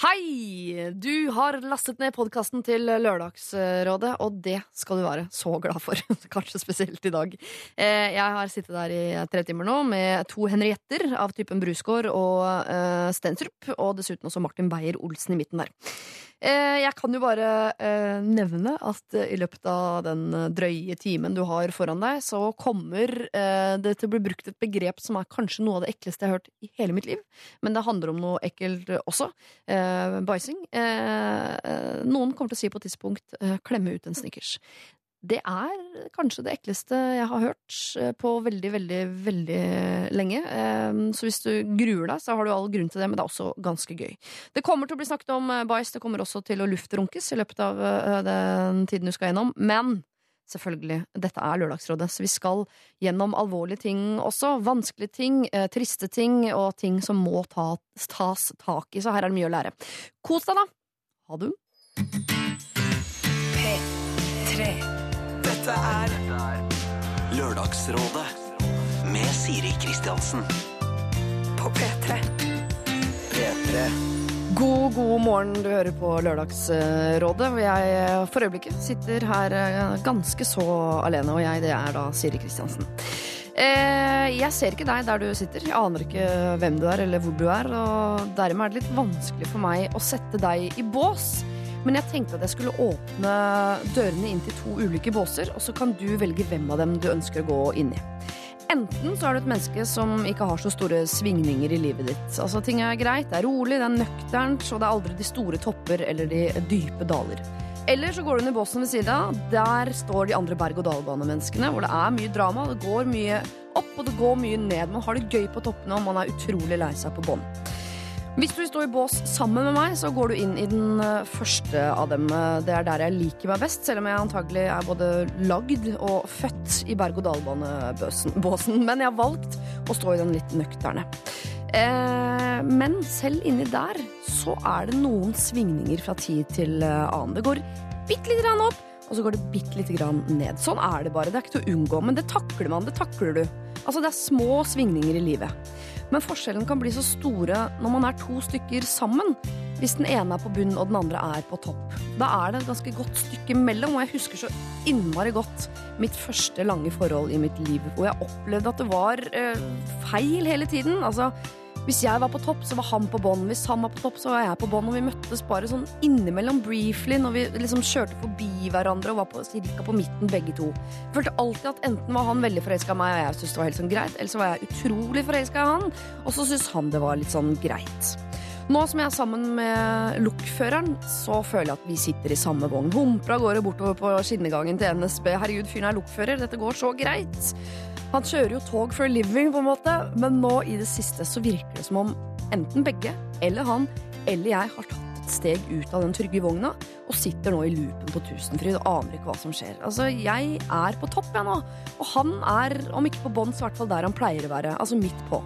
Hei! Du har lastet ned podkasten til Lørdagsrådet, og det skal du være så glad for. Kanskje spesielt i dag. Eh, jeg har sittet der i tre timer nå med to Henrietter av typen Brusgaard og uh, Stensrup, og dessuten også Martin Beyer-Olsen i midten der. Eh, jeg kan jo bare eh, nevne at i løpet av den drøye timen du har foran deg, så kommer eh, det til å bli brukt et begrep som er kanskje noe av det ekleste jeg har hørt i hele mitt liv. Men det handler om noe ekkelt også. Bæsjing. Noen kommer til å si på et tidspunkt 'klemme ut en snickers'. Det er kanskje det ekleste jeg har hørt eh, på veldig, veldig, veldig lenge. Ehm, så hvis du gruer deg, så har du all grunn til det, men det er også ganske gøy. Det kommer til å bli snakket om eh, bæsj, det kommer også til å luftrunkes i løpet av eh, den tiden du skal gjennom. Men selvfølgelig, dette er Lørdagsrådet, så vi skal gjennom alvorlige ting også. Vanskelige ting, triste ting og ting som må tas tak i. Så her er det mye å lære. Kos deg, da! Ha det. P3 dette er Lørdagsrådet med Siri Kristiansen. På P3. P3. God, god morgen. Du hører på Lørdagsrådet, hvor jeg for øyeblikket sitter her eh, ganske så alene. Og jeg, det er da Siri Kristiansen. Eh, jeg ser ikke deg der du sitter. Jeg aner ikke hvem du er eller hvor du er. Og dermed er det litt vanskelig for meg å sette deg i bås. Men jeg tenkte at jeg skulle åpne dørene inn til to ulike båser, og så kan du velge hvem av dem du ønsker å gå inn i. Enten så er du et menneske som ikke har så store svingninger i livet ditt. Altså Ting er greit, det er rolig, det er nøkternt, og det er aldri de store topper eller de dype daler. Eller så går du under båsen ved siden av. Der står de andre berg-og-dal-bane-menneskene, hvor det er mye drama. Det går mye opp, og det går mye ned. Man har det gøy på toppene, og man er utrolig lei seg på bånn. Hvis du står i bås sammen med meg, så går du inn i den eh, første av dem. Det er der jeg liker meg best, selv om jeg antagelig er både lagd og født i berg-og-dal-bane-båsen. Men jeg har valgt å stå i den litt nøkterne. Eh, men selv inni der så er det noen svingninger fra tid til eh, annen. Det går bitte lite grann opp, og så går det bitte lite grann ned. Sånn er det bare. Det er ikke til å unngå, men det takler man. Det takler du. Altså, det er små svingninger i livet. Men forskjellen kan bli så store når man er to stykker sammen. Hvis den ene er på bunn og den andre er på topp. Da er det et ganske godt stykke mellom, og jeg husker så innmari godt mitt første lange forhold i mitt liv, hvor jeg opplevde at det var eh, feil hele tiden. Altså, hvis jeg var på topp, så var han på bånn. Hvis han var på topp, så var jeg på bånn. Og vi møttes bare sånn innimellom briefly når vi liksom kjørte forbi hverandre og var på, cirka på midten begge to. Jeg følte alltid at enten var han veldig forelska i meg, og jeg syntes det var helt sånn greit, eller så var jeg utrolig forelska i han, og så syntes han det var litt sånn greit. Nå som jeg er sammen med lokføreren, så føler jeg at vi sitter i samme vogn. Humper av gårde bortover på skinnegangen til NSB. Herregud, fyren er lokfører. Dette går så greit. Han kjører jo tog for a living, på en måte, men nå i det siste så virker det som om enten begge, eller han, eller jeg har tatt et steg ut av den trygge vogna og sitter nå i loopen på Tusenfryd og aner ikke hva som skjer. Altså, jeg er på topp, jeg nå, og han er, om ikke på bånn, så i hvert fall der han pleier å være, altså midt på.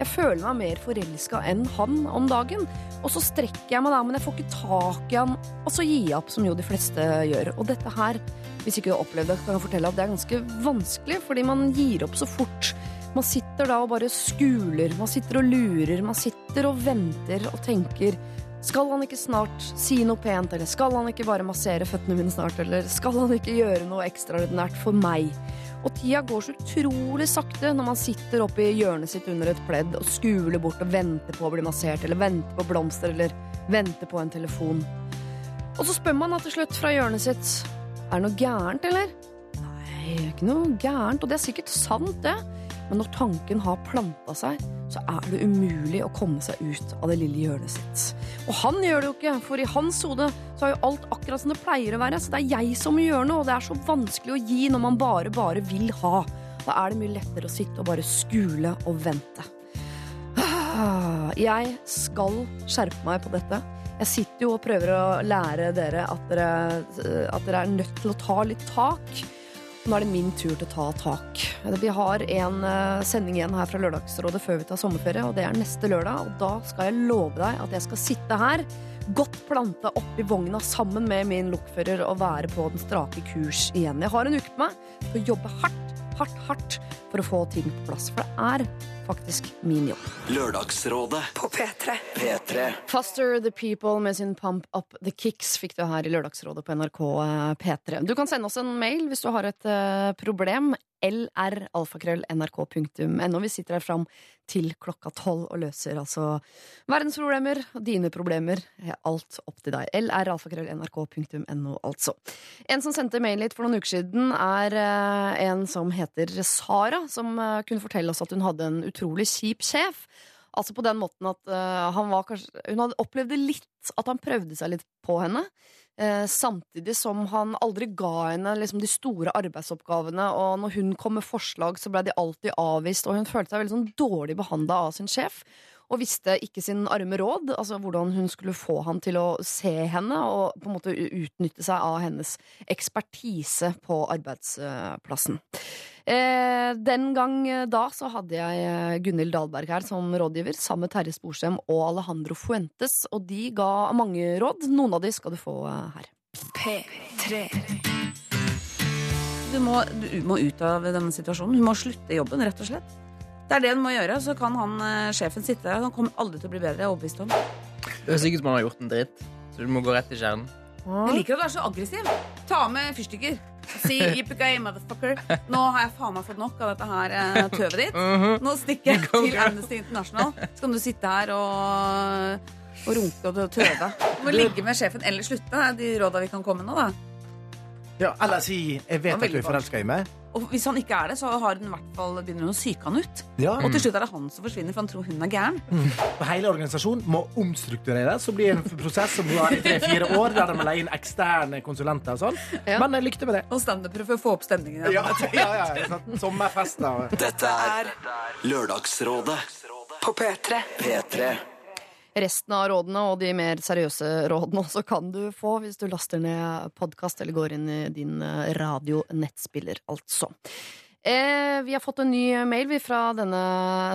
Jeg føler meg mer forelska enn han om dagen. Og så strekker jeg meg da, men jeg får ikke tak i han, og så gir jeg opp, som jo de fleste gjør. Og dette her hvis ikke du har opplevd det, kan jeg fortelle at det er ganske vanskelig, fordi man gir opp så fort. Man sitter da og bare skuler, man sitter og lurer, man sitter og venter og tenker skal han ikke snart si noe pent, eller skal han ikke bare massere føttene mine snart, eller skal han ikke gjøre noe ekstraordinært for meg? Og tida går så utrolig sakte når man sitter oppe i hjørnet sitt under et pledd og skuler bort og venter på å bli massert, eller venter på blomster, eller venter på en telefon. Og så spør man da til slutt fra hjørnet sitt er det noe gærent, eller? Nei, ikke noe gærent. Og det er sikkert sant, det. Men når tanken har planta seg, så er det umulig å komme seg ut av det lille hjørnet sitt. Og han gjør det jo ikke, for i hans hode så er jo alt akkurat som det pleier å være. Så det er jeg som må gjøre noe, og det er så vanskelig å gi når man bare, bare vil ha. Da er det mye lettere å sitte og bare skule og vente. Jeg skal skjerpe meg på dette. Jeg sitter jo og prøver å lære dere at dere, at dere er nødt til å ta litt tak. Nå er det min tur til å ta tak. Vi har en eh, sending igjen her fra Lørdagsrådet før vi tar sommerferie, og det er neste lørdag. Og da skal jeg love deg at jeg skal sitte her, godt planta oppi vogna sammen med min lokfører og være på den strake kurs igjen. Jeg har en uke på meg til å jobbe hardt, hardt, hardt for å få ting på plass. For det er faktisk min jobb. Lørdagsrådet På P3. P3 Faster The People med sin Pump Up The Kicks fikk du her i Lørdagsrådet på NRK eh, P3. Du kan sende oss en mail hvis du har et eh, problem. lralfakrøll.nrk.no. Vi sitter her fram til klokka tolv og løser altså verdensproblemer, dine problemer. Alt opp til deg. lralfakrøll.nrk.no, altså. En som sendte mail hit for noen uker siden, er eh, en som heter Sara, som eh, kunne fortelle oss at hun hadde en utrolig kjip sjef. Altså på den måten at uh, kanskje Hun hadde opplevd det litt, at han prøvde seg litt på henne. Eh, samtidig som han aldri ga henne liksom, de store arbeidsoppgavene. Og når hun kom med forslag, så ble de alltid avvist. Og hun følte seg veldig sånn dårlig behandla av sin sjef. Og visste ikke sin arme råd, altså hvordan hun skulle få han til å se henne og på en måte utnytte seg av hennes ekspertise på arbeidsplassen. Eh, den gang eh, da så hadde jeg eh, Gunhild Dahlberg her som rådgiver, sammen med Terje Sporsem og Alejandro Fuentes, og de ga mange råd. Noen av de skal du få eh, her. P3. Du må, du må ut av denne situasjonen. Hun må slutte jobben, rett og slett. Det er det hun må gjøre. Så kan han, eh, sjefen sitte der. Han kommer aldri til å bli bedre, jeg er overbevist om. Det er sikkert som han har gjort en dritt, så du må gå rett i kjernen. Jeg liker at du er så aggressiv. Ta med fyrstikker. Si yippee motherfucker. Nå har jeg faen meg fått nok av dette her eh, tøvet ditt. Nå stikker jeg til Amnesty International. Så kan du sitte her og, og runke og tøve. Du må ligge med sjefen eller slutte. Det er de råda vi kan komme med nå, da. Ja, eller si 'jeg vet at du er forelska i meg'. Og hvis han ikke er det, så har den hvert fall begynner hun å psyke han ut. Ja. Og til slutt er det han som forsvinner, for han tror hun er gæren. Og hele organisasjonen må omstruktureres. Så blir det en prosess som varer i tre-fire år, der de må leie inn eksterne konsulenter og sånn. Ja. Men jeg likte med det. Og standupere for å få opp stemningen. Ja, ja, ja, ja, Sommerfest, da. Dette er Lørdagsrådet På P3. P3 Resten av rådene og de mer seriøse rådene også kan du få hvis du laster ned podkast eller går inn i din eh, radionettspiller, altså. Eh, vi har fått en ny mail fra denne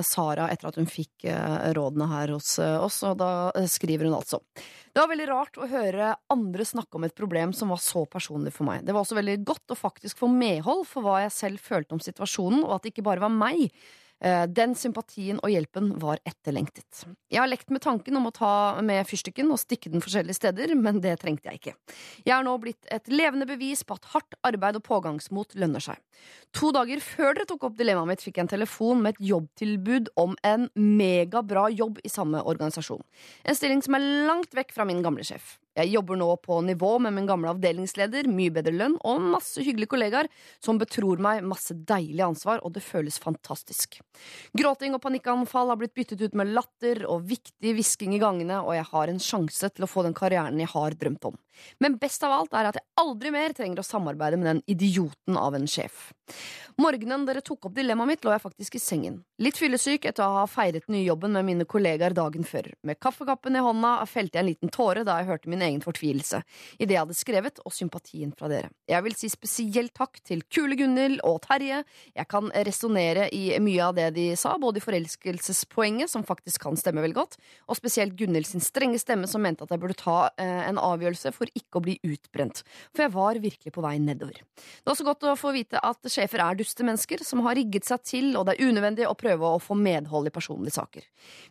Sara etter at hun fikk eh, rådene her hos eh, oss, og da skriver hun altså. Det var veldig rart å høre andre snakke om et problem som var så personlig for meg. Det var også veldig godt å faktisk få medhold for hva jeg selv følte om situasjonen, og at det ikke bare var meg. Eh, Den sympatien og hjelpen var etterlengtet. Jeg har lekt med tanken om å ta med fyrstikken og stikke den forskjellige steder, men det trengte jeg ikke. Jeg er nå blitt et levende bevis på at hardt arbeid og pågangsmot lønner seg. To dager før dere tok opp dilemmaet mitt, fikk jeg en telefon med et jobbtilbud om en megabra jobb i samme organisasjon. En stilling som er langt vekk fra min gamle sjef. Jeg jobber nå på nivå med min gamle avdelingsleder, mye bedre lønn og masse hyggelige kollegaer som betror meg masse deilig ansvar, og det føles fantastisk. Gråting og panikkanfall har blitt byttet ut med latter og viktig hvisking i gangene, og jeg har en sjanse til å få den karrieren jeg har drømt om. Men best av alt er at jeg aldri mer trenger å samarbeide med den idioten av en sjef. Morgenen dere tok opp dilemmaet mitt, lå jeg faktisk i sengen. Litt fyllesyk etter å ha feiret den nye jobben med mine kollegaer dagen før. Med kaffekappen i hånda felte jeg en liten tåre da jeg hørte min egen fortvilelse i det jeg hadde skrevet, og sympatien fra dere. Jeg vil si spesielt takk til kule Gunhild og Terje. Jeg kan resonnere i mye av det de sa, både i forelskelsespoenget, som faktisk kan stemme veldig godt, og spesielt Gunhild sin strenge stemme som mente at jeg burde ta eh, en avgjørelse for ikke å bli utbrent. For jeg var virkelig på vei nedover. Det var også godt å få vite at sjefer er duste mennesker som har rigget seg til, og det er unødvendig å prøve å få medhold i personlige saker.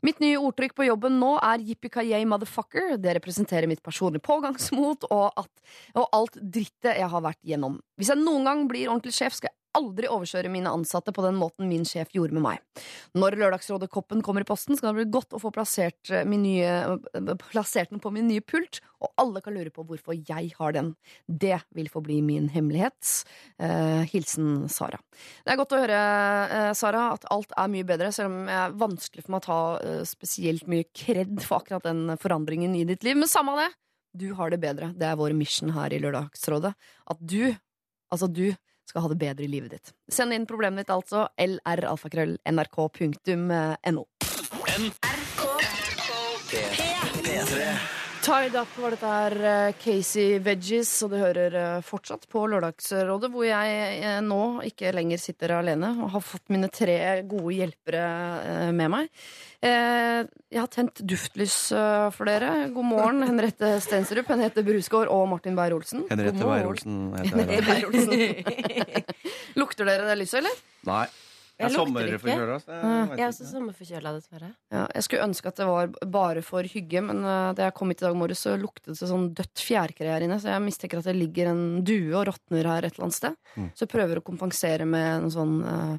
Mitt nye ordtrykk på jobben nå er yippee motherfucker. Det representerer mitt personlige pågangsmot og, at, og alt drittet jeg har vært gjennom. Hvis jeg noen gang blir ordentlig sjef, skal jeg aldri overkjøre mine ansatte på den måten min sjef gjorde med meg. Når Lørdagsrådet-koppen kommer i posten, skal det bli godt å få plassert, eh, nye, plassert den på min nye pult, og alle kan lure på hvorfor jeg har den. Det vil få bli min hemmelighet. Eh, hilsen Sara. Det er godt å høre, eh, Sara, at alt er mye bedre, selv om det er vanskelig for meg å ta eh, spesielt mye kred for akkurat den forandringen i ditt liv. Men samme av det, du har det bedre. Det er vår mission her i Lørdagsrådet. At du, altså du, skal ha det bedre i livet ditt. Send inn problemet ditt, altså. lralfakrøll.nrk.no. P3 Tied Up var dette her eh, Casey Veggies, og du hører eh, fortsatt på Lørdagsrådet, hvor jeg eh, nå ikke lenger sitter alene og har fått mine tre gode hjelpere med meg. Jeg har tent duftlys for dere. God morgen, Henriette Stensrup, Henriette Brusgaard og Martin Beyer-Olsen. Henriette. Beyer-Olsen heter jeg. Lukter dere det lyset, eller? Nei. Jeg er lukter sommer ikke. for kjøla. så jeg er også sommerforkjøla, dessverre. Ja, jeg skulle ønske at det var bare for hygge, men eh, da jeg kom hit i dag morges, så luktet det sånn dødt fjærkre her inne, så jeg mistenker at det ligger en due og råtner her et eller annet sted. Mm. Så jeg prøver å kompensere med noe sånn uh,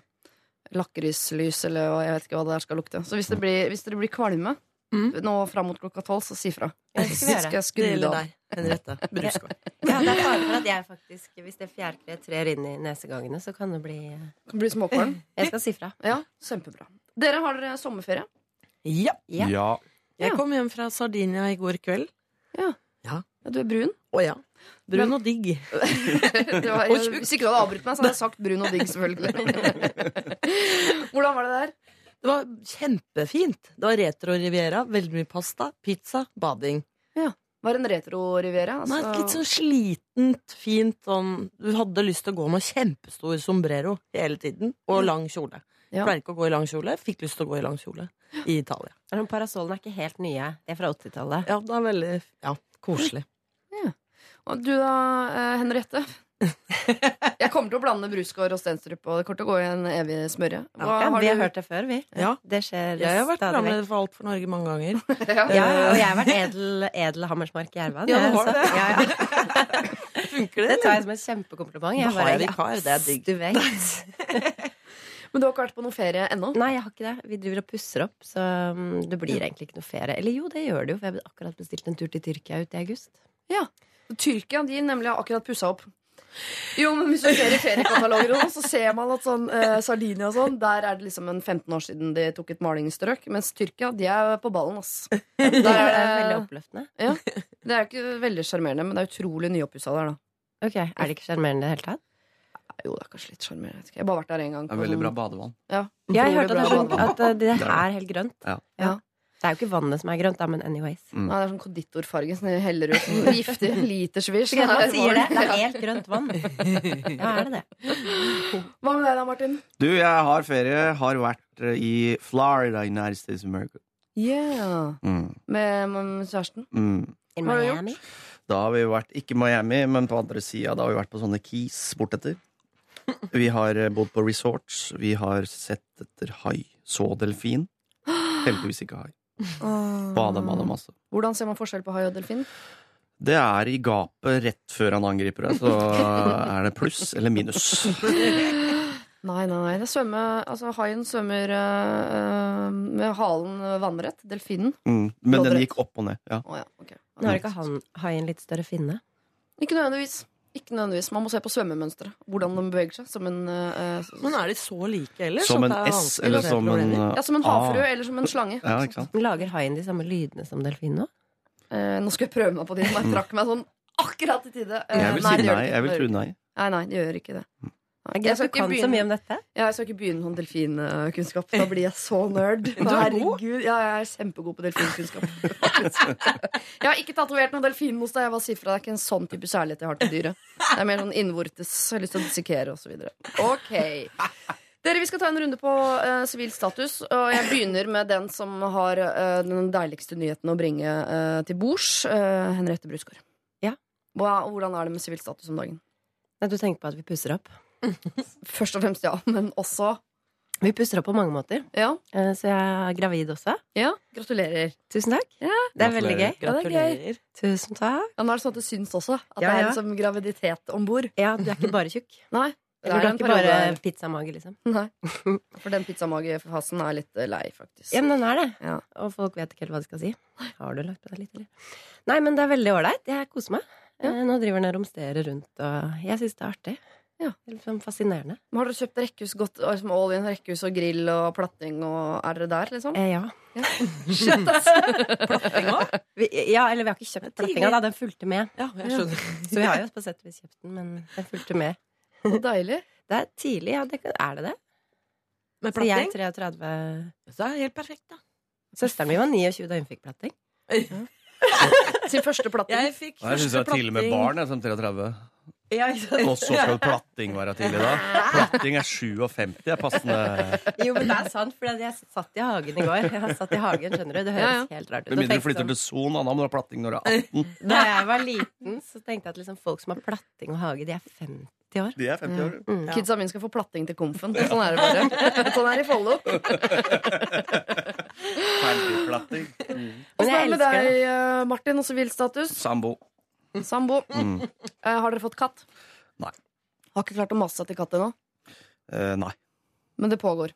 lakrislys, eller hva- jeg vet ikke hva det der skal lukte. Så hvis det blir, hvis det blir kvalme Mm. nå fram mot klokka tolv, så si fra. Jeg skal jeg skru det av? Henriette Brusgaard. Ja, det er fare for at jeg faktisk, hvis det fjærkreet trer inn i nesegangene, så kan det bli eh, Kan bli småkorn? Jeg skal si fra. Ja, kjempebra. Dere har dere sommerferie? Ja. Ja. Ja. Jeg kom hjem fra Sardinia i går kveld. Ja, du er brun. Å ja. Brun og digg. Var, hvis ikke du hadde avbrutt meg, så hadde jeg sagt brun og digg, selvfølgelig. Hvordan var det der? Det var kjempefint. Det var retro riviera, veldig mye pasta, pizza, bading. Ja. Var en retro-riviera? Nei, Altså, litt sånn slitent, fint sånn Du hadde lyst til å gå med kjempestor sombrero hele tiden, og lang kjole. Ja. Pleier ikke å gå i lang kjole. Fikk lyst til å gå i lang kjole i Italia. Parasollene er ikke helt nye. De er fra 80-tallet. Ja, det er veldig ja, koselig. Og du da, eh, Henriette? Jeg kommer til å blande Brusgård og Stenstrup, og det kommer til å gå i en evig smørje. Ja, Ja, har vi har hørt det før, vi. Ja. Det skjer Jeg har vært stadig programleder for Alt for Norge mange ganger. Ja. Og jeg har vært edel, edel Hammersmark Jervan. Ja, du har det. Ja, ja. Funker Det Det tar jeg som et kjempekompliment. Jeg har bare, jeg vikar, det er digg. Du vet. Men du har ikke vært på noe ferie ennå? Nei, jeg har ikke det. Vi driver og pusser opp, så mm, det blir egentlig ikke noe ferie. Eller jo, det gjør det jo, for jeg har akkurat bestilt en tur til Tyrkia ut i august. Ja, Tyrkia de nemlig har akkurat pussa opp. Jo, men Hvis du ser i feriekataloger, og sånn, så ser man at sånn eh, Sardinia og sånn, der er det liksom en 15 år siden de tok et malingsstrøk. Mens Tyrkia de er på ballen. ass. Der er det, veldig oppløftende. oppløftende. det er jo ikke veldig sjarmerende, men det er utrolig nyoppussa der, da. Ok, Er det ikke sjarmerende i det hele tatt? Jo, det er kanskje litt sjarmerende. jeg har bare vært der én gang. Det er veldig sånn- bra badevann. Ja, Jeg hørte at det, er sånn, at det Det er det. er helt grønt. Ja. Ja. Det er jo ikke vannet som er grønt, da, men anyways. Mm. Nei, det er sånn konditorfarge som de heller ut. Sånn giftig litersvisj. Så man sier det. Det er helt grønt vann. Ja, er det det? Hva med deg da, Martin? Du, jeg har ferie. Har vært eh, i Florida, United States of America. Yeah. Mm. Med, med kjæresten? Mm. In Miami? Da har vi vært, ikke Miami, men på andre sida. Da har vi vært på sånne keys bortetter. Vi har eh, bodd på resorts. Vi har sett etter hai. Så delfin. Heldigvis ikke hai. Bada, bada masse. Hvordan ser man forskjell på hai og delfin? Det er i gapet rett før han angriper deg, så er det pluss eller minus. Nei, nei, nei. Det svømmer, altså, haien svømmer øh, øh, med halen vannrett. Delfinen. Mm. Men den gikk opp og ned. Ja. Oh, ja, okay. Nå har ikke han haien litt større finne? Ikke nødvendigvis. Ikke nødvendigvis. Man må se på svømmemønsteret. Hvordan de beveger seg. Som en, uh, Men er de så like ellers? Som en S eller som en A ja, som en havfrue ah. eller som en slange. Ja, ikke sant? Lager haien de samme lydene som delfinen nå? Eh, nå skal jeg prøve meg på de som Jeg trakk meg sånn akkurat i tide. Eh, Jeg vil nei, si nei. Jeg vil tro nei. Nei, nei, det gjør ikke det. Jeg skal kan så mye om dette. Ja, jeg skal ikke begynne sånn delfinkunnskap. Da blir jeg så nerd. Du er god. Herregud, ja, jeg er kjempegod på delfinkunnskap. jeg har ikke tatovert noen delfinmos. da Jeg Det er ikke en sånn type kjærlighet jeg har til dyret. Det er mer sånn innvortes. Jeg har lyst til å dissekere osv. Ok. Dere, Vi skal ta en runde på sivil uh, status. Og jeg begynner med den som har uh, den deiligste nyheten å bringe uh, til bords. eh, Henriette Brusgaard. Ja. Hvordan er det med sivil status om dagen? Nei, Du tenker på at vi pusser opp? Først og fremst ja, men også Vi pusser opp på mange måter. Ja. Eh, Så jeg er gravid også. ja gratulerer. Tusen takk. Det er veldig gøy. Ja, det er gøy. Gratulerer. Tusen takk. Ja, nå er det sånn at det syns også. At Ja, det er ja. liksom graviditet om bord. Ja, du er ikke bare tjukk. Nei. det Eller du er en ikke periode bare der. pizzamage, liksom. Nei. For den pizzamagefasen er litt eh, lei, faktisk. Ja, men den er det. Ja. Og folk vet ikke helt hva de skal si. Har du lagt på deg litt, eller? Nei, men det er veldig ålreit. Jeg koser meg. Ja. Eh, Nå driver den og romsterer rundt, og jeg syns det er artig. Ja. Liksom fascinerende. Men Har dere kjøpt rekkehus godt, liksom all in rekkehus og grill og platting, og er dere der, liksom? Eh, ja. Shit, ass! Vi, ja, eller vi har ikke kjøpt plattinga, da. Den fulgte med. Ja, jeg skjønner. Så vi har jo på sett og vis kjøpt den, men den fulgte med. Så deilig. Det er tidlig, ja. Det, kan- er det det? Med Så jeg er 33 Så er det helt perfekt, da. Søsteren min var 29 da hun fikk platting. Sin første platting. Jeg fikk Jeg syns det er tidlig med barn jeg, som 33. Ja. Og så skal platting være tidlig, da. Platting er 57. er passende. Jo, men det er sant, for jeg satt i hagen i går. Jeg satt i hagen, skjønner du. Det høres Ja, ja. helt rart ut. Med mindre du flytter sånn- til Son, da må du ha platting når du er 18. Da jeg var liten, så tenkte jeg at liksom folk som har platting og hage, de er 50 50 år. De er 50 år. Mm. Kidsa mine skal få platting til komfen. Sånn er det bare. Sånn er det i Follo. Ferdigplatting. Mm. Åssen er det med deg, eh, Martin? Og sivilstatus? Sambo. Sambo. Mm. Eh, Har dere fått katt? Nei. Har ikke klart å mase seg til katt ennå, Eh, nei. men det pågår.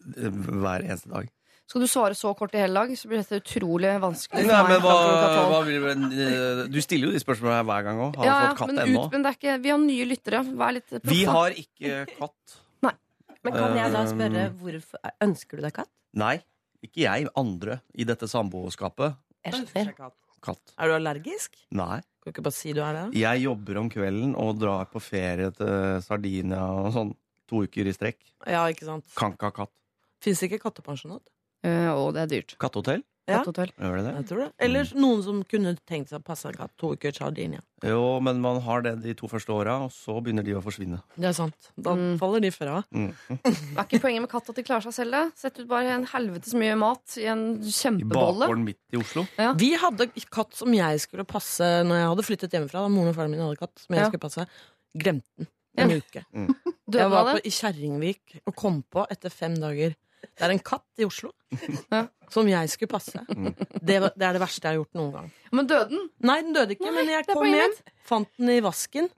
Hver eneste dag. Skal du svare så kort i hele dag, så blir dette utrolig vanskelig. Nei, meg men hva, klokka tolv. hva vil, eh, du stiller jo de spørsmålene her hver gang òg. Har du fått katt men, ennå? ut, men det er ikke, vi har nye lyttere. Vær litt proff, Vi har ikke katt. Men kan jeg da spørre Um, hvorfor Ønsker du deg katt? Nei, ikke jeg. Andre i dette samboerskapet. Jeg skjønner. Katt. Er du allergisk? Nei. Kan du ikke bare si du er det? Jeg jobber om kvelden og drar på ferie til Sardinia og sånn to uker i strekk. Ja, ikke sant. Kan ikke ha katt. Fins det ikke kattepensjonat? Eh, og det er dyrt. Kattehotell? Ja. Gjør det det? Jeg tror det. Eller noen som kunne tenkt seg å passe en katt to uker Sardinia. Jo, men man har det de to første åra, og så begynner de å forsvinne. Det er sant. Da Mm. faller de fra. Mm. Er ikke poenget med katt at de klarer seg selv? det? Sett ut bare en helvetes mye mat i en I kjempebolle. bakgården midt i Oslo. Ja. Vi hadde katt som jeg skulle passe når jeg hadde flyttet hjemmefra. Da moren og faren min hadde katt som jeg Ja. skulle passe. Glemte den en Ja. uke. Døde Jeg var av på, i Kjerringvik og kom på etter fem dager. Det er en katt i Oslo Ja. som jeg skulle passe. Mm. Det, var, det er det verste jeg har gjort noen gang. Men døde den? Nei, den døde ikke, Nei, men jeg kom hjem, fant den i vasken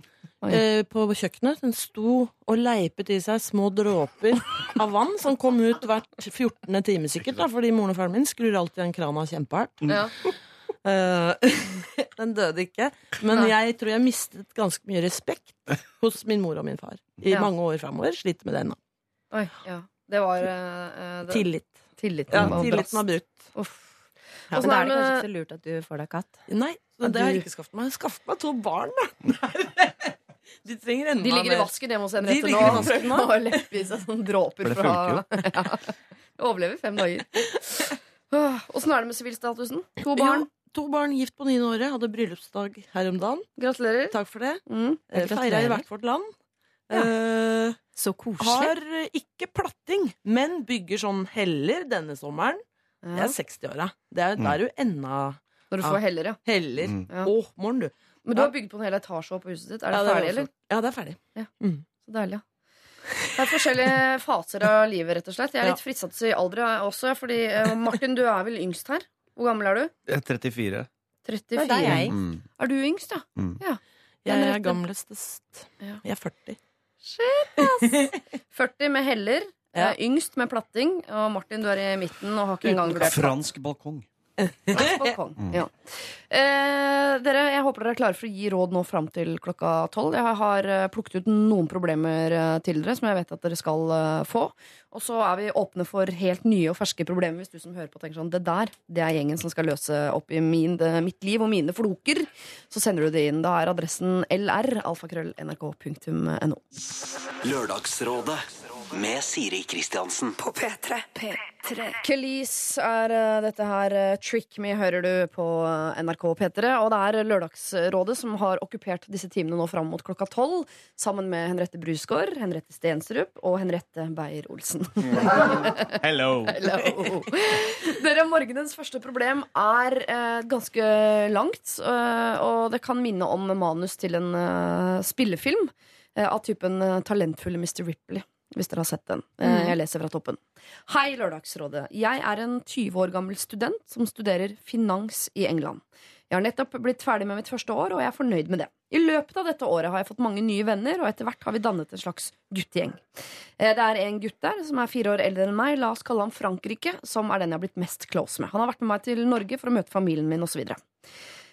eh, på kjøkkenet. Den sto og leipet i seg små dråper av vann som kom ut hvert 14. time sikkert, da, fordi moren og faren min skrur alltid den krana kjempehardt. Ja. Uh, den døde ikke. Men Nei. jeg tror jeg mistet ganske mye respekt hos min mor og min far i Ja. mange år framover. Sliter med det ennå. Oi, ja. Det var eh, eh, det, Tillit. Tilliten Ja, var tilliten var brutt. Uff. Ja. Åssen Men da er er det kanskje det ikke så lurt at du får deg katt. Nei, Ja, det har jeg ikke skaffet meg. Skaffet meg to barn, da. De trenger enda De ligger i mer. vasken hjemme hos De Henriette ligger i nå vasken nå. og lepper i seg sånne dråper For det fra ja. Overlever fem dager. Åh, Åssen er det med sivilstatusen? To barn. Jo, to barn gift på niende året. Hadde bryllupsdag her om dagen. Gratulerer. Takk for det. Mm. Eh, Feira i hvert vårt land. Eh, Så koselig. har eh, ikke platting, men bygger sånn heller denne sommeren. Det er 60-åra. Det er- Da er du enda Når du Ja. får heller, ja. heller. Mm. Ja. Å, morgen, du. Men du Ja. har bygd på en hel etasje opp på huset ditt. Er det Ja, ferdig, var eller? Ja, det er ferdig. Så deilig, ja. Det er forskjellige faser av livet, rett og slett. Jeg er Ja. litt fristet til å si alder også, fordi eh, Martin, du er vel yngst her? Hvor gammel er du? Jeg er 34. 34. Det er jeg. Mm. Er du yngst, ja? Mm. ja. Jeg er gamlestest. Ja. Jeg er 40. 40 med heller. Ja. eh, Yngst med platting. Og Martin, du er i midten og har ikke engang vurdert Fransk balkong. balkong. Er klare for å gi råd nå fram til klokka tolv. Jeg har eh, plukket ut noen problemer eh, til dere som jeg vet at dere skal eh, få. Og så er vi åpne for helt nye og ferske problemer hvis du som hører på tenker sånn Det der, det er gjengen som skal løse opp i min, det, mitt liv og mine floker. Så sender du det inn. Da er adressen lr.alfakrøll.nrk.no. Lørdagsrådet med Siri Kristiansen. På P3. P3. Kelis er eh, dette her. eh, Trick Me hører du på eh, NRK P3. Og det er Lørdagsrådet som har okkupert disse timene nå fram mot klokka tolv. Sammen med Henriette Brusgaard, Henriette Stensrup og Henriette Beyer-Olsen. Hello. Hello. Dere, morgenens første problem er eh, ganske langt. eh, og det kan minne om manus til en eh, spillefilm eh, av typen eh, Talentfulle Mr. Ripley. Hvis dere har sett den. Mm. jeg leser fra toppen. Hei, Lørdagsrådet. Jeg er en 20 år gammel student som studerer finans i England. Jeg har nettopp blitt ferdig med mitt første år, og jeg er fornøyd med det. I løpet av dette året har jeg fått mange nye venner, og etter hvert har vi dannet en slags guttegjeng. Eh, Det er en gutt der som er fire år eldre enn meg. La oss kalle ham Frankrike, som er den jeg har blitt mest close med. Han har vært med meg til Norge for å møte familien min osv.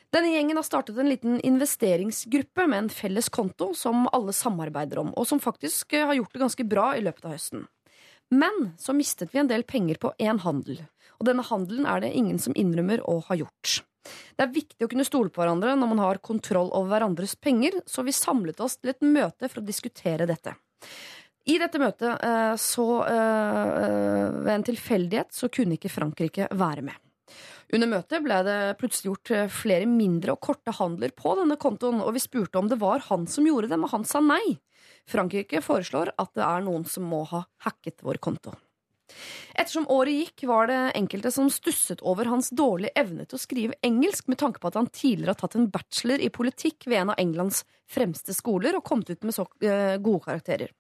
Denne gjengen har startet en liten investeringsgruppe med en felles konto som alle samarbeider om, og som faktisk eh, har gjort det ganske bra i løpet av høsten. Men så mistet vi en del penger på én handel, og denne handelen er det ingen som innrømmer å ha gjort. Det er viktig å kunne stole på hverandre når man har kontroll over hverandres penger, så vi samlet oss til et møte for å diskutere dette. I dette møtet, eh, så eh, ved en tilfeldighet, så kunne ikke Frankrike være med. Under møtet ble det plutselig gjort eh, flere mindre og korte handler på denne kontoen, og vi spurte om det var han som gjorde det, men han sa nei. Frankrike foreslår at det er noen som må ha hacket vår konto. Ettersom året gikk, var det enkelte som stusset over hans dårlige evne til å skrive engelsk, med tanke på at han tidligere har tatt en bachelor i politikk ved en av Englands fremste skoler og kommet ut med så eh, gode karakterer.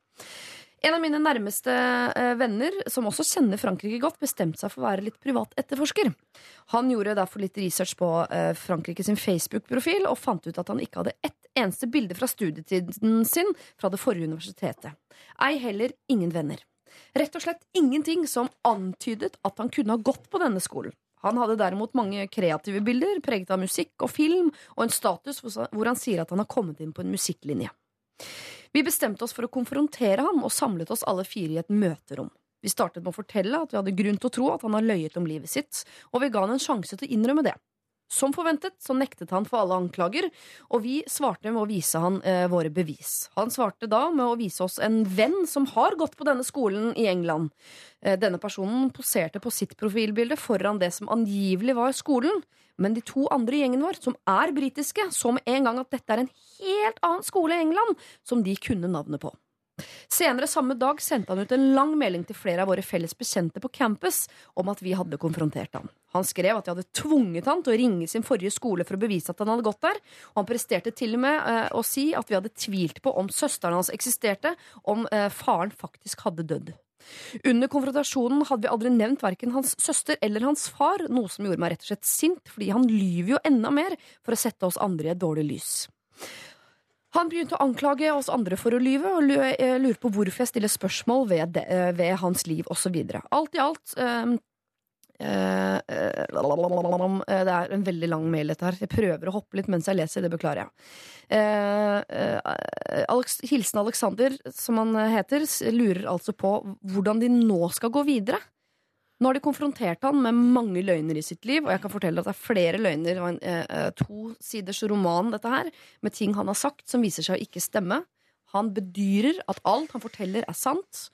En av mine nærmeste eh, venner, som også kjenner Frankrike godt, bestemte seg for å være litt privat etterforsker. Han gjorde derfor litt research på Frankrikes Frankrike sin Facebook-profil og fant ut at han ikke hadde ett eneste bilde fra studietiden sin fra det forrige universitetet. Ei heller ingen venner. Rett og slett ingenting som antydet at han kunne ha gått på denne skolen. Han hadde derimot mange kreative bilder, preget av musikk og film, og en status hvor han sier at han har kommet inn på en musikklinje. Vi bestemte oss for å konfrontere ham og samlet oss alle fire i et møterom. Vi startet med å fortelle at vi hadde grunn til å tro at han har løyet om livet sitt, og vi ga han en sjanse til å innrømme det. Som forventet så nektet han for alle anklager, og vi svarte med å vise han eh, våre bevis. Han svarte da med å vise oss en venn som har gått på denne skolen i England. Eh, denne personen poserte på sitt profilbilde foran det som angivelig var skolen, men de to andre i gjengen vår, som er britiske, så med en gang at dette er en helt annen skole i England, som de kunne navnet på. Senere samme dag sendte han ut en lang melding til flere av våre felles bekjente på campus om at vi hadde konfrontert ham. Han skrev at de hadde tvunget han til å ringe sin forrige skole for å bevise at han hadde gått der, og han presterte til og med eh, å si at vi hadde tvilt på om søsteren hans eksisterte, om eh, faren faktisk hadde dødd. Under konfrontasjonen hadde vi aldri nevnt verken hans søster eller hans far, noe som gjorde meg rett og slett sint, fordi han lyver jo enda mer for å sette oss andre i et dårlig lys. Han begynte å anklage oss andre for å lyve, og eh, lurer på hvorfor jeg stiller spørsmål ved, det, eh, ved hans liv osv. Alt i alt eh, eh, Det er en veldig lang mail, dette her. Jeg prøver å hoppe litt mens jeg leser. Det beklager jeg. Uh, Alex, Hilsen Alexander, som han heter, lurer altså på hvordan de nå skal gå videre. Nå har de konfrontert han med mange løgner i sitt liv, og jeg kan fortelle at det er flere løgner. Det var en eh, eh, to siders roman, dette her, med ting han har sagt som viser seg å ikke stemme. Han bedyrer at alt han forteller, er sant,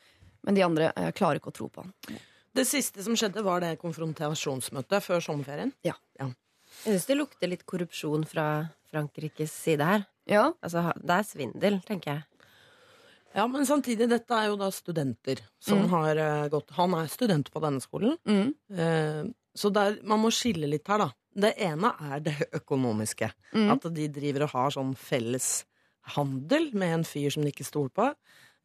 men de andre eh, klarer ikke å tro på han. Det siste som skjedde, var det konfrontasjonsmøtet før sommerferien. Ja. Jeg syns det lukter litt korrupsjon fra Frankrikes side her. Ja, Altså, det er svindel, tenker jeg. Ja, men samtidig, dette er jo da studenter som Mm. har uh, gått Han er student på denne skolen, mm. uh, så der, man må skille litt her, da. Det ene er det økonomiske. Mm. At de driver og har sånn felles handel med en fyr som de ikke stoler på.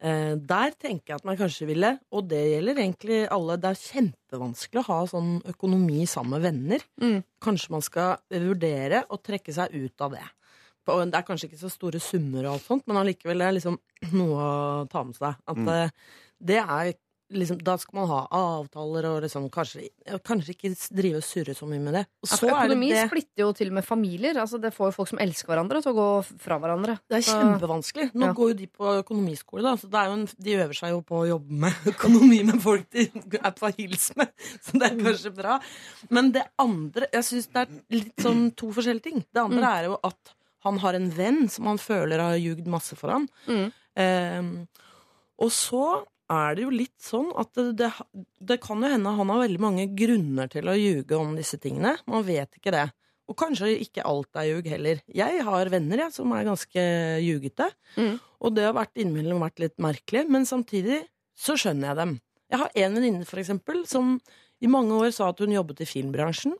Uh, der tenker jeg at man kanskje ville, og det gjelder egentlig alle, det er kjempevanskelig å ha sånn økonomi sammen med venner. Mm. Kanskje man skal vurdere å trekke seg ut av det. På- Det er kanskje ikke så store summer, og alt sånt, men allikevel er det liksom noe å ta med seg. At Mm. eh, det er liksom, Da skal man ha avtaler og liksom kanskje, kanskje ikke drive og surre så mye med det. Og så er det Økonomi det splitter jo til og med familier. Altså, det får jo folk som elsker hverandre, til å gå fra hverandre. Det er kjempevanskelig. Nå Ja. går jo de på økonomiskole, da, så det er jo en, de øver seg jo på å jobbe med økonomi med folk de er på hils med, så det er kanskje bra. Men det andre Jeg syns det er litt sånn to forskjellige ting. Det andre Mm. er jo at han har en venn som han føler har ljugd masse for ham. Mm. Eh, og så er det jo litt sånn at det, det, det kan jo hende han har veldig mange grunner til å ljuge om disse tingene. Man vet ikke det. Og kanskje ikke alt er ljug heller. Jeg har venner jeg, som er ganske ljugete. Mm. Og det har vært innimellom vært litt merkelig, men samtidig så skjønner jeg dem. Jeg har en venninne for eksempel, som i mange år sa at hun jobbet i filmbransjen.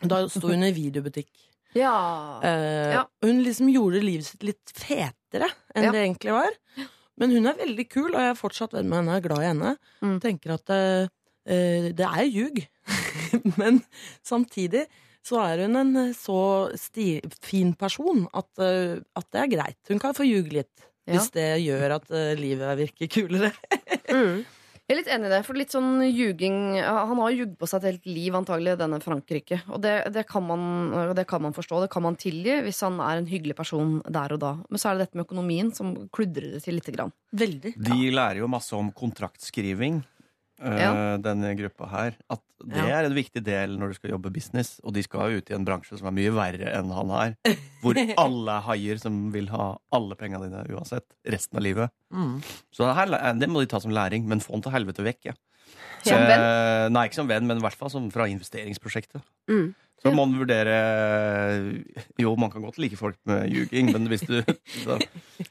Da sto hun i videobutikk. Ja. Eh, Ja. Hun liksom gjorde livet sitt litt fetere enn Ja. det egentlig var. Men hun er veldig kul, og jeg er fortsatt venn med henne. Er glad i henne. Mm. Tenker at eh, eh, det er ljug. Men samtidig så er hun en eh, så fin person at, eh, at det er greit. Hun kan få ljuge litt. Ja. Hvis det gjør at livet virker kulere. Mm. Jeg er litt enig i det, for litt sånn ljuging Han har jugd på seg et helt liv, antagelig, denne Frankrike. Og det, det, kan man, det kan man forstå, det kan man tilgi hvis han er en hyggelig person der og da. Men så er det dette med økonomien som kludrer det til lite grann. Veldig. De lærer jo masse om kontraktskriving, Ja. denne gruppa her. At det Ja. er en viktig del når du skal jobbe business. Og de skal jo ut i en bransje som er mye verre enn han her. Hvor alle er haier som vil ha alle pengene dine uansett. Resten av livet. Mm. Så her, det må de ta som læring, men få han til helvete vekk. Ja. Som venn? Eh, nei, ikke som venn, men i hvert fall som fra investeringsprosjektet. Mm. Så må man vurdere Jo, man kan godt like folk med ljuging, men hvis du så,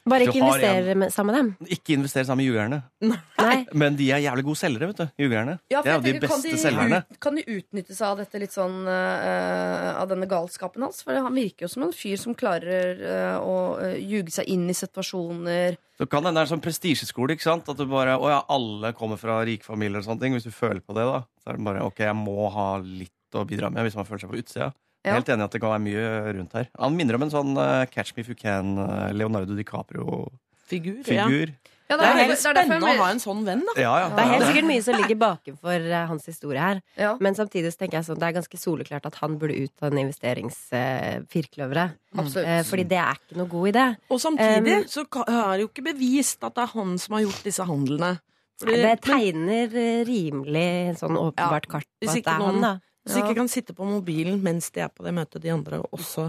Bare ikke investere med, sammen med dem. Ikke investere sammen med jugerne. Nei. Men de er jævlig gode selgere, vet du. Jugerne. Ja, det er jo de kan beste de selgerne. Kan de utnytte seg av dette litt sånn uh, Av denne galskapen hans? For han virker jo som en fyr som klarer uh, å eh, ljuge seg inn i situasjoner. Så kan hende det er en sånn prestisjeskole. ikke sant? At du bare, å ja, Alle kommer fra rike familier og sånne ting. Hvis du føler på det, da, så er det bare ok, jeg må ha litt å bidra med hvis man føler seg på utsida. Jeg er Ja. helt enig i at det kan være mye rundt her. Han minner om en sånn uh, Catch Me If You Can, uh, Leonardo DiCaprio-figur. Figur. Ja. Ja, Det er veldig er derfor spennende å ha en sånn venn, da. Ja, ja. Det er helt sikkert mye som ligger bakenfor uh, hans historie her. Ja. Men samtidig så tenker jeg sånn, det er ganske soleklart at han burde ut av den investeringsfirkløveret. Absolutt. Eh, fordi det er ikke noe god idé. Og samtidig Um, så er det jo ikke bevist at det er han som har gjort disse handlene. Fordi- Det tegner eh, rimelig sånn åpenbart kart på at det er han, noen- da. Hvis ikke kan sitte på mobilen mens de er på det møtet, de andre også.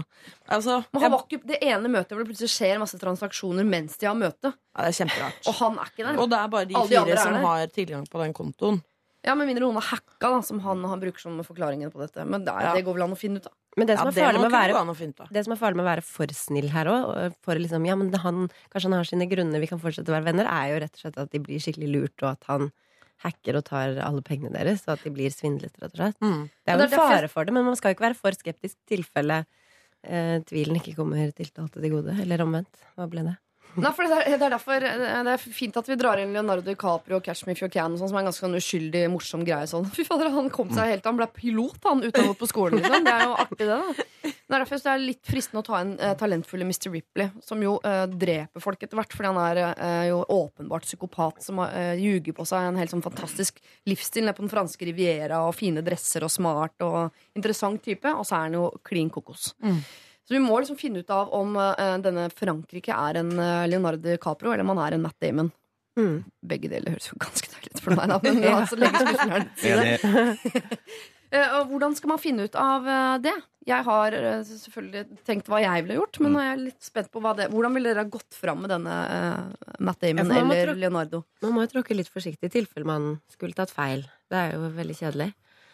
Altså, Men han var ikke det ene møtet hvor det plutselig skjer masse transaksjoner mens de har møte. ja, det er kjemperart. Og han er ikke der. Og det er bare de Alle de fire er som der. har tilgang på den kontoen. Ja, Med mindre noen har hacka, da, som han, han bruker som forklaringen på dette. Men det, er, Ja. det går vel an å finne ut av. Men det Ja, som det er farlig med å være det som er farlig med å være for snill her òg, for liksom, ja, men han, kanskje han har sine grunner, vi kan fortsette å være venner, er jo rett og slett at de blir skikkelig lurt, og at han hacker og tar alle pengene deres, og at de blir svindlet, rett og slett. Mm. Det er jo en fare for det, men man skal jo ikke være for skeptisk tilfelle eh, tvilen ikke kommer tiltalte til gode. Eller omvendt. Hva ble det? Nei, for det er, er derfor det er fint at vi drar inn Leonardo DiCaprio og Catch Me If You Can, sånn, som er en ganske sånn uskyldig, morsom greie. Sånn. Fy fader, Han kom seg helt Han ble pilot han uten på skolen. Liksom. Det er jo artig, det. da Det er derfor det er litt fristende å ta en eh, talentfulle Mr. Ripley, som jo eh, dreper folk etter hvert, fordi han er eh, jo åpenbart psykopat som uh, ljuger på seg en helt sånn fantastisk livsstil nede på den franske riviera, og fine dresser og smart og interessant type, og så er han jo klin kokos. Så vi må liksom finne ut av om eh, denne Frankrike er en eh, Leonardo DiCaprio eller om han er en Matt Damon. Mm. Begge deler høres jo ganske deilig ut for meg, da, men ja. så legger skuespilleren til side. Eh, og hvordan skal man finne ut av det? Jeg har selvfølgelig tenkt hva jeg ville gjort, men nå er jeg litt spent på hva det Hvordan ville dere ha gått fram med denne uh, Matt Damon ja, eller Leonardo? Man må jo tråkke litt forsiktig i tilfelle man skulle tatt feil. Det er jo veldig kjedelig.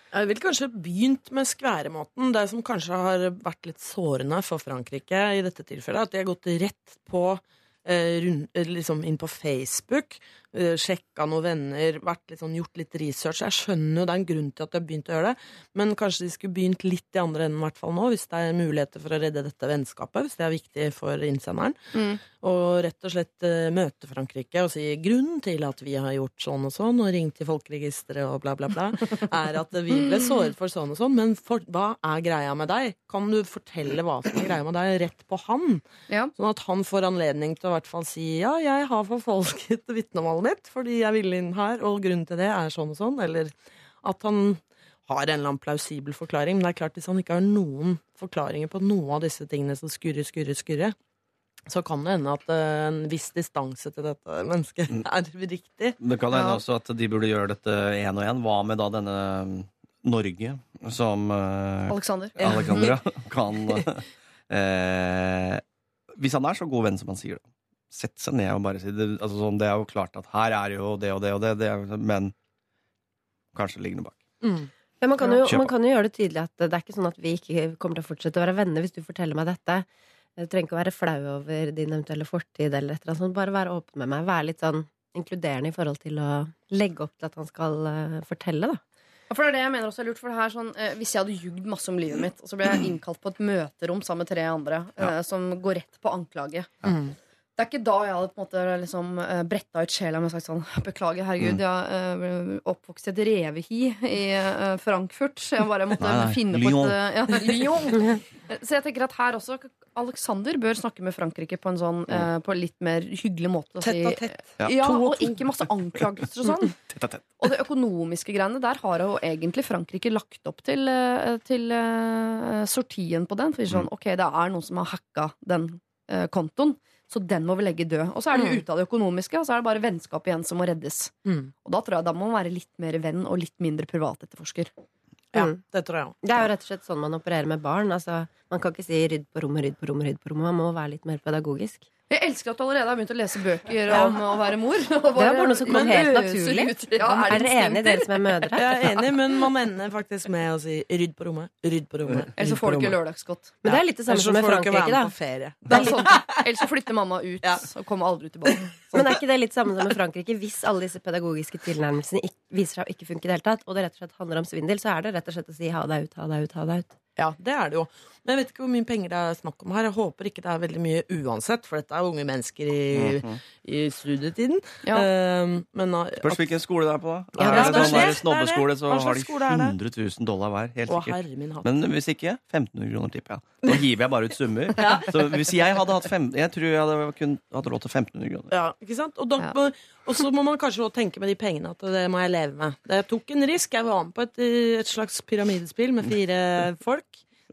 Jeg ville kanskje begynt med skværemåten. Det som kanskje har vært litt sårende for Frankrike i dette tilfellet, at de har gått rett på eh, rund, liksom inn på Facebook, eh, sjekka noen venner, vært litt sånn, gjort litt research. Jeg skjønner jo det er en grunn til at de har begynt å gjøre det, men kanskje de skulle begynt litt i andre enden, i hvert fall nå, hvis det er muligheter for å redde dette vennskapet, hvis det er viktig for innsenderen. Mm. Og rett og slett uh, møte Frankrike og si grunnen til at vi har gjort sånn og sånn, og ringt til folkeregisteret og bla, bla, bla, er at vi ble såret for sånn og sånn. Men for, hva er greia med deg? Kan du fortelle hva som er greia med deg, rett på han? Ja. Sånn at han får anledning til å i hvert fall si ja, jeg har forfalsket vitnemålet ditt fordi jeg ville inn her, og grunnen til det er sånn og sånn. Eller at han har en eller annen plausibel forklaring. Men det er klart hvis han ikke har noen forklaringer på noe av disse tingene som skurrer, skurrer, skurrer, så kan det hende at eh, en viss distanse til dette mennesket er riktig. Det kan hende Ja. også at de burde gjøre dette én og én. Hva med da denne mm, Norge, som eh, Alexander? Alexandra kan eh, Hvis han er så god venn som han sier, da. Sett seg ned og bare si det, altså sånn, det er jo klart at her er jo det og det og det, det er, men kanskje ligger noe bak. Ja, man, kan jo, man kan jo gjøre det tydelig at det er ikke sånn at vi ikke kommer til å fortsette å være venner hvis du forteller meg dette. Du trenger ikke å være flau over din eventuelle fortid eller et eller annet sånt. Bare være åpen med meg. Være litt sånn inkluderende i forhold til å legge opp til at han skal eh, fortelle, da. Ja, for det er det jeg mener også er lurt. For det her sånn, eh, hvis jeg hadde jugd masse om livet mitt, og så ble jeg innkalt på et møterom sammen med tre andre eh, som går rett på anklage Det er ikke da jeg hadde på en måte liksom, eh, bretta ut sjela og sagt sånn Beklager, herregud, jeg er eh, oppvokst i et revehi i eh, Frankfurt. Så jeg bare måtte Nei, nei, finne Lyon. på et ja, Lyon. Så jeg tenker at her også Alexander bør snakke med Frankrike på en sånn eh, På litt mer hyggelig måte. Tett og tett. Ja. Ja, og og ikke masse anklagelser og sånn. Tett a tett. Og det økonomiske greiene, der har jo egentlig Frankrike lagt opp til, til uh, sortien på den. For sånn, ok, det er noen som har hacka den uh, kontoen, så den må vi legge død. Og så er det jo ute av det økonomiske, og så er det bare vennskapet igjen som må reddes. Mm. Og da tror jeg da må man være litt mer venn og litt mindre privatetterforsker. Ja, Mm. det tror jeg også. Det er jo rett og slett sånn man opererer med barn. Altså, man kan ikke si 'rydd på rommet, rydd på rommet', rydd på rommet. Man må være litt mer pedagogisk. Jeg elsker at du allerede har begynt å lese bøker Ja. om å være mor. Det er bare noe som kommer helt naturlig. Ja, er det dere enige, dere som er mødre? Jeg er enig, men man ender faktisk med å si 'rydd på rommet', 'rydd på rommet'. Ellers så får du ikke lørdagsgodt. Men det er litt det samme som med Frankrike, da. med på ferie. Det er sånn. Ellers så flytter mamma ut og kommer aldri tilbake. Men er ikke det litt samme som med Frankrike? Hvis alle disse pedagogiske tilnærmelsene viser seg å ikke funke i det hele tatt, og det rett og slett handler om svindel, så er det rett og slett å si ha deg ut, ha deg ut, ha deg ut. Ja, det er det jo. Men jeg vet ikke hvor mye penger det er snakk om her. Jeg håper ikke det er veldig mye uansett, for dette er unge mennesker i, i studietiden. Ja. Uh, men uh, Spørs hvilken skole det er på, da. Ja, er det det er sånn det. snobbeskole, så har de slags skole er det? 100 000 dollar hver. Helt Å, sikkert. herre min. Men hvis ikke, 1500 kroner, tipper jeg. Da hiver jeg bare ut summer. Så hvis jeg hadde hatt fem, Jeg tror jeg hadde kun hatt råd til 1500 kroner. Ja, ikke sant? Og, da, Ja. og så må man kanskje også tenke med de pengene at det må jeg leve med. Jeg tok en risk. Jeg var med på et, et slags pyramidespill med fire folk.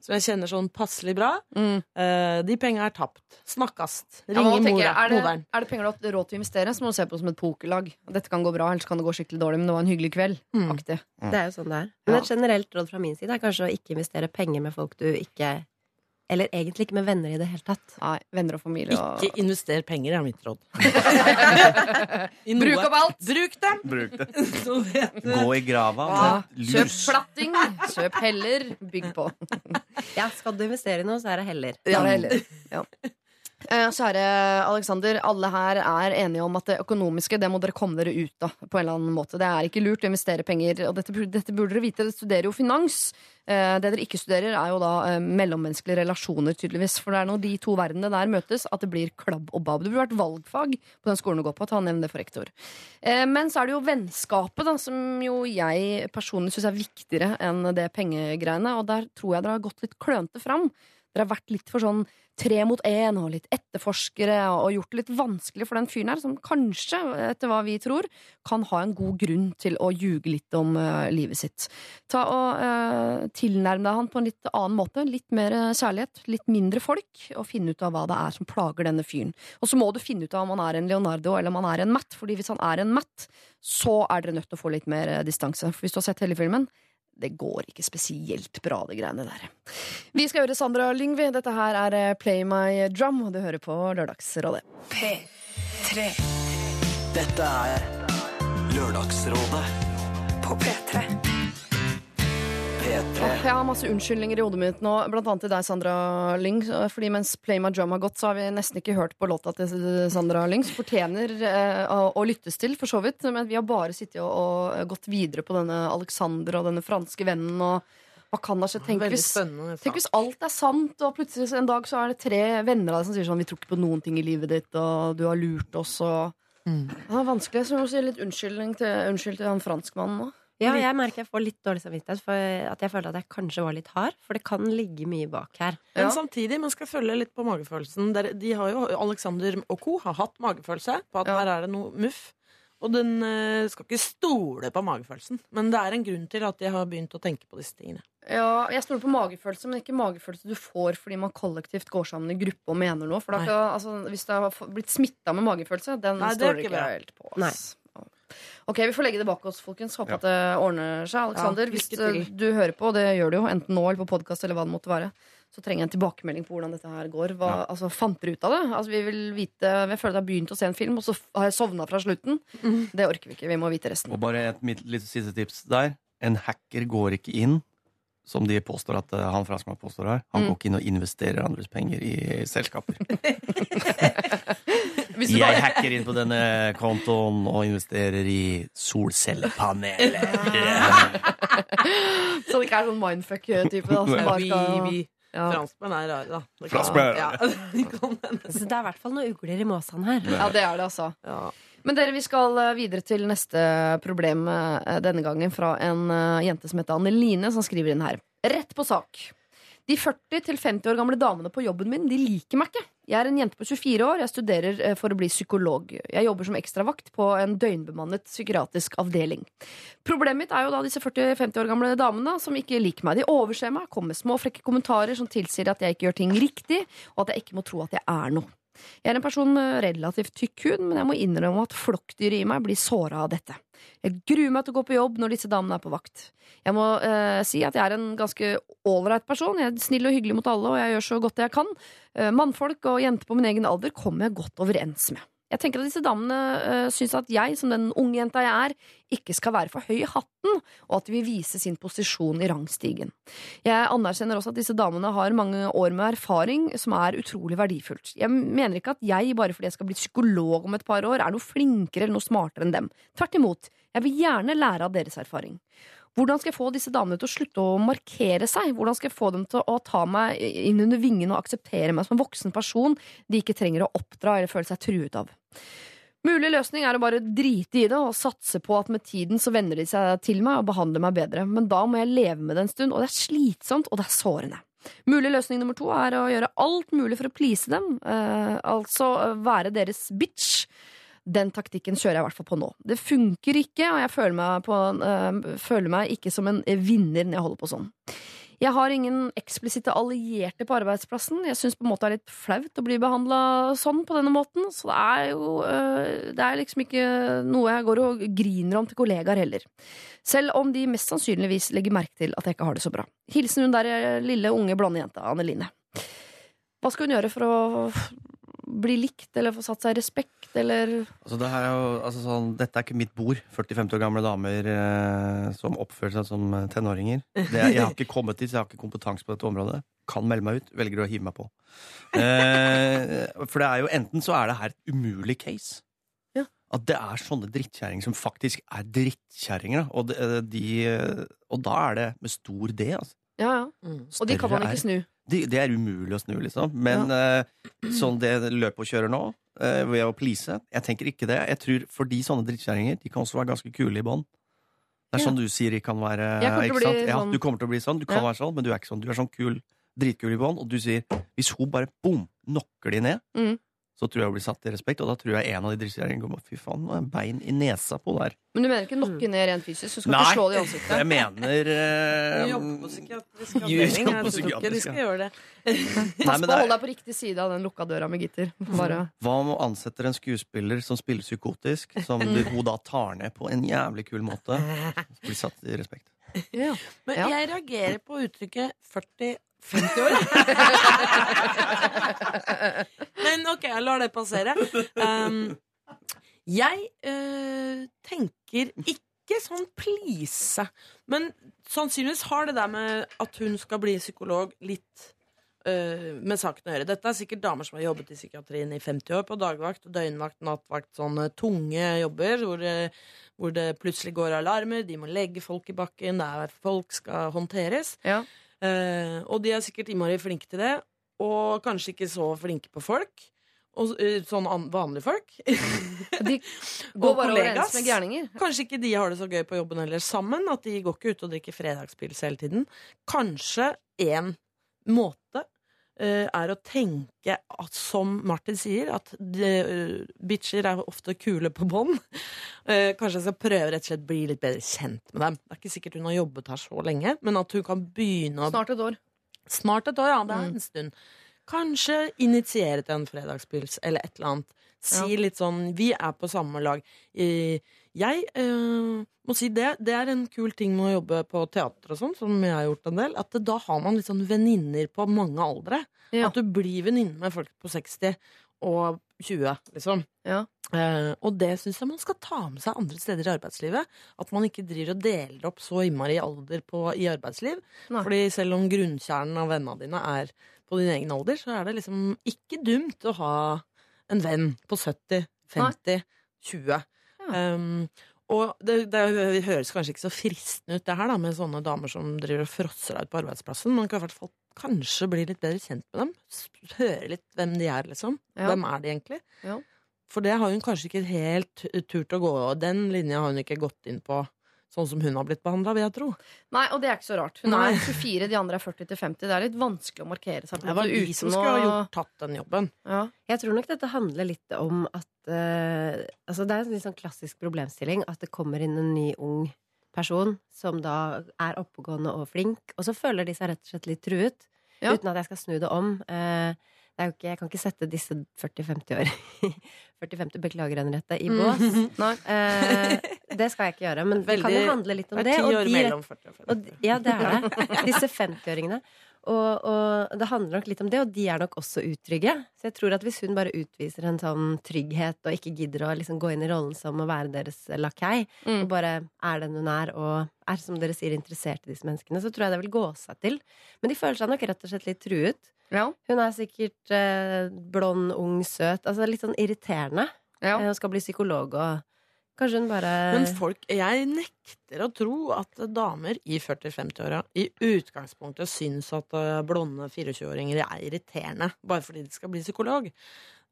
Som jeg kjenner sånn passelig bra. Mm. Uh, de penga er tapt. Snakkast. Ja, tenke, mora, er, det, moderen. er det penger du har råd til å investere, så må du se på det som et pokerlag. Dette kan gå bra, ellers kan det gå skikkelig dårlig, men det var en hyggelig kveld. Mm. Aktig. Det er jo sånn det er. Men et generelt råd fra min side er kanskje å ikke investere penger med folk du ikke Eller egentlig ikke med venner i det hele tatt. Nei, venner og familie og Ikke invester penger, er mitt råd. I noe. Bruk opp alt! Bruk dem! Bruk det. Så vet du. Gå i grava. Ja. Kjøp flatting, platting, kjøp heller, bygg på. Ja, skal du investere i noe, så er det heller. Ja, det er heller. Ja. Eh, Kjære Alexander, alle her er enige om at det økonomiske det må dere komme dere ut av. på en eller annen måte. Det er ikke lurt å investere penger, og dette, dette burde dere vite. Dere studerer jo finans. Eh, Det dere ikke studerer, er jo da eh, mellommenneskelige relasjoner, tydeligvis. For det er når de to verdenene der møtes, at det blir klabb og bab. Det burde vært valgfag på den skolen du går på. Ta nevn det for rektor. Men så er det jo vennskapet, da, som jo jeg personlig syns er viktigere enn det pengegreiene. Og der tror jeg dere har gått litt klønete fram. Dere har vært litt for sånn tre mot én og litt etterforskere og gjort det litt vanskelig for den fyren her, som kanskje, etter hva vi tror, kan ha en god grunn til å ljuge litt om uh, livet sitt. Ta og uh, Tilnærm deg han på en litt annen måte. Litt mer kjærlighet, litt mindre folk, og finne ut av hva det er som plager denne fyren. Og så må du finne ut av om han er en Leonardo eller om han er en Matt, fordi hvis han er en Matt, så er dere nødt til å få litt mer eh, distanse. For hvis du har sett hele filmen, det går ikke spesielt bra, det greiene der. Vi skal høre Sandra Lyngvi. Dette her er eh, Play My Drum, og du hører på Lørdagsrådet. P3 Dette er Lørdagsrådet på P3. P3 Jeg har masse unnskyldninger i hodet mitt nå, blant annet til deg, Sandra Lyng. Fordi mens Play My Drum har gått, så har vi nesten ikke hørt på låta til Sandra Lyng. Som fortjener eh, å, å lyttes til, for så vidt. Men vi har bare sittet og, og gått videre på denne Alexander og denne franske vennen. Og hva kan da skje? Tenk hvis, tenk hvis alt er sant, og plutselig en dag så er det tre venner av deg som sier sånn Vi tror ikke på noen ting i livet ditt, og du har lurt oss, og Mm. Det er vanskelig, så jeg må si litt unnskyldning til, unnskyld til han franskmannen nå. Ja, jeg merker jeg får litt dårlig samvittighet for at jeg føler at jeg kanskje var litt hard. For det kan ligge mye bak her. Men Ja. samtidig, man skal følge litt på magefølelsen. Der, de har jo, Alexander og co. har hatt magefølelse på at Ja. her er det noe muff. Og den eh, skal ikke stole på magefølelsen. Men det er en grunn til at de har begynt å tenke på disse tingene. Ja, jeg stoler på magefølelse, men ikke magefølelse du får fordi man kollektivt går sammen i gruppe og mener noe. For da, altså, Hvis du har blitt smitta med magefølelse, den Nei, det står ikke ikke bra. helt på. ass. Ok, Vi får legge det bak oss, folkens. Håper at det ordner seg. Alexander, Ja, hvis eh, du hører på, det gjør du jo, enten nå eller på podkast eller hva det måtte være, så trenger jeg en tilbakemelding på hvordan dette her går. Hva, altså, Fant dere ut av det? Altså, vi vil vite Jeg føler at jeg har begynt å se en film, og så har jeg sovna fra slutten. Det orker vi ikke. Vi må vite resten. Og bare et mitt lite siste tips der. En hacker går ikke inn, som de påstår at eh, han franskmannen påstår her. Han Mm. går ikke inn og investerer andres penger i selskaper. Hvis du Jeg bare- hacker inn på denne kontoen og investerer i solcellepaneler. Så det ikke er sånn mindfuck-type. da, som bare Vi, skal- vi Ja. franskmenn er rare, da. Det kan, Ja. Så det er i hvert fall noen ugler i måsen her. ja, det er det, altså. Ja. Men dere, vi skal eh, videre til neste problem eh, denne gangen fra en eh, jente som heter Anneline, som skriver inn her. Rett på sak. De 40-50 år gamle damene på jobben min de liker meg ikke. Jeg er en jente på 24 år, jeg studerer eh, for å bli psykolog. Jeg jobber som ekstravakt på en døgnbemannet psykiatrisk avdeling. Problemet mitt er jo da disse 40-50 år gamle damene som ikke liker meg. De overser meg, kommer med små frekke kommentarer som tilsier at jeg ikke gjør ting riktig, og at jeg ikke må tro at jeg er noe. Jeg er en person med relativt tykk hud, men jeg må innrømme at flokkdyret i meg blir såra av dette. Jeg gruer meg til å gå på jobb når disse damene er på vakt. Jeg må eh, si at jeg er en ganske ålreit person. Jeg er snill og hyggelig mot alle, og jeg gjør så godt jeg kan. Eh, mannfolk og jenter på min egen alder kommer jeg godt overens med. Jeg tenker at disse damene uh, syns at jeg, som den unge jenta jeg er, ikke skal være for høy i hatten, og at de vil vise sin posisjon i rangstigen. Jeg anerkjenner også at disse damene har mange år med erfaring som er utrolig verdifullt. Jeg mener ikke at jeg, bare fordi jeg skal bli psykolog om et par år, er noe flinkere eller noe smartere enn dem. Tvert imot, jeg vil gjerne lære av deres erfaring. Hvordan skal jeg få disse damene til å slutte å markere seg? Hvordan skal jeg få dem til å ta meg inn under vingene og akseptere meg som en voksen person de ikke trenger å oppdra eller føle seg truet av? Mulig løsning er å bare drite i det og satse på at med tiden så venner de seg til meg og behandler meg bedre, men da må jeg leve med det en stund, og det er slitsomt, og det er sårende. Mulig løsning nummer to er å gjøre alt mulig for å please dem, eh, altså være deres bitch. Den taktikken kjører jeg i hvert fall på nå. Det funker ikke, og jeg føler meg, på, øh, føler meg ikke som en vinner når jeg holder på sånn. Jeg har ingen eksplisitte allierte på arbeidsplassen. Jeg syns det er litt flaut å bli behandla sånn på denne måten. Så det er jo øh, Det er liksom ikke noe jeg går og griner om til kollegaer heller. Selv om de mest sannsynligvis legger merke til at jeg ikke har det så bra. Hilsen hun der eh, lille, unge, blonde jenta, Anneline. Hva skal hun gjøre for å bli likt eller få satt seg respekt, eller Altså, det er jo, altså, sånn, dette er ikke mitt bord. 40-50 år gamle damer eh, som oppfører seg som eh, tenåringer. Det, jeg har ikke kommet dit, så jeg har ikke kompetanse på dette området. Kan melde meg ut. Velger å hive meg på. Eh, for det er jo enten så er det her et umulig case. Ja. At det er sånne drittkjerringer som faktisk er drittkjerringer. Og, eh, de, og da er det med stor D. Altså. Ja, ja. Og de kan man ikke snu. De, det er umulig å snu, liksom. Men eh, sånn det løpet å kjøre nå, eh, ved å please Jeg tenker ikke det. Jeg tror fordi sånne drittkjerringer De kan også være ganske kule i bånn. Det er Ja. sånn du, sier de kan være. Ikke sant? Sånn. Ja, du kommer til å bli sånn. Du kan Ja. være sånn, men du er ikke sånn. Du er sånn kul, dritkul i bånn, og du sier Hvis hun bare boom, knocker de ned, Mm. Så tror jeg hun blir satt i respekt, og da tror jeg en av de drittkjerringene kommer Fy faen, nå er det bein i nesa på der. Men du mener ikke nokke ned rent fysisk? Du skal Nei. ikke slå det i ansiktet? Jeg mener uh, Vi jobber på psykiatrisk avdeling. Jeg tror ikke de skal gjøre det. Pass på å holde deg på riktig side av den lukka døra med gitter. Bare Hva om hun ansetter en skuespiller som spiller psykotisk, som hun da tar ned på en jævlig kul måte? Blir satt i respekt. ja. Men jeg reagerer på uttrykket 40-50 år. Men ok, jeg lar det passere. Um, jeg uh, tenker ikke sånn please. Men sannsynligvis har det der med at hun skal bli psykolog, litt uh, med saken å gjøre. Dette er sikkert damer som har jobbet i psykiatrien i 50 år, på dagvakt, døgnvakt, nattvakt, sånne tunge jobber hvor, eh, hvor det plutselig går alarmer, de må legge folk i bakken, det er folk skal håndteres. Ja. Eh, og de er sikkert innmari flinke til det, og kanskje ikke så flinke på folk. Og, eh, sånn an vanlige folk. De går Og bare overens med gærninger. Kanskje ikke de har det så gøy på jobben heller sammen. At de går ikke ut og drikker fredagspils hele tiden. Kanskje en måte er å tenke at, som Martin sier, at de, eh, bitcher er ofte kule på bånd. Eh, kanskje jeg skal prøve rett og slett bli litt bedre kjent med dem. Det er ikke sikkert hun har jobbet her så lenge, men at hun kan begynne å Snart et år. Snart et år, ja. Det er Mm. en stund. Kanskje initiere til en fredagspils eller et eller annet. Si litt sånn Vi er på samme lag. Eh, Jeg eh, må si det. Det er en kul ting med å jobbe på teater og sånn, som jeg har gjort en del. At da har man litt sånn venninner på mange aldre. Ja. At du blir venninne med folk på 60 og 20, liksom. Ja. Eh, og det syns jeg man skal ta med seg andre steder i arbeidslivet. At man ikke driver og deler opp så innmari alder på, i arbeidsliv. Nei. Fordi selv om grunnkjernen av vennene dine er på din egen alder, så er det liksom ikke dumt å ha en venn på 70, 50, 20. Um, og det, det høres kanskje ikke så fristende ut, det her da, med sånne damer som driver og frosser deg ut på arbeidsplassen. Man kan i hvert fall kanskje bli litt bedre kjent med dem. Høre litt hvem de er, liksom. Ja. Hvem er de egentlig? Ja. For det har hun kanskje ikke helt turt å gå, og den linja har hun ikke gått inn på sånn som hun har blitt behandla, vil jeg tro. Nei, og det er ikke så rart. Hun Nei. er 24, de andre er 40 til 50. Det er litt vanskelig å markere seg. Det var de som skulle ha gjort, tatt den jobben. Ja. Jeg tror nok dette handler litt om at uh, Altså det er en litt sånn klassisk problemstilling at det kommer inn en ny ung person som da er oppegående og flink, og så føler de seg rett og slett litt truet. Ja. Uten at jeg skal snu det om. Eh, det er jo ikke, Jeg kan ikke sette disse 40-50 år 40-50, beklager Henriette, i bås. Nei. Eh, det skal jeg ikke gjøre, men det kan jo handle litt om Det det. er ti og år de- mellom 40 og 50. og, ja, det er det. Disse 50-åringene. Og, og det handler nok litt om det, og de er nok også utrygge. Så jeg tror at hvis hun bare utviser en sånn trygghet og ikke gidder å liksom gå inn i rollen som å være deres lakei, Mm. og bare er den hun er, og er, som dere sier, interessert i disse menneskene, så tror jeg det vil gå seg til. Men de føler seg nok rett og slett litt truet. Ja. Hun er sikkert eh, blond, ung, søt. Altså litt sånn irriterende. Ja. Eh, Hun skal bli psykolog og Kanskje hun bare Men folk, jeg nekter å tro at damer i 40-50-åra i utgangspunktet syns at eh, blonde 24-åringer er irriterende bare fordi de skal bli psykolog.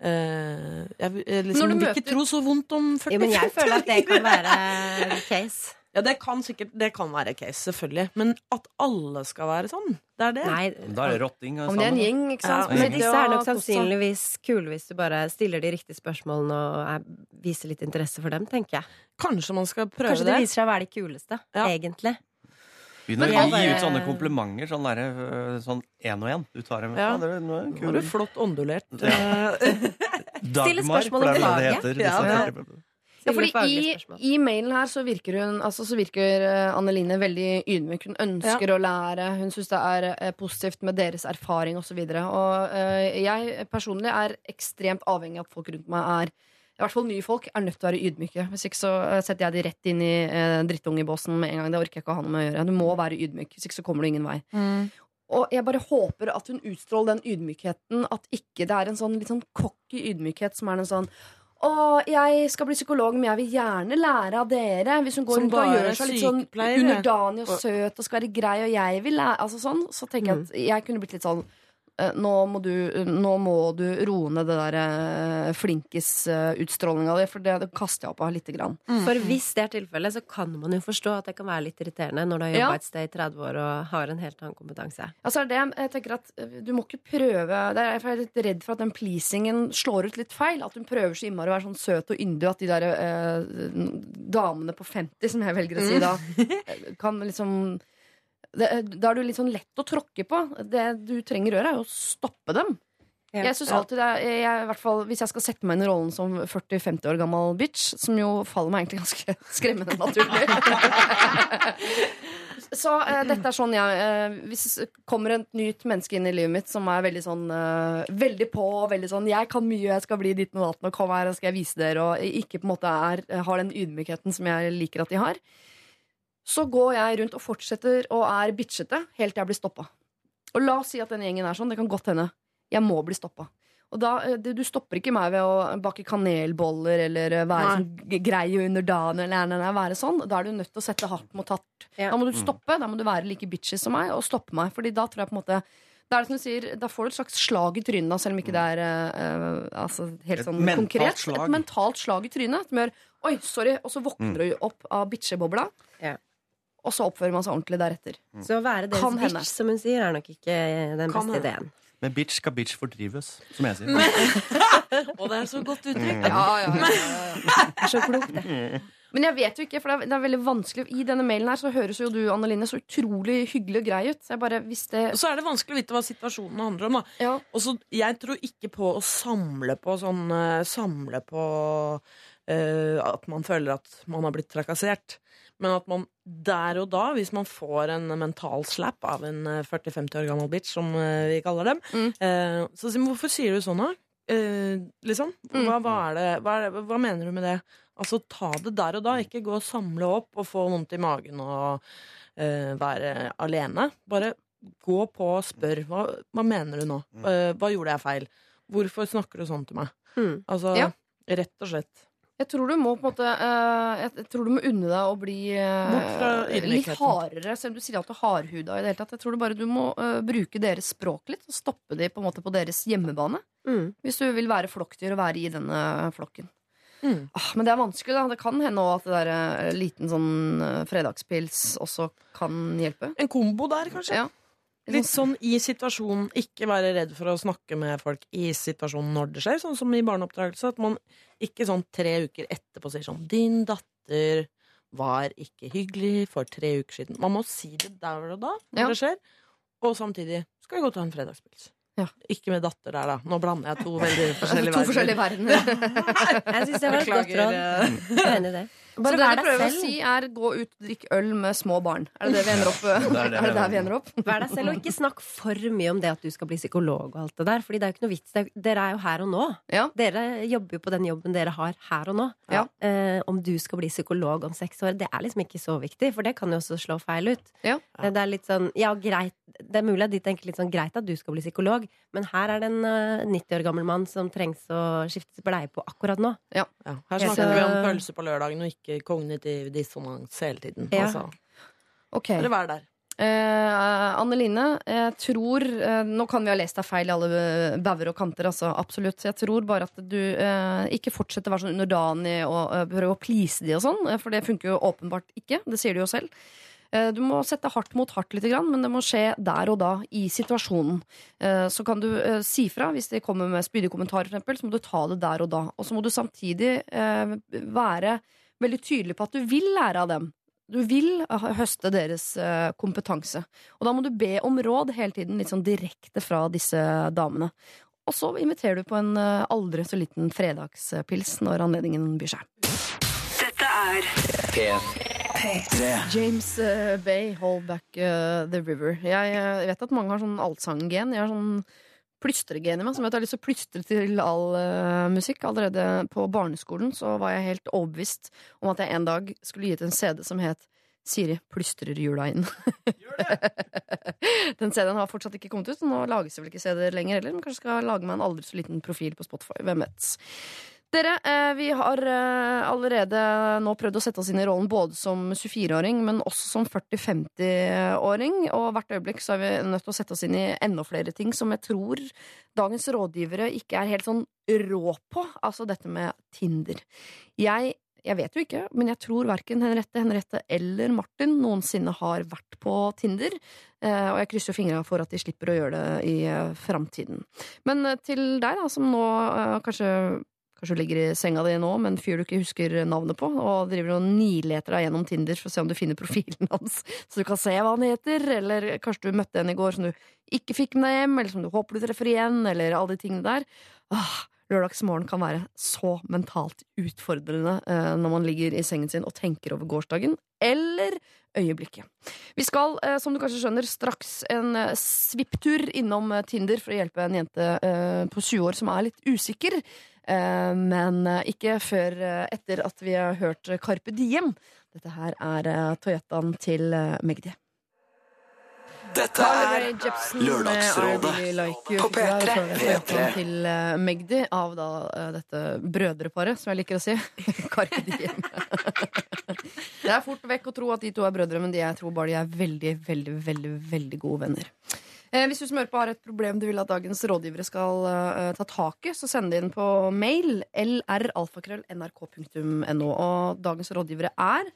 Eh, jeg jeg liksom vil ikke tro så vondt om 40-50-åringer. Jo, men jeg føler at det kan være case. Ja, det kan sikkert det kan være case, selvfølgelig. Men at alle skal være sånn, det er det. Nei, Da er det rotting. Om det er en gjeng, ikke sant? Ja, Men disse er nok sannsynligvis kule hvis du bare stiller de riktige spørsmålene og er, viser litt interesse for dem, tenker jeg. Kanskje man skal prøve det. Kanskje det det. viser seg å være de kuleste, Ja. egentlig. Begynn Men å gi bare- ut sånne komplimenter. Sånn derre øh, sånn én og én. Du tar dem Ja. Ja, det er, nå er det Nå kul. er du flott ondulert. Ja. Stille Dagmar, spørsmål for det er om det det heter. Ja, disse ja. 40 Ja, fordi i. I mailen her så virker hun altså, så virker eh, Anneline veldig ydmyk. Hun ønsker å lære. Hun syns det er eh, positivt med deres erfaring osv. Og, så og eh, jeg personlig er ekstremt avhengig av at folk rundt meg er i hvert fall nye folk er nødt til å være ydmyke. Hvis ikke så setter jeg de rett inn i eh, drittungebåsen med en gang. Det orker jeg ikke å ha noe med å gjøre. Du må være ydmyk, hvis ikke så kommer du ingen vei. Og jeg bare håper at hun utstråler den ydmykheten. At ikke det er en sånn litt sånn cocky ydmykhet som er en sånn å, jeg skal bli psykolog, men jeg vil gjerne lære av dere. Hvis hun går rundt og gjør seg litt sånn underdanig og Og- søt og skal være grei, og jeg vil lære Altså sånn, så tenker jeg at jeg kunne blitt litt sånn nå må, du, nå må du roe ned det der uh, flinkis-utstrålinga di, for det, det kaster jeg opp av lite grann. For hvis det er tilfellet, så kan man jo forstå at det kan være litt irriterende når du har Ja. et sted i 30 år og har en helt annen kompetanse. Altså det, jeg tenker at eh, Du må ikke prøve det er, Jeg er litt redd for at den pleasingen slår ut litt feil. At hun prøver så innmari å være sånn søt og yndig at de der eh, damene på 50, som jeg velger å si da, eh, kan liksom det, Da er du litt sånn lett å tråkke på. Det du trenger å gjøre, er jo å stoppe dem. Ja. Jeg synes alltid det er, jeg, i hvert fall, Hvis jeg skal sette meg inn i rollen som 40-50 år gammel bitch, som jo faller meg egentlig ganske skremmende naturlig Så uh, dette er sånn jeg uh, Hvis det kommer et nytt menneske inn i livet mitt som er veldig sånn uh, Veldig på, veldig sånn 'Jeg kan mye, jeg skal bli ditt og datten, og kom her, skal jeg vise dere', og ikke på en måte er, har den ydmykheten som jeg liker at de har, så går jeg rundt og fortsetter og er bitchete helt til jeg blir stoppa. Og la oss si at denne gjengen er sånn. Det kan godt hende. Jeg må bli stoppa. Og da, eh, Du stopper ikke meg ved å bake kanelboller eller eh, være sånn grei og underdanig. Eller nei, nei, være sånn. Da er du nødt til å sette hardt mot hardt. Ja. Da må du stoppe. Da må du være like bitchy som meg og stoppe meg. Fordi da tror jeg på en måte da, er det som du sier, da får du et slags slag i trynet, selv om ikke det er eh, altså, helt sånn et konkret. slag. Et mentalt slag i trynet som gjør Oi, sorry. Og så våkner du opp av bitchebobla. Ja. Og så oppfører man seg ordentlig deretter. Så å være deres Kan bitch, bitch, som hun sier, er nok ikke den Kan beste ideen. Men bitch skal bitch fordrives, som jeg sier. Og det er så godt uttrykk. Ja, ja, ja, Det er så klokt, det. Men jeg vet jo ikke, for det er, det er veldig vanskelig I denne mailen her så høres jo du, Anneline, så utrolig hyggelig og grei ut. Så jeg bare, hvis det Og så er det vanskelig å vite hva situasjonen handler om. Da. ja. Og så, jeg tror ikke på å samle på sånn eh, Samle på uh, at man føler at man har blitt trakassert. Men at man der og da, hvis man får en mental slap av en eh, 40-50 år gammel bitch, som eh, vi kaller dem, Mm. eh, så sier man, hvorfor sier du sånn, da? Eh, liksom? Mm. Hva, hva, er det, hva, er det, hva mener du med det? Altså, ta det der og da. Ikke gå og samle opp og få vondt i magen og eh, være alene. Bare gå på og spør. Hva, hva mener du nå? Eh, hva gjorde jeg feil? Hvorfor snakker du sånn til meg? Mm. Altså, Ja. rett og slett. Jeg tror du må på en måte eh, Jeg tror du må unne deg å bli eh, litt hardere, selv om du sier at du er hardhuda i det hele tatt. Jeg tror du bare du må eh, bruke deres språk litt, og stoppe de på en måte på deres hjemmebane. Mm. Hvis du vil være flokkdyr og være i denne flokken. Mm. Ah, men det er vanskelig, da. Det kan hende også at det der liten sånn fredagspils også kan hjelpe. En kombo der, kanskje? Ja. Litt sånn i situasjonen. Ikke være redd for å snakke med folk i situasjonen når det skjer, sånn som i barneoppdragelse. At man ikke sånn tre uker etterpå sier sånn 'Din datter var ikke hyggelig for tre uker siden'. Man må si det der og da, når Ja. det skjer. Og samtidig skal vi gå og ta en fredagspils. Ja. Ikke med datter der, da. Nå blander jeg to veldig forskjellige To forskjellige verdener. Jeg syns det var et godt råd. eh, Jeg er enig i det. Så Bare det du prøver prøver å si, er gå ut og drikk øl med små barn. Er det det vi ender opp er det Er det der vi ender opp? Vær deg selv, og ikke snakk for mye om det at du skal bli psykolog og alt det der. Fordi det er jo ikke noe vits. Det er, dere er jo her og nå. Ja. Dere jobber jo på den jobben dere har her og nå. Ja. Eh, om du skal bli psykolog om seks år, det er liksom ikke så viktig, for det kan jo også slå feil ut. Ja. Eh, Det er litt sånn, ja, greit Det er mulig at de tenker litt sånn greit at du skal bli psykolog, men her er det en uh, 90 år gammel mann som trengs å skifte bleie på akkurat nå. ja. Her Ja, snakker så- vi om pølse på lørdagen og ikke kognitiv dissonans hele tiden. Ja. Altså, Okay. bare vær der. Eh, Anne Line, jeg tror eh, Nå kan vi ha lest deg feil i alle bauger og kanter, altså, absolutt. Jeg tror bare at du eh, ikke fortsetter å være sånn underdanig og eh, prøve å please de og sånn, eh, for det funker jo åpenbart ikke. Det sier du jo selv. Eh, Du må sette hardt mot hardt litt, men det må skje der og da, i situasjonen. Eh, Så kan du eh, si fra hvis de kommer med spydige kommentarer, eksempel, så må du ta det der og da. Og så må du samtidig eh, være veldig tydelig på at du vil lære av dem. Du vil høste deres eh, kompetanse. Og da må du be om råd hele tiden, litt sånn direkte fra disse damene. Og så inviterer du på en eh, aldri så liten fredagspils når anledningen byr seg. Dette er P3. James eh, Bay, Hold Back eh, The River. Jeg eh, vet at mange har sånn allsanggen. Jeg har sånn plystreggen i meg, som gjør at jeg har lyst til å plystre til all uh, musikk. Allerede på barneskolen så var jeg helt overbevist om at jeg en dag skulle gi ut en CD som het Siri plystrer jula inn. Den CD-en har fortsatt ikke kommet ut, så nå lages det vel ikke CD-er lenger heller. Men kanskje skal lage meg en aldri så liten profil på Spotify. Hvem vet. Dere, eh, vi har eh, allerede nå prøvd å sette oss inn i rollen både som 24-åring, men også som 40-50-åring. Og hvert øyeblikk så er vi nødt til å sette oss inn i enda flere ting som jeg tror dagens rådgivere ikke er helt sånn rå på. Altså dette med Tinder. Jeg, jeg vet jo ikke, men jeg tror verken Henriette, Henriette eller Martin noensinne har vært på Tinder. Eh, og jeg krysser fingra for at de slipper å gjøre det i framtiden. Men til deg, da, som nå kanskje Kanskje du ligger i senga di nå med en fyr du ikke husker navnet på, og driver og nileter deg gjennom Tinder for å se om du finner profilen hans, så du kan se hva han heter, eller kanskje du møtte en i går som du ikke fikk med deg hjem, eller som du håper du treffer igjen, eller alle de tingene der. Åh, Lørdagsmorgen kan være så mentalt utfordrende eh, når man ligger i sengen sin og tenker over gårsdagen, eller øyeblikket. Vi skal, eh, som du kanskje skjønner, straks en eh, svipptur innom eh, Tinder for å hjelpe en jente eh, på 20 år som er litt usikker. Eh, men eh, ikke før eh, etter at vi har hørt Carpe Diem. Dette her er Toyotaen til Magdi. Dette er Lørdagsrådet på Fikk jeg P3. Toyotaen til Magdi av da dette brødreparet, som jeg liker å si. Carpe Diem. det er fort vekk å tro at de to er brødre, men de jeg tror bare de er veldig, veldig, veldig, veldig gode venner. Eh, hvis du som hører på har et problem du vil at dagens rådgivere skal eh, ta tak i, så send det inn på mail lralfakrøll.nrk.no. Og dagens rådgivere er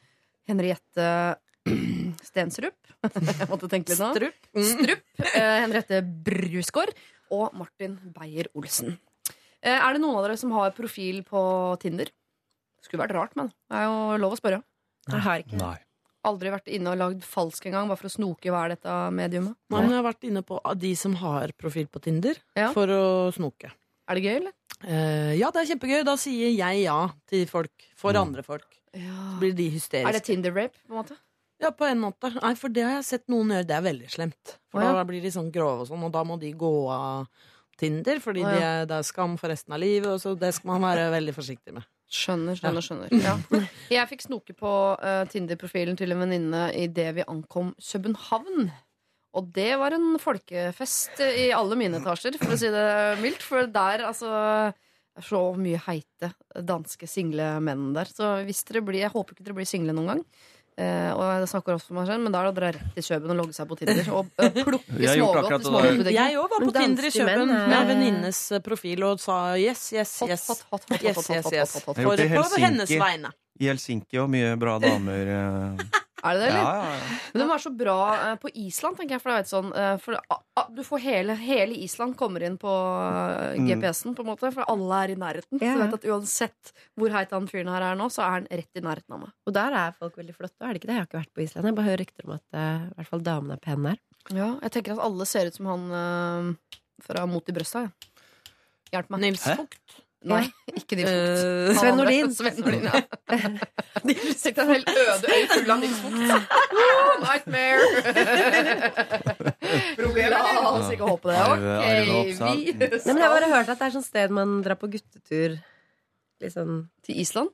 Henriette Stensrup. Jeg måtte tenke litt nå. Strupp. Strup eh, Henriette Brusgaard og Martin Beyer-Olsen. Eh, er det noen av dere som har profil på Tinder? Skulle vært rart, men det er jo lov å spørre. Ikke Nei. Aldri vært inne og lagd falsk engang, bare for å snoke hva er dette mediumet. Nei, men jeg har vært inne på de som har profil på Tinder, Ja. for å snoke. Er det gøy, eller? Uh, ja, det er kjempegøy. Da sier jeg ja til folk for Mm. andre folk. Ja. Så blir de Er det. Tinder-rape, på en måte? Ja, på en måte. Nei, for det har jeg sett noen gjøre. Det er veldig slemt. For oh, ja. da blir de sånn grove og sånn, og da må de gå av Tinder, fordi de ja. er, det er skam for resten av livet, og så det skal man være veldig forsiktig med. Skjønner, skjønner, skjønner. Ja. Jeg fikk snoke på uh, Tinder-profilen til en venninne idet vi ankom København. Og det var en folkefest i alle mine etasjer, for å si det mildt. For der, altså Så mye heite danske single menn der. Så hvis dere blir, jeg håper ikke dere blir single noen gang. Eh, og jeg snakker også for meg selv, men da er det å dra rett til Kjøben og logge seg på Tinder. Og eh, plukke smågodt. Jeg òg var på Tinder i Kjøben med en venninnes eh, profil og sa yes, yes, Hot, yes. hot, hot, hot, Yes, hot, hot, yes, hot, yes. hot, hot, hot. Jeg har For, på hennes vegne. I Helsinki og mye bra damer. Er det det, eller? ja, ja. Men de er så bra eh, på Island, tenker jeg. For det er et sånn, eh, for, ah, ah, du får hele, hele Island kommer inn på eh, Mm. GPS-en, på en måte, for alle er i nærheten. Ja. Så du vet at uansett hvor heit han fyren her er nå, så er han rett i nærheten av meg. Og der er folk veldig flotte, er det ikke det? Jeg har ikke vært på Island. Jeg bare hører rykter om at eh, i hvert fall damene er pene der. Ja, jeg tenker at alle ser ut som han eh, Fra Mot i brøsta. jeg. Hjelp meg. Nils Hæ? Vogt. Nei, ikke din fukt. Uh, Sven. Nordin. Sven Nordin, ja. De sitter en hel øde øy full av din fukt. Nightmare! Problemet er La oss ikke håpe det. Ok, vi Nei, men jeg har bare hørt at det er sånn sted man drar på guttetur. Liksom Til Island.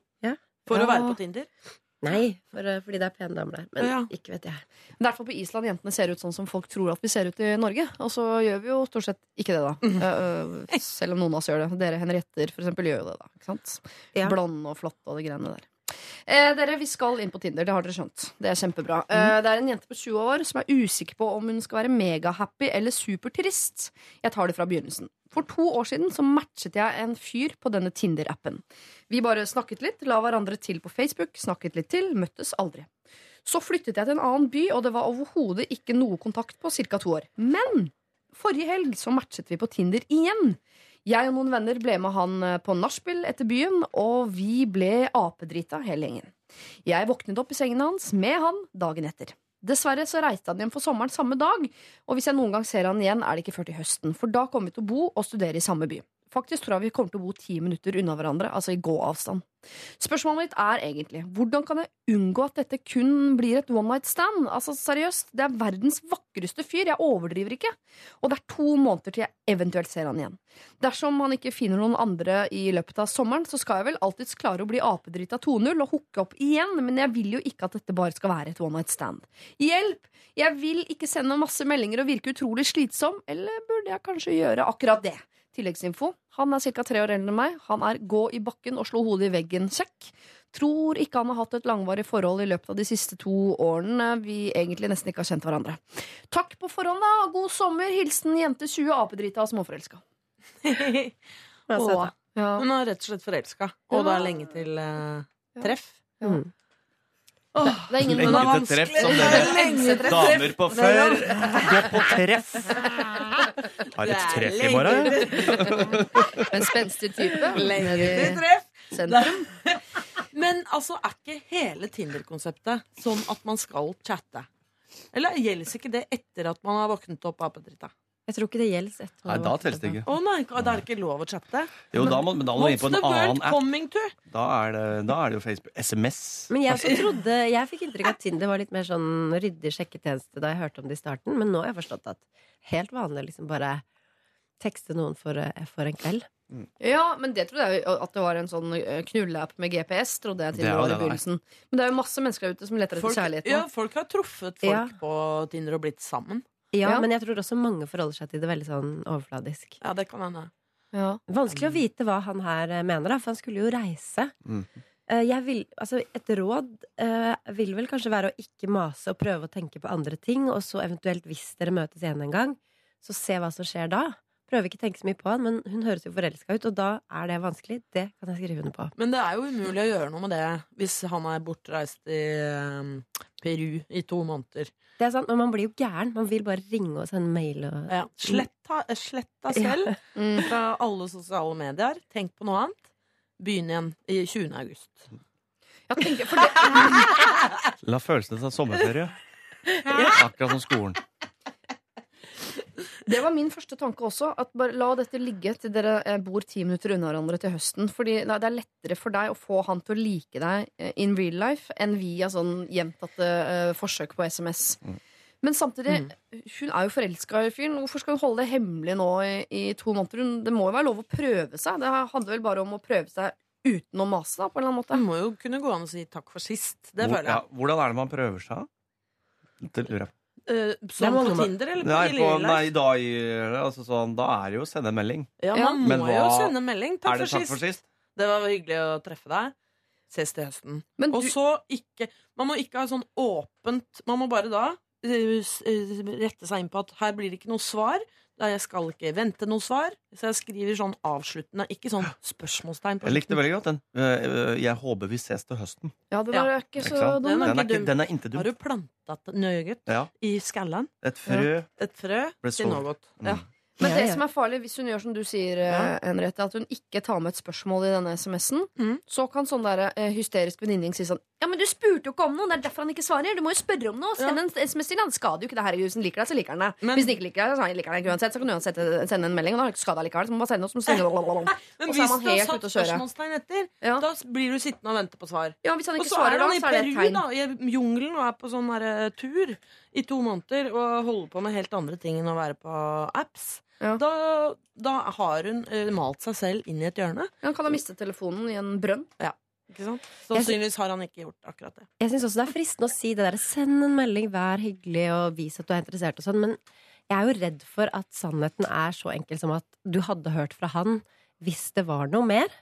For Ja. å være på Tinder. Nei, for, eh, fordi det er pene damer der. Men Ja. ikke vet jeg. Det er i på Island jentene ser ut sånn som folk tror at vi ser ut i Norge. Og så gjør vi jo stort sett ikke det, da. Mm eh, selv om noen av oss gjør det. Dere Henrietter for eksempel gjør jo det, da. Ikke sant? Ja. Blonde og flotte og de greiene der. Eh, dere, Vi skal inn på Tinder, det har dere skjønt. Det er kjempebra. Eh, det er en jente på 20 år som er usikker på om hun skal være megahappy eller supertrist. Jeg tar det fra begynnelsen. For to år siden så matchet jeg en fyr på denne Tinder-appen. Vi bare snakket litt, la hverandre til på Facebook, snakket litt til, møttes aldri. Så flyttet jeg til en annen by, og det var overhodet ikke noe kontakt på ca. to år. Men forrige helg så matchet vi på Tinder igjen. Jeg og noen venner ble med han eh, på nachspiel etter byen, og vi ble apedrita hele gjengen. Jeg våknet opp i sengen hans med han dagen etter. Dessverre så reiste han hjem for sommeren samme dag, og hvis jeg noen gang ser han igjen, er det ikke før til høsten, for da kommer vi til å bo og studere i samme by. Faktisk tror jeg vi kommer til å bo ti minutter unna hverandre, altså i gåavstand. Spørsmålet mitt er egentlig hvordan kan jeg unngå at dette kun blir et one night stand? Altså seriøst, Det er verdens vakreste fyr, jeg overdriver ikke. Og det er to måneder til jeg eventuelt ser han igjen. Dersom han ikke finner noen andre i løpet av sommeren, så skal jeg vel alltids klare å bli apedrita 2-0 og hooke opp igjen, men jeg vil jo ikke at dette bare skal være et one night stand. Hjelp! Jeg vil ikke sende masse meldinger og virke utrolig slitsom, eller burde jeg kanskje gjøre akkurat det? Tilleggsinfo. Han er ca. tre år eldre enn meg. Han er gå i bakken og slå hodet i veggen. Sjekk. Tror ikke han har hatt et langvarig forhold i løpet av de siste to årene vi egentlig nesten ikke har kjent hverandre. Takk på forhånd, da. God sommer. Hilsen jente 20, apedrita og småforelska. Hun er rett og slett forelska, og det er lenge til uh, treff. Mm. Det er ingen Lenge det til treff, som Det er dere damer på før. Gå på treff. Har et treff i morgen. En spenstig type. Lenge til treff. Sentrum. Men altså, er ikke hele Tinder-konseptet sånn at man skal chatte? Eller gjelder ikke det etter at man har våknet opp av apedrita? Jeg tror ikke det gjelder etter Nei, da teller det ikke. Å nei, da er det ikke lov å chatte? Jo, da må, men da må du inn What's på en the world annen app. coming to? Da er det, da er det jo Facebook. SMS. Men jeg også trodde Jeg fikk inntrykk av at Tinder var litt mer sånn ryddig sjekketjeneste da jeg hørte om det i starten, men nå har jeg forstått at helt vanlig liksom bare tekste noen for, eh, for en kveld. Ja, men det trodde jeg jo at det var en sånn eh, knulleapp med GPS. Trodde jeg til Det er det jo var i det det er. begynnelsen Men det er jo masse mennesker ute som leter etter Folk, kjærlighet. ja, folk har truffet folk Ja. på Tinder og blitt sammen. Ja, Ja. Men jeg tror også mange forholder seg til det veldig sånn overfladisk. Ja, det kan hende. Ja. Vanskelig å vite hva han her eh, mener, da, for han skulle jo reise. Mm. Eh, Jeg vil, altså et råd uh, vil vel kanskje være å ikke mase og prøve å tenke på andre ting, og så eventuelt, hvis dere møtes igjen en gang, så se hva som skjer da. Prøve ikke å tenke så mye på han, men hun høres jo forelska ut, og da er det vanskelig. Det kan jeg skrive under på. Men det er jo umulig å gjøre noe med det hvis han er bortreist i eh, Peru i to måneder. Det er sant, Men man blir jo gæren. Man vil bare ringe og sende mail. Og... Ja. Slett deg selv Mm. fra alle sosiale medier. Tenk på noe annet. Begynn igjen i 20. august. Ja, tenk, for det, La følelsene ta sommerferie. Akkurat som skolen. Det var min første tanke også. At bare La dette ligge til dere eh, bor ti minutter unna hverandre til høsten. Fordi det er lettere for deg å få han til å like deg eh, in real life enn via sånn gjentatte eh, forsøk på SMS. Men samtidig, hun er jo forelska i fyren. Hvorfor skal hun holde det hemmelig nå i, i to måneder? Det må jo være lov å prøve seg. Det handler vel bare om å prøve seg uten å mase, da, på en eller annen måte. Det må jo kunne gå an å si takk for sist. Det Hvor, føler ja, jeg. hvordan er det man prøver seg? Det lurer jeg på. Som mange på Tinder eller på Nei, på, nei da, i- altså sånn, da er det jo å sende en melding. Ja, man man Men må jo hva- sende melding. Takk er det for takk for sist. sist? Det var hyggelig å treffe deg. Ses til høsten. Men Og du, så ikke Man må ikke ha sånn åpent Man må bare da eh, eh, rette seg inn på at her blir det ikke noe svar. Jeg skal ikke vente noe svar. Så jeg skriver sånn avsluttende, ikke sånn spørsmålstegn. på Jeg likte veldig godt den. Eh, Jeg håper vi ses til høsten. ja, det Ja. var ikke Ikke så dum. Den er Den er, ikke ikke, dum. er Har du plantet nøye Ja, i skallen? et frø. Et frø til så- noe godt. Mm. Ja. Men Ja, det ja. som er farlig, hvis hun gjør som du sier, ja. Henriette, at hun ikke tar med et spørsmål i denne SMS-en, mm. så kan sånn der eh, hysterisk venninning si sånn Ja, men du spurte jo ikke om noe, det er derfor han ikke svarer. Du må jo spørre om noe. Send en SMS til han. Skader jo ikke det. her. hvis han liker deg, så liker han deg. Men- hvis han ikke liker deg, så liker han deg uansett. Så kan du uansett eh, sende en melding, og da har du ikke skada likevel. Så må man bare sende noe som sender Men Og så hvis man du har helt satt spørsmålstegn etter, da blir du sittende og vente på svar. Ja, hvis han Og ikke så svarer er da, han i det et Peru, tegn. da, i jungelen, og er på sånn derre tur i to måneder og holder på med helt andre ting enn å være på apps. Ja. Da, da har hun uh, malt seg selv inn i et hjørne. Han kan ha mistet telefonen i en brønn. Ja. Sannsynligvis har han ikke gjort akkurat det. Jeg syns også det er fristende å si det der send en melding, vær hyggelig og vis at du er interessert og sånn, men jeg er jo redd for at sannheten er så enkel som at du hadde hørt fra han hvis det var noe mer.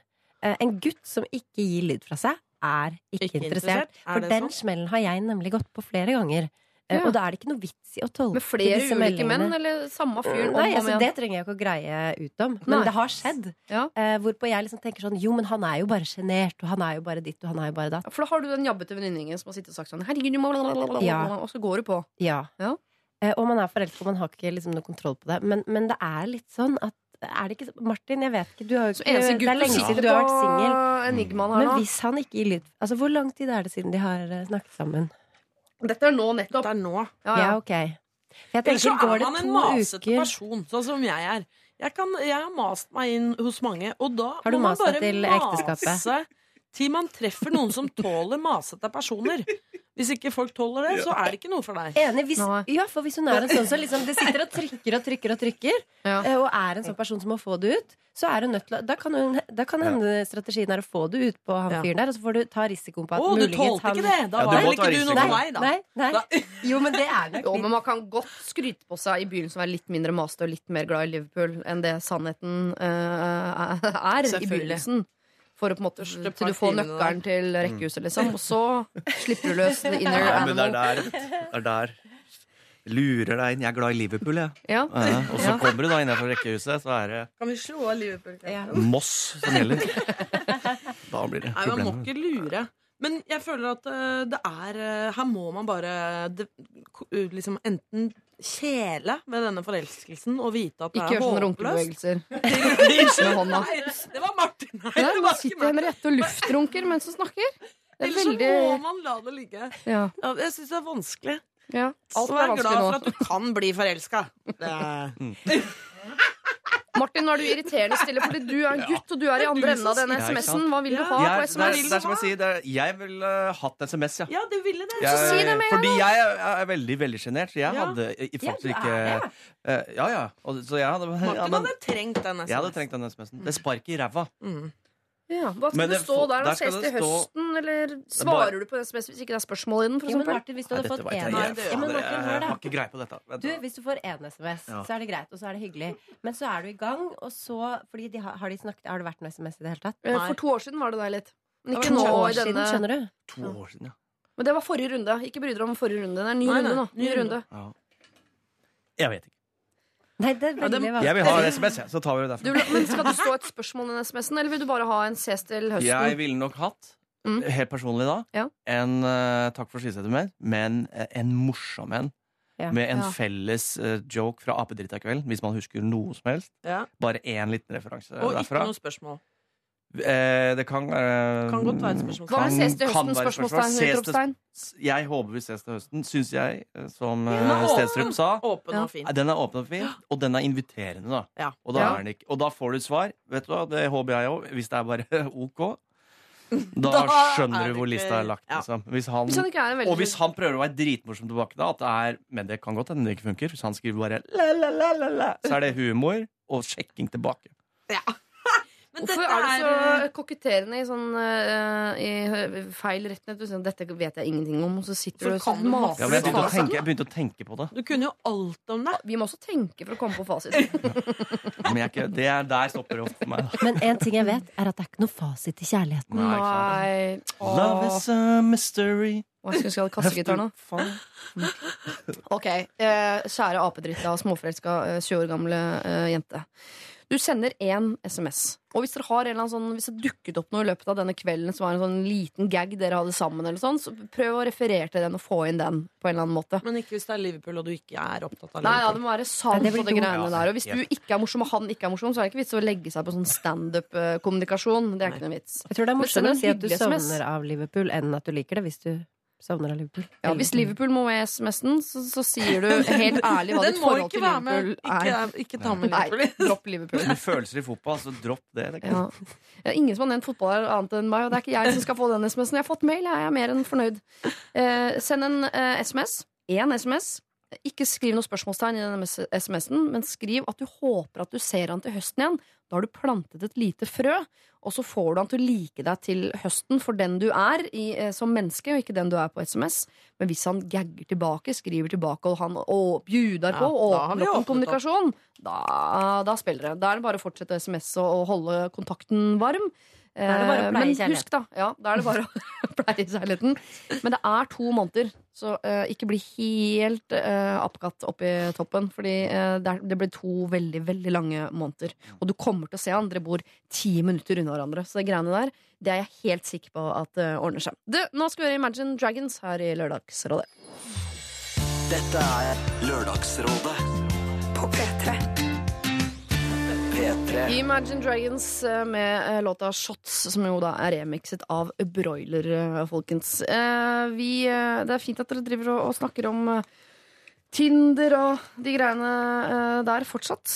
Eh, En gutt som ikke gir lyd fra seg, er ikke, Ikke interessert. interessert? Er For den sånn? smellen har jeg nemlig gått på flere ganger. Eh, Ja. Og da er det ikke noe vits i å tolke Med flere disse ulike menn, eller samme fyr? Nei, altså, det trenger jeg ikke å greie ut om. Men Nei. det har skjedd. Ja. Eh, hvorpå jeg liksom tenker sånn Jo, men han er jo bare sjenert, og han er jo bare ditt, og han er jo bare datt. For da har du den jabbete venninningen som har sittet og sagt sånn Herregud, du må Ja. Og så går du på. Ja. Ja. Eh, og man er forelska, og man har ikke liksom noe kontroll på det. Men, men det er litt sånn at er det ikke Martin, jeg vet ikke, du har jo Så ikke Det er lenge siden du har vært singel. Men hvis han ikke gir lyd Altså, hvor lang tid er det siden de har eh, snakket sammen? Dette er nå nettopp. Det er nå. Ja, Ja, ja. ok. Jeg Eller så går er det man en masete uker person, sånn som jeg er. Jeg, kan, jeg har mast meg inn hos mange, og da Har du må man bare til ekteskapet? til man treffer noen som tåler masete personer. Hvis ikke folk tåler det, så er det ikke noe for deg. Enig. Hvis, ja, for hvis hun er en sånn som liksom, det sitter og trykker og trykker og trykker, Ja. eh, og er en sånn person som må få det ut, så er hun nødt til å Da kan, hun, da kan hende strategien er å få det ut på han Ja. fyren der, og så får du ta risikoen på Å, at du muligens tålte ikke det! Da var ja, ikke du noe for meg, da. Nei, nei. Da- Jo, men det er nok Jo, men man kan godt skryte på seg i begynnelsen å være litt mindre masete og litt mer glad i Liverpool enn det sannheten uh, er i begynnelsen. For å på en måte Første Til du får nøkkelen til rekkehuset, liksom. Og så slipper du løs the inner Ja, men det er der. Det er der. Lurer deg inn. Jeg er glad i Liverpool, jeg. Ja. Ja, og så Ja. kommer du da innenfor rekkehuset, så er det Kan vi slå av Liverpool? Ja. Moss som gjelder. Da blir det Nei, man må ikke lure. Men jeg føler at eh, det er eh, Her må man bare det, liksom enten kjele ved denne forelskelsen og vite at det Ikke er gjør sånne håpløst. runkebevegelser. Med hånda. Nei, det var Martin. Nei, Nei, det Nå var ikke sitter meg. Henriette og luftrunker mens hun snakker. Det er Ellers så veldig må man la det ligge. ja, Ja, jeg syns det er vanskelig. ja. Alt Så er vær glad vanskelig for nå. at du kan bli forelska. Martin, nå er du irriterende stille fordi du er en gutt, og du er i andre enden av denne SMS-en. Hva vil du ha på på det, er, SMS? det er som jeg sier, det er, jeg ville hatt SMS, ja. Ja, du ville det. Jeg, si det med fordi jeg er, er veldig veldig sjenert, så jeg Ja. hadde i- faktisk ikke uh, Ja, ja. Og, så jeg hadde, ja Martin men, hadde trengt den SMS. jeg hadde trengt den SMS-en. Det sparker i ræva. Mm. Ja, hva skal Men det det stå får- der? da? der skal Ses det til stå- høsten, eller bare- svarer du på SMS hvis ikke det er spørsmål i den? For Ja, men eksempel? Martin, hvis du Nei, hadde dette fått vet jeg en ikke. ja, men Fader, Martin, hør Jeg da. har ikke greie på dette. Vent Du, da. hvis du får én SMS, Ja. så er det greit, og så er det hyggelig. Men så er du i gang, og så Fordi de har, har de snakket Har det vært noe SMS i det hele tatt? Eh, Nei. For to år siden var det deg litt. Men ikke nå år i denne skjønner du? To år siden, ja. Men det var forrige runde. Ikke bry dere om forrige runde. Det er ny Nei, nei, runde nå. ny Ny runde. runde. ja. Jeg vet ikke. Nei, det er veldig vanskelig. Jeg vil ha en SMS, jeg, så tar vi det derfra. Du, men Skal det stå et spørsmål i den SMS-en, eller vil du bare ha en ses til høsten? Jeg ville nok hatt, Mm. helt personlig da, Ja. en eh, Takk for skisetet mer, men eh, en morsom en. Ja. Med en Ja. felles eh, joke fra Apedritta kveld, hvis man husker noe som helst. Ja. Bare én liten referanse Og ikke derfra. noe spørsmål. Eh, det kan eh, Kan godt være et spørsmål. Hva med kan- ses til kan høsten? være Spørsmålstegn? Ses til- Jeg håper vi ses til høsten, syns jeg, eh, som Den er eh, åpen. Stenstrup sa. Åpen og fin. Den er åpen og fin, og den er inviterende, da. Ja. Og, da Ja. er den ikke, og da får du et svar. Vet du hva, Det håper jeg òg, hvis det er bare OK. Da, Da skjønner er du hvor lista er lagt. Liksom. Hvis han, er og hvis han prøver å være dritmorsom tilbake, da, at det er, men det kan godt hende det ikke funker, hvis han skriver bare la, la, la, la, la, så er det humor og sjekking tilbake. Men Hvorfor dette er du så er- koketterende i sånn uh, i feil retning? Du sier, Dette vet jeg ingenting om, og så sitter For du og kan så maser Ja, jeg, begynte å tenke, jeg begynte å tenke på det. Du kunne jo alt om det. Vi må også tenke for å komme på fasit. Men jeg, er ikke- det er, der stopper det opp for meg. Da. Men en ting jeg vet, er at det er ikke noe fasit til kjærligheten. Nei. Nei. Love is a mystery. Hva skulle jeg ha kassegitar nå? Ok, eh, Kjære apedritta, småforelska, eh, 20 år gamle eh, jente. Du sender én SMS. Og hvis dere har en eller annen sånn Hvis det dukket opp noe i løpet av denne kvelden som var en sånn liten gag dere hadde sammen, eller sånn, så prøv å referere til den og få inn den på en eller annen måte. Men ikke hvis det er Liverpool og du ikke er opptatt av Liverpool. Nei, ja, det må være sant på det de greiene der. Og hvis du ikke er morsom, og han ikke er morsom, så er det ikke vits å legge seg på sånn standup-kommunikasjon. Det er ikke noe vits. Jeg tror det er morsommere å si at du søvner av Liverpool, enn at du liker det hvis du sovner av Liverpool. Ja, hvis Liverpool må med SMS-en, så, så sier du helt ærlig hva ditt forhold til. Liverpool er. Ikke, ikke ta med Nei, dropp Liverpool. Men følelser i fotball, så dropp det. det ja. Ja. Ingen som har nevnt fotball annet enn meg, og det er ikke jeg som skal få den SMS-en. Jeg har fått mail, jeg er mer enn fornøyd. Eh, send en eh, SMS. Én SMS. Ikke skriv noe spørsmålstegn i den SMS-en, men skriv at du håper at du ser han til høsten igjen. Da har du plantet et lite frø, og så får du han til å like deg til høsten for den du er i, eh, som menneske, og ikke den du er på SMS. Men hvis han gagger tilbake, skriver tilbake, og han å, bjuder på, Ja, åpner opp en kommunikasjon, da, da spiller det. Da er det bare å fortsette å SMS-e og holde kontakten varm. Da er det bare å Eh, pleie Men kjærligheten. husk, da. Ja, da er det bare å pleie kjærligheten. Men det er to måneder, så eh, ikke bli helt uh, oppgatt opp i toppen. Fordi eh, det, er, det blir to veldig, veldig lange måneder. Og du kommer til å se han. Dere bor ti minutter unna hverandre. Så det greiene der, det er jeg helt sikker på at det ordner seg. Du, nå skal vi høre Imagine Dragons her i Lørdagsrådet. Dette er Lørdagsrådet På P3. P3. Imagine Dragons eh, med eh, låta Shots, som jo da er remixet av Broiler, eh, folkens. Vi, det er fint at dere driver og, snakker om Tinder og de greiene der fortsatt.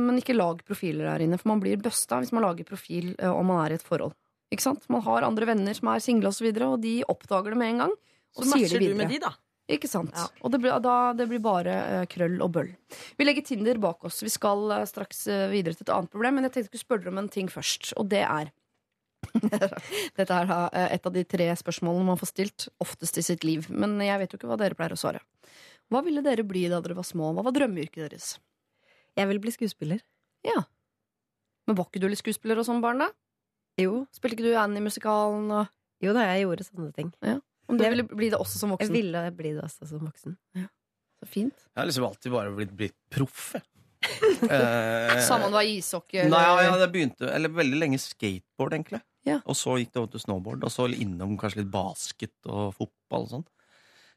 Men ikke lag profiler der inne, for man blir busta hvis man lager profil og man er i et forhold. Ikke sant? Man har andre venner som er single, og, så videre, og de oppdager det med en gang. Og Så sier matcher du med de, da. Ikke sant? Ja. Og det blir, da, det blir bare uh, krøll og bøll. Vi legger Tinder bak oss. Vi skal uh, straks uh, videre til et annet problem, men jeg tenkte jeg skulle spørre dere om en ting først, og det er Dette er da et av de tre spørsmålene man får stilt oftest i sitt liv. Men jeg vet jo ikke hva dere pleier å svare. Hva ville dere bli da dere var små? Hva var drømmeyrket deres? Jeg ville bli skuespiller. Men Var ikke du litt skuespiller og sånn barn, da? Jo. Spilte ikke du Annie i musikalen? Og... Jo da, jeg gjorde sånne ting. Om du Jeg- ville bli det også som Jeg voksen? ville bli det også som voksen. Så fint. Jeg har liksom alltid bare blitt, blitt proff, jeg. Eh, Samme om det var ishockey Nei, eller ja, det begynte Eller veldig lenge skateboard, egentlig. Ja. Og så gikk det over til snowboard, og så innom kanskje litt basket og fotball og sånn.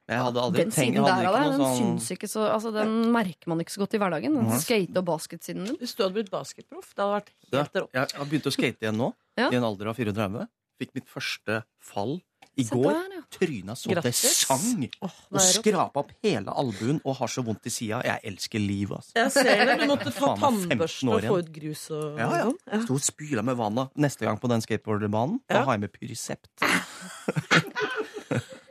Men jeg hadde aldri Den tenkt siden der av deg, den sånn ikke så Altså, den merker man ikke så godt i hverdagen. Den mm. skate- og basket-siden din. Hvis du hadde blitt basketproff, det hadde vært helt rått. Jeg har begynt å skate igjen nå, Ja. i en alder av 34. Fikk mitt første fall i så går. der, ja. Tryna så det Grattis. sang! Åh, Og det skrapa opp hele albuen og har så vondt i sida. Jeg elsker livet, altså. Jeg ser det. Du måtte få Faen meg 15 tannbørste og få ut grus og Ja, ja. sånn. Sto og spyla med vannet. Neste gang på den skateboardbanen, da har jeg med Pyrisept.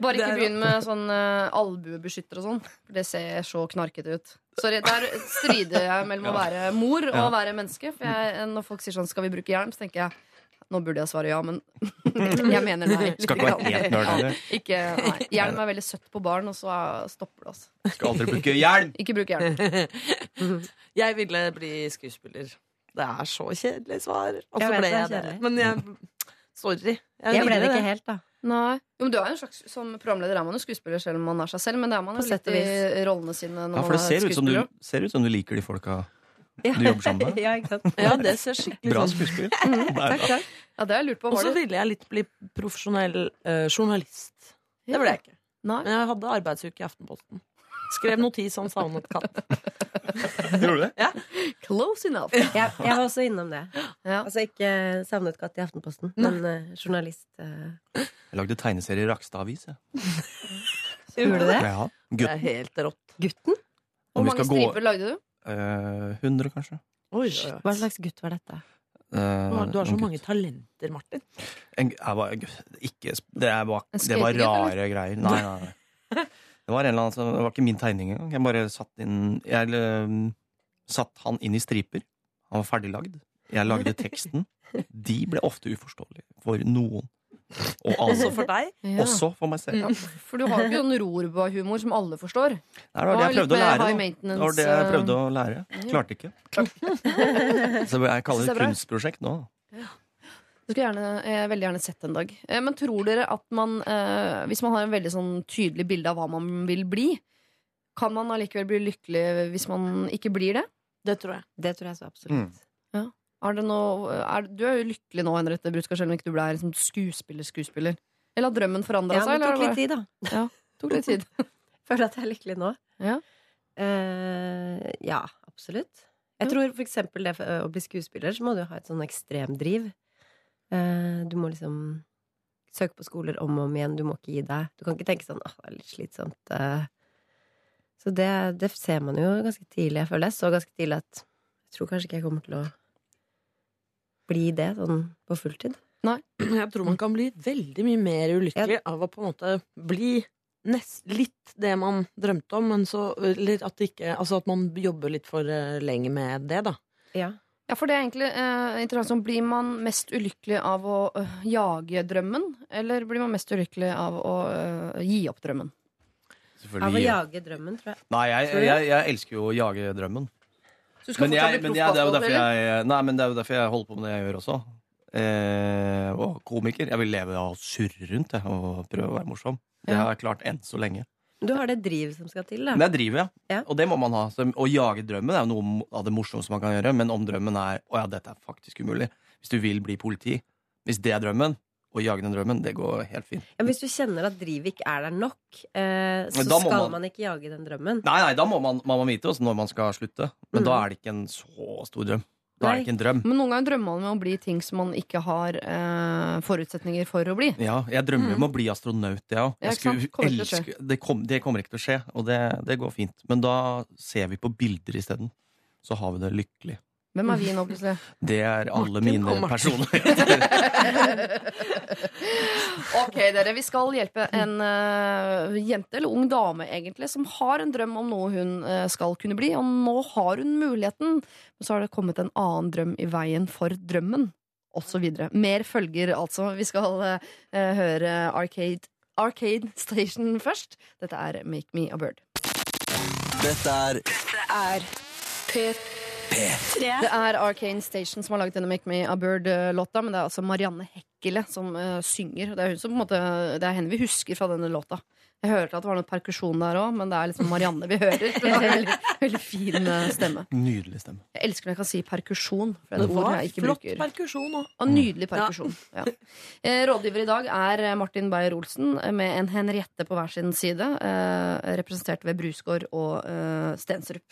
Bare ikke begynn med sånn uh, albuebeskytter og sånn. Det ser så knarkete ut. Sorry, Der strider jeg mellom å være mor og Ja. å være menneske. For jeg, når folk sier sånn 'skal vi bruke hjelm', så tenker jeg nå burde jeg svare ja, men jeg mener nei. Skal ikke være helt nerd, eller? Ikke, nei. Hjelm er veldig søtt på barn, og så stopper det. oss. Skal aldri bruke hjelm! Ikke bruk hjelm. Jeg ville bli skuespiller. Det er så kjedelig svar. Og så ble jeg det. Men jeg Sorry. Jeg ble det ikke helt, da. Nei. Jo, men du er en slags, Som programleder er man jo skuespiller selv om man er seg selv, men det er man jo litt i rollene sine. Når Ja, for det er ser ut, som du, ser ut som du liker de folka Ja. du jobber sammen med. ja, ikke sant? Ja, det ser skikkelig Bra skuespill. Mm, Takk, takk. Ja, det har jeg lurt på. Og så ville jeg litt bli profesjonell uh, journalist. Det ble jeg ikke. Nei. Men jeg hadde arbeidsuke i Aftenposten. Skrev notis om savnet katt. Gjorde du det? Close enough. Jeg, jeg var også innom det. Ja. Altså ikke savnet katt i Aftenposten, men uh, journalist. Uh... Jeg lagde tegneserie i Rakstad Avis. jeg. Gjorde du det? Ja. Det er helt rått. Gutten? Hvor mange striper lagde du? Eh, 100, kanskje. Oi, Hva slags gutt var dette? Eh, Du har så mange gutt. talenter, Martin. En, jeg var, ikke, det, bare, det var rare greier. Nei, nei, nei. Det var, en eller annen, som- det var ikke min tegning engang. Jeg bare satt inn Jeg eh, satt han inn i striper. Han var ferdiglagd. Jeg lagde teksten. De ble ofte uforståelige for noen. Og altså for deg. Ja. Også for meg selv. Ja, for du har jo ikke sånn rorba-humor som alle forstår. Nei, det var det jeg prøvde å lære. Det var det jeg prøvde eh, å lære. Klarte ikke. Så jeg kaller det er kunstprosjekt nå. Det skulle jeg gjerne, jeg veldig gjerne sett en dag. Eh, Men tror dere at man, eh, hvis man har en veldig sånn tydelig bilde av hva man vil bli, kan man allikevel bli lykkelig hvis man ikke blir det? Det tror jeg. Det tror jeg så absolutt. Er det noe, er, du er jo lykkelig nå, Henriette Brudskar, selv om ikke du ble liksom skuespiller-skuespiller. Eller har drømmen forandra Ja, seg? det tok litt tid, da. tok litt tid. Føler at jeg er lykkelig nå. Ja. uh, ja, absolutt. Jeg tror for eksempel det for å bli skuespiller, så må du ha et sånn ekstremdriv. Uh, du må liksom søke på skoler om og om igjen, du må ikke gi deg. Du kan ikke tenke sånn åh, det er litt slitsomt. eh. Så det, det ser man jo ganske tidlig. Jeg føler jeg så ganske tidlig at jeg tror kanskje ikke jeg kommer til å bli det sånn på fulltid. Jeg tror man kan bli veldig mye mer ulykkelig av å på en måte bli nest, litt det man drømte om, men så Eller at det ikke Altså at man jobber litt for eh, lenge med det, da. Ja. Ja, for det er egentlig eh, interessant. Blir man mest ulykkelig av å øh, jage drømmen, eller blir man mest ulykkelig av å øh, gi opp drømmen? Av å jage drømmen, tror jeg. Nei, jeg, jeg, jeg elsker jo å jage drømmen. Men, jeg, men jeg, det, er jo derfor jeg, nei, men det er jo derfor jeg holder på med det jeg gjør også. Eh, og komiker. Jeg vil leve av å surre rundt jeg, og prøve å være morsom. Det har jeg klart enn så lenge. Du har det drivet som skal til, da. Det er drivet, ja. Ja. Og det må man ha. Så, å jage drømmen er jo noe av det morsomste man kan gjøre. Men om drømmen er å ja, dette er faktisk umulig Hvis du vil bli politi, hvis det er drømmen, å jage den drømmen, det går helt fint. Ja, hvis du kjenner at drivet ikke er der nok, eh, så skal man- man... ikke jage den drømmen. Nei, nei, da må man, må vite også når man skal slutte. Men Mm. da er det ikke en så stor drøm. Da er det ikke en drøm. Men noen ganger drømmer man om å bli ting som man ikke har eh, forutsetninger for å bli. Ja, jeg drømmer om å bli astronaut. Ja, Jeg elske det, kom, det kommer ikke til å skje, og det, det går fint. Men da ser vi på bilder isteden. Så har vi det lykkelig. Hvem er vi nå, plutselig? Det er alle Martin mine og personligheter. Ok, dere, vi skal hjelpe en uh, jente, eller ung dame egentlig, som har en drøm om noe hun uh, skal kunne bli, og nå har hun muligheten. Men så har det kommet en annen drøm i veien for drømmen, osv. Mer følger altså. Vi skal uh, høre Arcade, Arcade Station først. Dette er Make Me a Bird. Dette er Er P3. Det er Arcane Station som har laget denne Make Me a Bird-låta, men det er altså Marianne Hekkele som uh, synger. Det er, hun som, på en måte, det er henne vi husker fra denne låta. Jeg hørte at det var noe perkusjon der òg, men det er liksom Marianne vi hører. Har en veldig, veldig fin eh, stemme. Nydelig stemme. Jeg elsker når jeg kan si perkusjon. For det Det er ord jeg ikke flott bruker. perkusjon òg. Og nydelig perkusjon. Ja. Ja. Rådgiver i dag er eh, Martin Beyer-Olsen eh, med en Henriette på hver sin side. Eh, representert ved Brusgård og eh, Stensrup.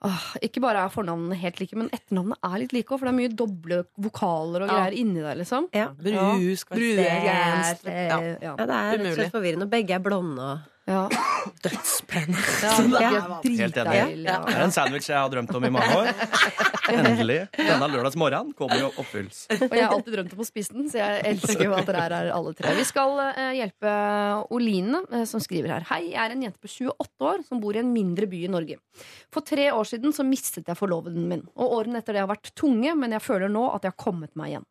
Åh, ikke bare er fornavnene helt like, men etternavnene er litt like òg, for det er mye doble vokaler og Ja. inni der, liksom. Ja. Brus, Ja. ja. Ja, det er rett og slett forvirrende. Og begge er blonde. Og... Ja. Dødsspennende. Ja, det er Helt enig. Det er en sandwich jeg har drømt om i mange år. Endelig. Denne lørdags morgen kommer jo oppfylls. Og jeg har alltid drømt om å spise den, så jeg elsker jo at dere er her alle tre. Vi skal eh, hjelpe Oline, eh, som skriver her. Hei, jeg er en jente på 28 år som bor i en mindre by i Norge. For tre år siden så mistet jeg forloveden min, og årene etter det har vært tunge, men jeg føler nå at jeg har kommet meg igjen.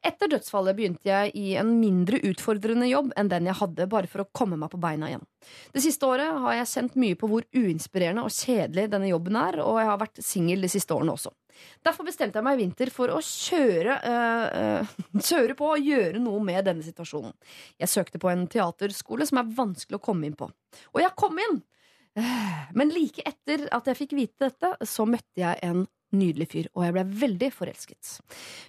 Etter dødsfallet begynte jeg i en mindre utfordrende jobb enn den jeg hadde, bare for å komme meg på beina igjen. Det siste året har jeg kjent mye på hvor uinspirerende og kjedelig denne jobben er, og jeg har vært singel de siste årene også. Derfor bestemte jeg meg i vinter for å kjøre, øh, kjøre på og gjøre noe med denne situasjonen. Jeg søkte på en teaterskole som er vanskelig å komme inn på. Og jeg kom inn! Eh, Men like etter at jeg fikk vite dette, så møtte jeg en nydelig fyr, og jeg ble veldig forelsket.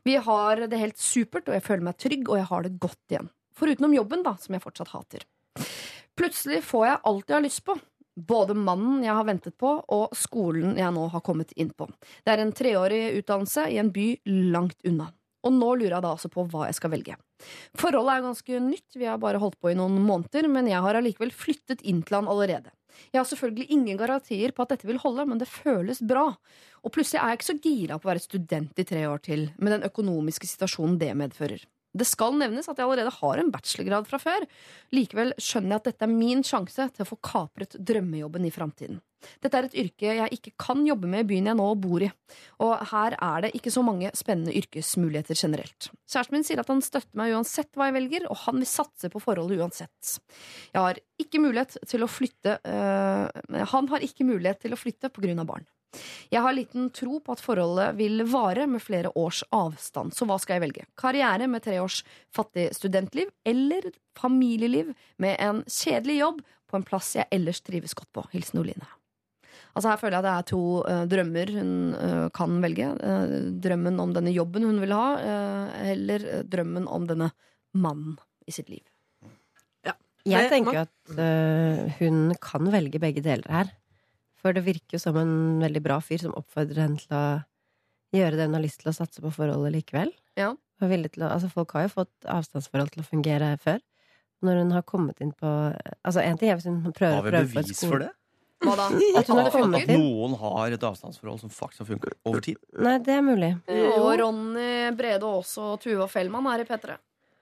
Vi har det helt supert, og jeg føler meg trygg, og jeg har det godt igjen. Forutenom jobben, da, som jeg fortsatt hater. Plutselig får jeg alt jeg har lyst på. Både mannen jeg har ventet på, og skolen jeg nå har kommet inn på. Det er en treårig utdannelse i en by langt unna. Og nå lurer jeg da altså på hva jeg skal velge. Forholdet er ganske nytt, vi har bare holdt på i noen måneder, men jeg har allikevel flyttet inn til han allerede. Jeg har selvfølgelig ingen garantier på at dette vil holde, men det føles bra. Og plutselig er jeg ikke så gira på å være student i tre år til, med den økonomiske situasjonen det medfører. Det skal nevnes at jeg allerede har en bachelorgrad fra før. Likevel skjønner jeg at dette er min sjanse til å få kapret drømmejobben i framtiden. Dette er et yrke jeg ikke kan jobbe med i byen jeg nå bor i, og her er det ikke så mange spennende yrkesmuligheter generelt. Kjæresten min sier at han støtter meg uansett hva jeg velger, og han vil satse på forholdet uansett. Jeg har ikke mulighet til å flytte øh, Han har ikke mulighet til å flytte på grunn av barn. Jeg har liten tro på at forholdet vil vare med flere års avstand, så hva skal jeg velge? Karriere med tre års fattig studentliv, eller familieliv med en kjedelig jobb på en plass jeg ellers trives godt på? Hilsen Oline. Altså Her føler jeg at det er to uh, drømmer hun uh, kan velge. Uh, drømmen om denne jobben hun vil ha, eller drømmen om denne mannen i sitt liv. Jeg tenker at hun kan velge begge deler her. For det virker jo som en veldig bra fyr som oppfordrer henne til å gjøre det hun har lyst til å satse på forholdet likevel. Ja. Og til å, altså folk har jo fått avstandsforhold til å fungere før. Når hun har kommet inn på Altså En ting er hvis hun prøver Har å vi prøve på et bevis skole... for det? Hva da? At hun At inn? noen har et avstandsforhold som faktisk har funket over tid? Nei, det er mulig. Og Ronny Brede Aase og Tuva Fellmann er i P3.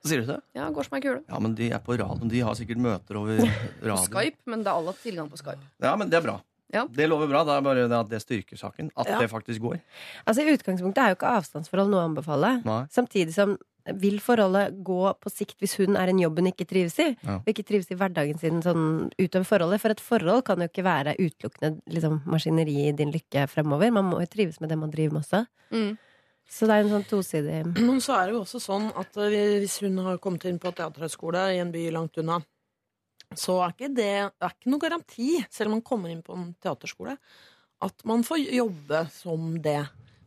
Sier du det? Ja, går som ei kule. Ja, men de er på radioen. De har sikkert møter over radioen. Skype, men det er alle tilgang på Skype. Ja, men det er bra. Ja. Det lover bra. Det er bare det at det styrker saken. At Ja. det faktisk går. Altså I utgangspunktet er jo ikke avstandsforhold noe å anbefale. Nei. Samtidig som vil forholdet gå på sikt hvis hun er en jobb hun ikke trives i? Ja. Og ikke trives i hverdagen sin sånn utover forholdet? For et forhold kan jo ikke være utelukkende liksom, maskineri i din lykke fremover. Man må jo trives med det man driver med også. Mm. Så det er en sånn tosidig Men så er det jo også sånn at eh, hvis hun har kommet inn på teaterhøgskole i en by langt unna, så er ikke det, det er ikke noe garanti, selv om man kommer inn på en teaterskole, at man får jobbe som det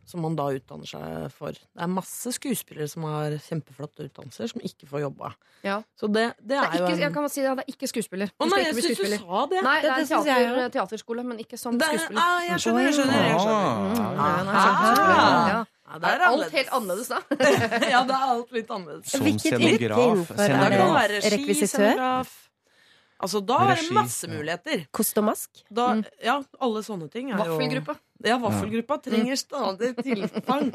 som man da utdanner seg for. Det er masse skuespillere som har kjempeflotte utdannelser, som ikke får jobba. Ja. Så det, det Det er er jo en jeg kan bare si det, det er ikke skuespiller. Å nei, jeg ikke syns du sa det! Nei, det er det synes jeg teater, teaterskole, men ikke som det er, skuespiller. ah, jeg skjønner, jeg skjønner. Jeg skjønner. Mm, Ah. nei, Ah. Ja. Ja, Det er alt helt annerledes, da. ja, det er alt litt annerledes. Som Hvilket scenograf. Scenograf. rekvisitør? scenograf Altså, da er det masse muligheter. Kost og mask? Da, Mm. Ja, alle sånne ting er jo Vaffelgruppa. Ja, vaffelgruppa trenger stadig tilfang.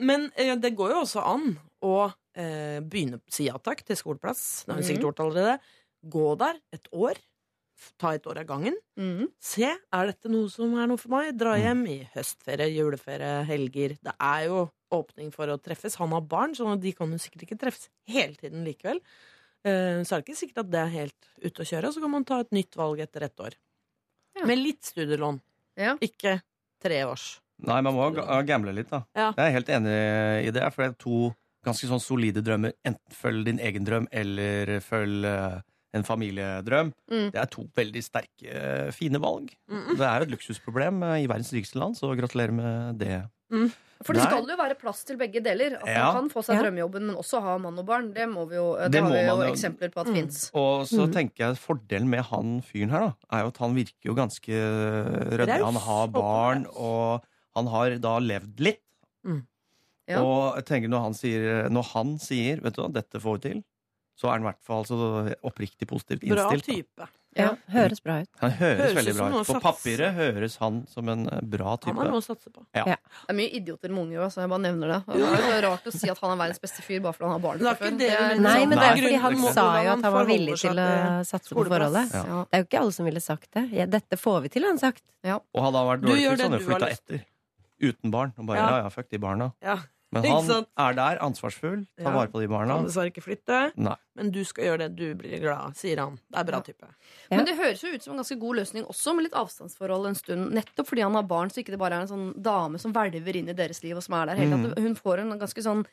Men eh, det går jo også an å eh, begynne si ja takk til skoleplass. Det har hun sikkert gjort allerede. Gå der et år. Ta et år av gangen. Mm. Se, er dette noe som er noe for meg? Dra hjem i høstferie, juleferie, helger. Det er jo åpning for å treffes. Han har barn, så de kan jo sikkert ikke treffes hele tiden likevel. Eh, Så er det ikke sikkert at det er helt ute å kjøre. Så kan man ta et nytt valg etter ett år. Ja. Med litt studielån. Ja. Ikke tre års. Nei, man må ga- gamble litt, da. Ja. Jeg er helt enig i det. For det er to ganske sånn solide drømmer. Enten følg din egen drøm, eller følg eh, en familiedrøm. Mm. Det er to veldig sterke, eh, fine valg. Mm. Det er jo et luksusproblem eh, i verdens rikeste land, så gratulerer med det. For det Nei. skal jo være plass til begge deler. At Ja. man kan få seg Ja. drømmejobben, men også ha mann og barn. Det, må vi jo, det, Det har vi jo eksempler på at Mm. fins. Og så mm. tenker jeg fordelen med han fyren her, da, er jo at han virker jo ganske ryddig. Han har barn, og han har da levd litt. Ja. Og jeg tenker når han sier, når han sier vet du hva, 'dette får vi til', så er han i hvert fall så oppriktig positivt innstilt. Bra type. da. Ja, høres bra ut. Han høres, Høres veldig bra ut. På papiret høres han som en eh, bra type. Han har noe å satse på. Det er mye idioter med unger, så jeg bare nevner det. Det er jo rart å si at han er verdens beste fyr bare fordi han har barn. Det det Nei, men det er fordi han sa jo at han var villig til å satse på forholdet. Ja. Ja. Det er jo ikke alle som ville sagt det. Ja, dette får vi til, har han sagt. Og hadde han vært dårlig til, så hadde han flytta etter. Uten barn. Og bare Ja. ja, ja, fuck de barna. Ja. Men han er der, ansvarsfull, tar Ja. vare på de barna. Kan dessverre ikke flytte, Nei. men du skal gjøre det du blir glad sier han. Det er bra Ja. type. Ja. Men det høres jo ut som en ganske god løsning også med litt avstandsforhold en stund. Nettopp fordi han har barn, så ikke det bare er en sånn dame som hvelver inn i deres liv, og som er der hele Mm. tatt. Hun får en ganske sånn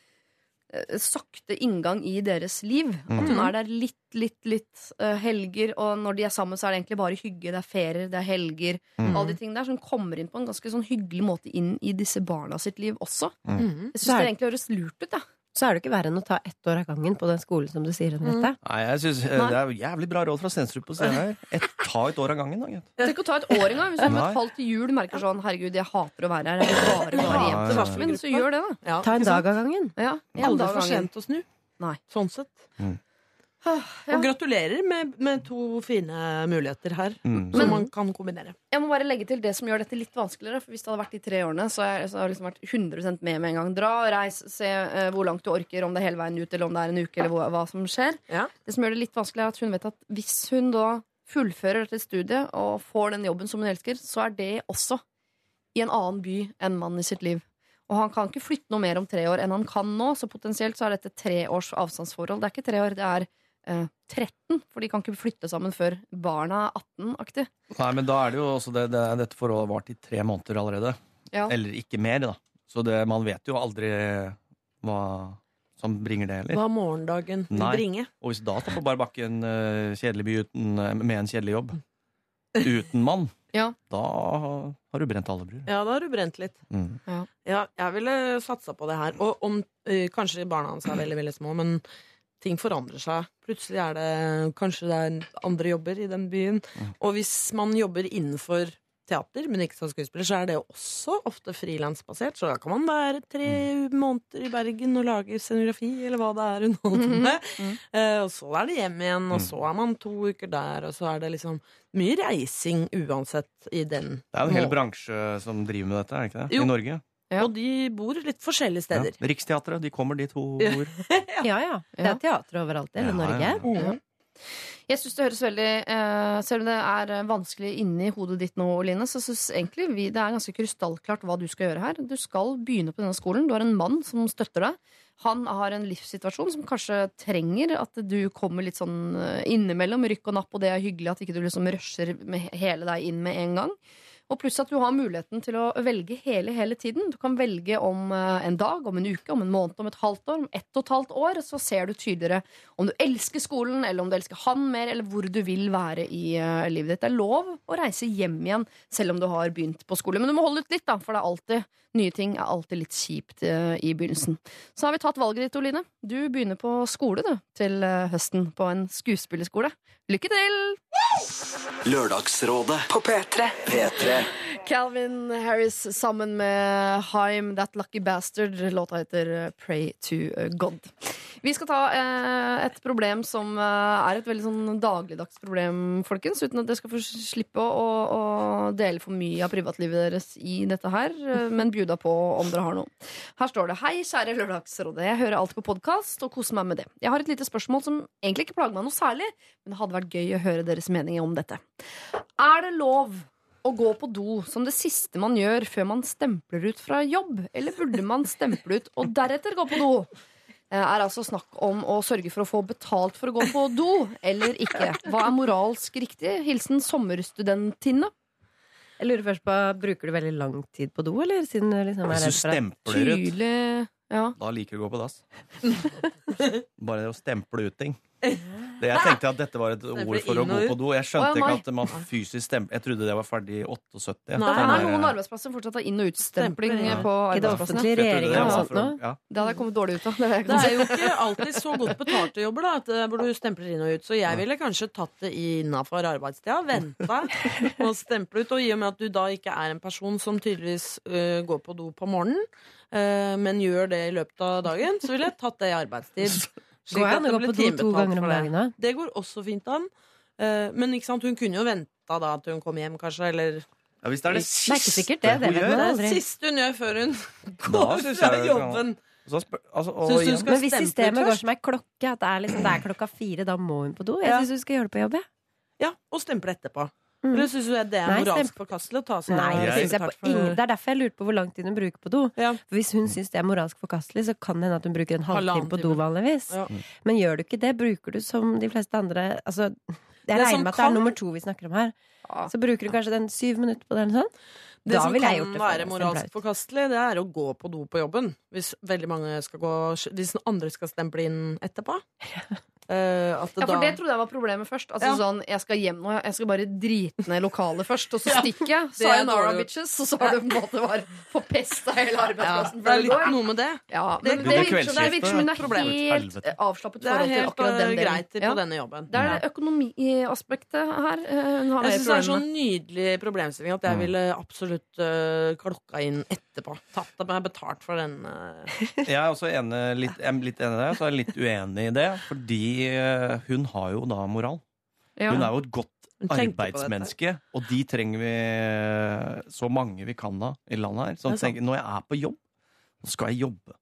sakte inngang i deres liv. Mm. At hun er der litt, litt, litt uh, helger, og når de er sammen, så er det egentlig bare hygge. Det er ferier, det er helger. Mm. Alle de tingene der. Så hun kommer inn på en ganske sånn hyggelig måte inn i disse barna sitt liv også. Mm. Jeg syns er- det egentlig høres lurt ut, jeg. Så er det ikke verre enn å ta ett år av gangen på den skolen som du sier, Henriette. Nei, jeg synes, eh, Det er jævlig bra råd fra Stensrup på scenen her. Et, ta et år av gangen, da, gitt. Tenk å ta et år engang. Hvis du om et halvt jul merker sånn Herregud, jeg hater å være her. Jeg vil bare, bare hjem til ja, min. Så gjør det, da. Ja, Ta en dag av gangen. Ja, en Aldri dag for av gangen. sent å snu. Nei. Sånn sett. Ja. Og gratulerer med, med to fine muligheter her, Mm. som Men- man kan kombinere. Jeg må bare legge til det som gjør dette litt vanskeligere. For Hvis det hadde vært de tre årene, så har jeg, så har jeg liksom vært 100 med med en gang. Dra, reis, se uh, hvor langt du orker, om det er hele veien ut, eller om det er en uke, eller hva, hva som skjer. Ja. Det som gjør det litt vanskelig, er at hun vet at hvis hun da fullfører dette studiet og får den jobben som hun elsker, så er det også i en annen by enn mannen i sitt liv. Og han kan ikke flytte noe mer om tre år enn han kan nå, så potensielt så er dette tre års avstandsforhold. Det er ikke tre år, det er eh, 13, for de kan ikke flytte sammen før barna er 18-aktig. Nei, men da er det jo også det, det, dette forholdet vart i tre måneder allerede. Ja. Eller ikke mer, da. Så det, man vet jo aldri hva som bringer det heller. Hva morgendagen vil bringe. Og hvis da står på bar bakke en eh, kjedelig by uten, eh, med en kjedelig jobb, uten mann, Ja. Da har du brent alle bruer. Ja, da har du brent litt. Mm. Ja, jeg ville satsa på det her. Og om eh, kanskje barna hans er veldig, veldig små, men ting forandrer seg. Plutselig er det kanskje det er andre jobber i den byen. Og hvis man jobber innenfor teater, men ikke som skuespiller, så er det også ofte frilansbasert. Så da kan man være tre måneder i Bergen og lage scenografi, eller hva det er hun holder på med. Eh, og så er det hjem igjen, og så er man to uker der, og så er det liksom mye reising uansett i den. Det er jo en hel bransje som driver med dette, er det ikke det? Jo. I Norge. Ja. Og de bor litt forskjellige Ja. steder. Riksteatret, de kommer dit hun bor. Ja ja. Det er teater overalt i hele Ja, Norge. ja, ja. Ja. Jeg synes det høres veldig uh, Selv om det er eh, vanskelig inni hodet ditt nå, Line, så syns egentlig vi det er ganske krystallklart hva du skal gjøre her. Du skal begynne på denne skolen. Du har en mann som støtter deg. Han har en livssituasjon som kanskje trenger at du kommer litt sånn eh, innimellom rykk og napp, og det er hyggelig at ikke du liksom rusher hele deg inn med en gang. Og pluss at du har muligheten til å velge hele hele tiden. Du kan velge om eh, en dag, om en uke, om en måned, om et halvt år, om ett og et halvt år. Så ser du tydeligere om du elsker skolen, eller om du elsker han mer, eller hvor du vil være i eh, livet ditt. Det er lov å reise hjem igjen selv om du har begynt på skole. Men du må holde ut litt, da, for det er alltid nye ting er alltid litt kjipt eh, i begynnelsen. Så har vi tatt valget ditt, Oline. Du begynner på skole du, til høsten, på en skuespillerskole. Lykke til! Lørdagsrådet På P3. P3. Calvin Harris sammen med Haim, That Lucky Bastard. Låta heter eh, Pray to God. Vi skal ta eh, et problem som eh, er et veldig sånn dagligdags problem, folkens. Uten at dere skal få slippe å, å, dele for mye av privatlivet deres i dette her, eh, men bjuda på om dere har noe. Her står det Hei, kjære Lørdagsrådet. Jeg hører alltid på podkast og koser meg med det. Jeg har et lite spørsmål som egentlig ikke plager meg noe særlig, men det hadde vært gøy å høre deres mening om dette. Er det lov å gå på do som det siste man gjør før man stempler ut fra jobb? Eller burde man stemple ut og deretter gå på do? Er altså snakk om å sørge for å få betalt for å gå på do, eller ikke. Hva er moralsk riktig? Hilsen sommerstudentinne. Jeg lurer først på, Bruker du veldig lang tid på do, eller? Siden du liksom er Hvis du redd for at stempler ut, Tydelig ja. da liker du å gå på dass. Bare det å stemple ut ting. Det jeg tenkte at dette var et ord for å gå på do. Jeg skjønte ikke at man fysisk stempler Jeg trodde det var ferdig i 78. Nei, Det er noen arbeidsplasser som fortsatt har inn- og utstempling ja. på I det arbeidsplassene. offentlige det regjeringa for ja. Det hadde jeg kommet dårlig ut av. Det er det er jo ikke alltid så godt betalte jobber, da, at, eh, hvor du stempler inn og ut. Så jeg ville kanskje tatt det innafor arbeidstida, venta og stemple ut. Og i og med at du da ikke er en person som tydeligvis uh, går på do på morgenen, men gjør det i løpet av dagen, så ville jeg tatt det i arbeidstid. Går jeg an å gå på do to ganger om dagen, da? Det går også fint an. Eh, men ikke sant, hun kunne jo venta da til hun kom hjem, kanskje. Eller Ja, hvis det er det Det er ikke sikkert det, det hun gjør, det siste hun gjør før hun går fra jobben. så spør, altså, og du skal Men hvis systemet går som ei klokke, at det er, liksom, det er klokka fire, da må hun på do. Jeg Ja. syns hun skal gjøre det på jobb, jeg. Ja, og stemple etterpå. Mm. Eller syns du det er Nei, moralsk forkastelig å ta seg Nei, det, Jeg- synes jeg på ingen, det er derfor jeg lurte på hvor lang tid hun bruker på do. Ja. For Hvis hun syns det er moralsk forkastelig, så kan det hende at hun bruker en halvtime på do vanligvis. Ja. Men gjør du ikke det, bruker du som de fleste andre Altså, jeg Det regner med at det er nummer to vi snakker om her. Så bruker du kanskje den syv minutter på det, eller sånn. Det Da som kan det være moralsk forkastelig, det er å gå på do på jobben. Hvis veldig mange skal gå Hvis andre skal stemple inn etterpå. Eh, at Ja, for det trodde jeg var problemet først. Altså Ja. sånn, Jeg skal hjem nå, jeg skal bare drite ned lokalet først, og så Ja, stikker jeg. Så er Sayonara, dårlig bitches. Og så har du på en måte bare forpesta hele ja, arbeidsplassen. det er litt går. noe med det. Ja, Det- men det det, er virker, som- det virker som hun er helt Helvete. avslappet Det forhold til akkurat den eh, delen. greit på denne jobben. Det er det økonomiaspektet her eh, hun har Jeg syns det er så problemer nydelig problemstilling at jeg Mm. ville absolutt uh, klokka inn etterpå. Tatt av meg betalt for den. Uh... Jeg er også enig, litt, jeg er litt enig i det, så er jeg litt uenig i det. Fordi eh, hun har jo da moral. Ja. Hun er jo et godt arbeidsmenneske, og de trenger vi så mange vi kan da i landet her. Så er tenker, når jeg er på jobb, så skal jeg jobbe.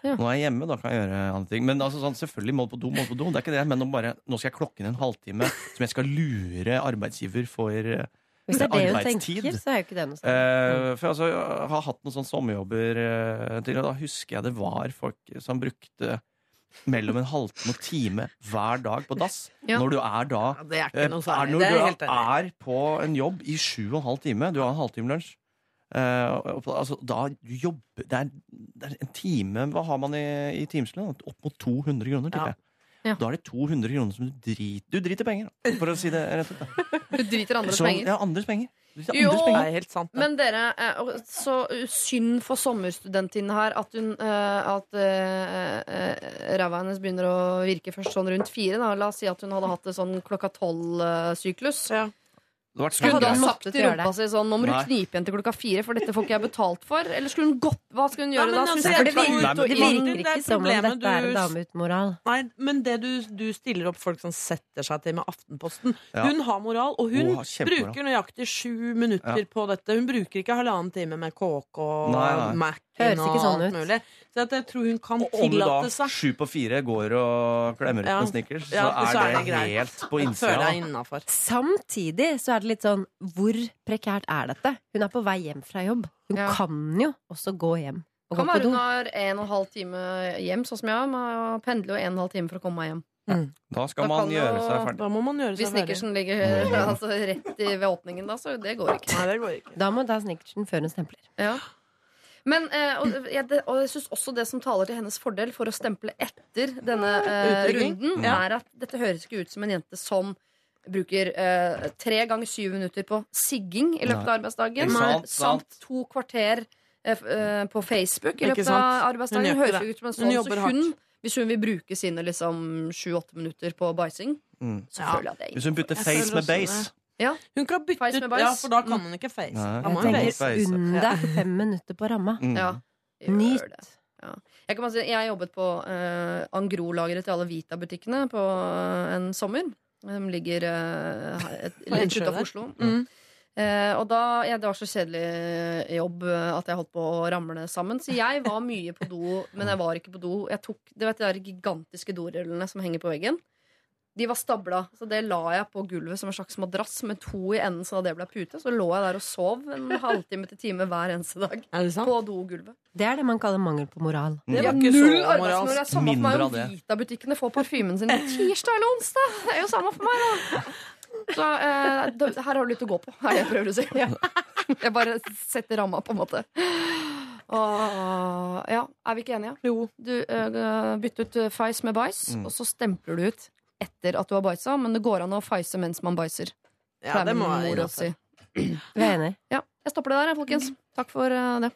Ja. Jeg er hjemme, da kan jeg gjøre andre ting. Men altså, sånn, selvfølgelig må på do, må på do. Det er ikke det, men nå, bare, nå skal jeg klokke inn en halvtime som jeg skal lure arbeidsgiver for eh, Hvis det er det hun tenker, så er jo ikke det noe sånn. Eh, for altså, jeg har hatt noen sånne sommerjobber eh, til, og da husker jeg det var folk som brukte mellom en halvtime og time hver dag på dass. Ja. Når du er da det er eh, ikke noe er særlig. Når er du helt er på en jobb i sju og en halv time, du har en halvtime lunsj uh, altså, da du jobber det er, det er en time Hva har man i, i timeslønn? Opp mot 200 kroner, tipper jeg. Ja. Da er det 200 kroner som du driter Du driter penger, for å si det rett ut. Du driter andres Så- penger. Ja, andres penger. Jo, penger. Det er helt sant. Men dere, eh, så synd for sommerstudentinnen her at, hun, eh, at eh, ræva hennes begynner å virke først sånn rundt fire. Da. La oss si at hun hadde hatt det sånn klokka tolv-syklus. Ja. Det vært Skulle hun sagt til rumpa si sånn Nå må du Nei. knipe igjen til klokka fire, for dette får ikke jeg betalt for? Eller skulle hun gått Hva skulle hun Nei, gjøre men da? altså, Det virker, det virker ikke som om dette er en dame uten moral. Nei, men det du, du stiller opp folk som setter seg til med Aftenposten Ja. Hun har moral, og hun oh, bruker nøyaktig sju minutter Ja. på dette. Hun bruker ikke halvannen time med KK og Nei, nei. Mac Høres ikke sånn ut. mulig. Så at jeg tror hun kan Og om du da tillate seg sju på fire går og klemmer ut Ja. med snickers, Ja, så så er det det greit. helt på innsida. Samtidig så er det litt sånn Hvor prekært er dette? Hun er på vei hjem fra jobb. Hun Ja. kan jo også gå hjem og Kan være hun har en og en halv time hjem, sånn som jeg Man pendler jo en og en halv time for å komme meg hjem. Da skal Da man gjøre jo- seg ferdig. Da må man gjøre Hvis seg ferdig. snickersen ligger altså, rett i, ved åpningen, da, så det går ikke. Nei, det går ikke. Da må hun ta snickersen før hun stempler. Ja. Men, eh, og, jeg, det, og jeg syns også det som taler til hennes fordel for å stemple etter denne eh, runden, Ja. er at dette høres ikke ut som en jente som bruker eh, tre ganger syv minutter på sigging i løpet av arbeidsdagen. Ikke sant, Samt sant. to kvarter eh, f- eh, på Facebook i Ikke løpet sant. av Hun arbeidsdagen. gjør Høres ikke ut som en Hun sånn. jobber Så hun, hvis hun vil bruke sine liksom sju-åtte minutter på bæsjing, Mm. så Ja. føler jeg at det er Hvis hun putter Jeg face føler med også base Hun kan bytte Face med ut bæsj. Ja, for da kan hun ikke face. Nei. Jeg tenker face. under fem minutter på ramma. mm. Ja. Nyt. Ja. Jeg, kan bare si, jeg jobbet på uh, Angro-lageret til alle Vita-butikkene på uh, en sommer. De ligger uh, et, litt utafor. Oslo. Mm. Uh, og da, ja, Det var så kjedelig jobb at jeg holdt på å ramle sammen. Så jeg var mye på do, men jeg var ikke på do. Jeg tok du vet, de der gigantiske dorullene som henger på veggen. De var stabla, så det la jeg på gulvet som en slags madrass med to i enden. Så da det ble pute, så lå jeg der og sov en halvtime til time hver eneste dag. Er det sant? På dogulvet. Det er det man kaller mangel på moral. Det var ikke null så arbeidsmoral. Det er samme for meg om. Vita-butikkene får parfymen sin tirsdag eller onsdag. Det er jo samme for meg, da. Så eh, her har du litt å gå på, er det jeg prøver å si. Jeg bare setter ramma, på en måte. Og, ja, er vi ikke enige? Jo. Du uh, bytter ut eh, feis med bæsj, Mm. og så stempler du ut etter at du har bæsja, men det går an å feise mens man bæsjer. Ja, det må jeg gjøre. si. Vi er enig. Ja, jeg stopper det der, folkens. Takk for uh, det.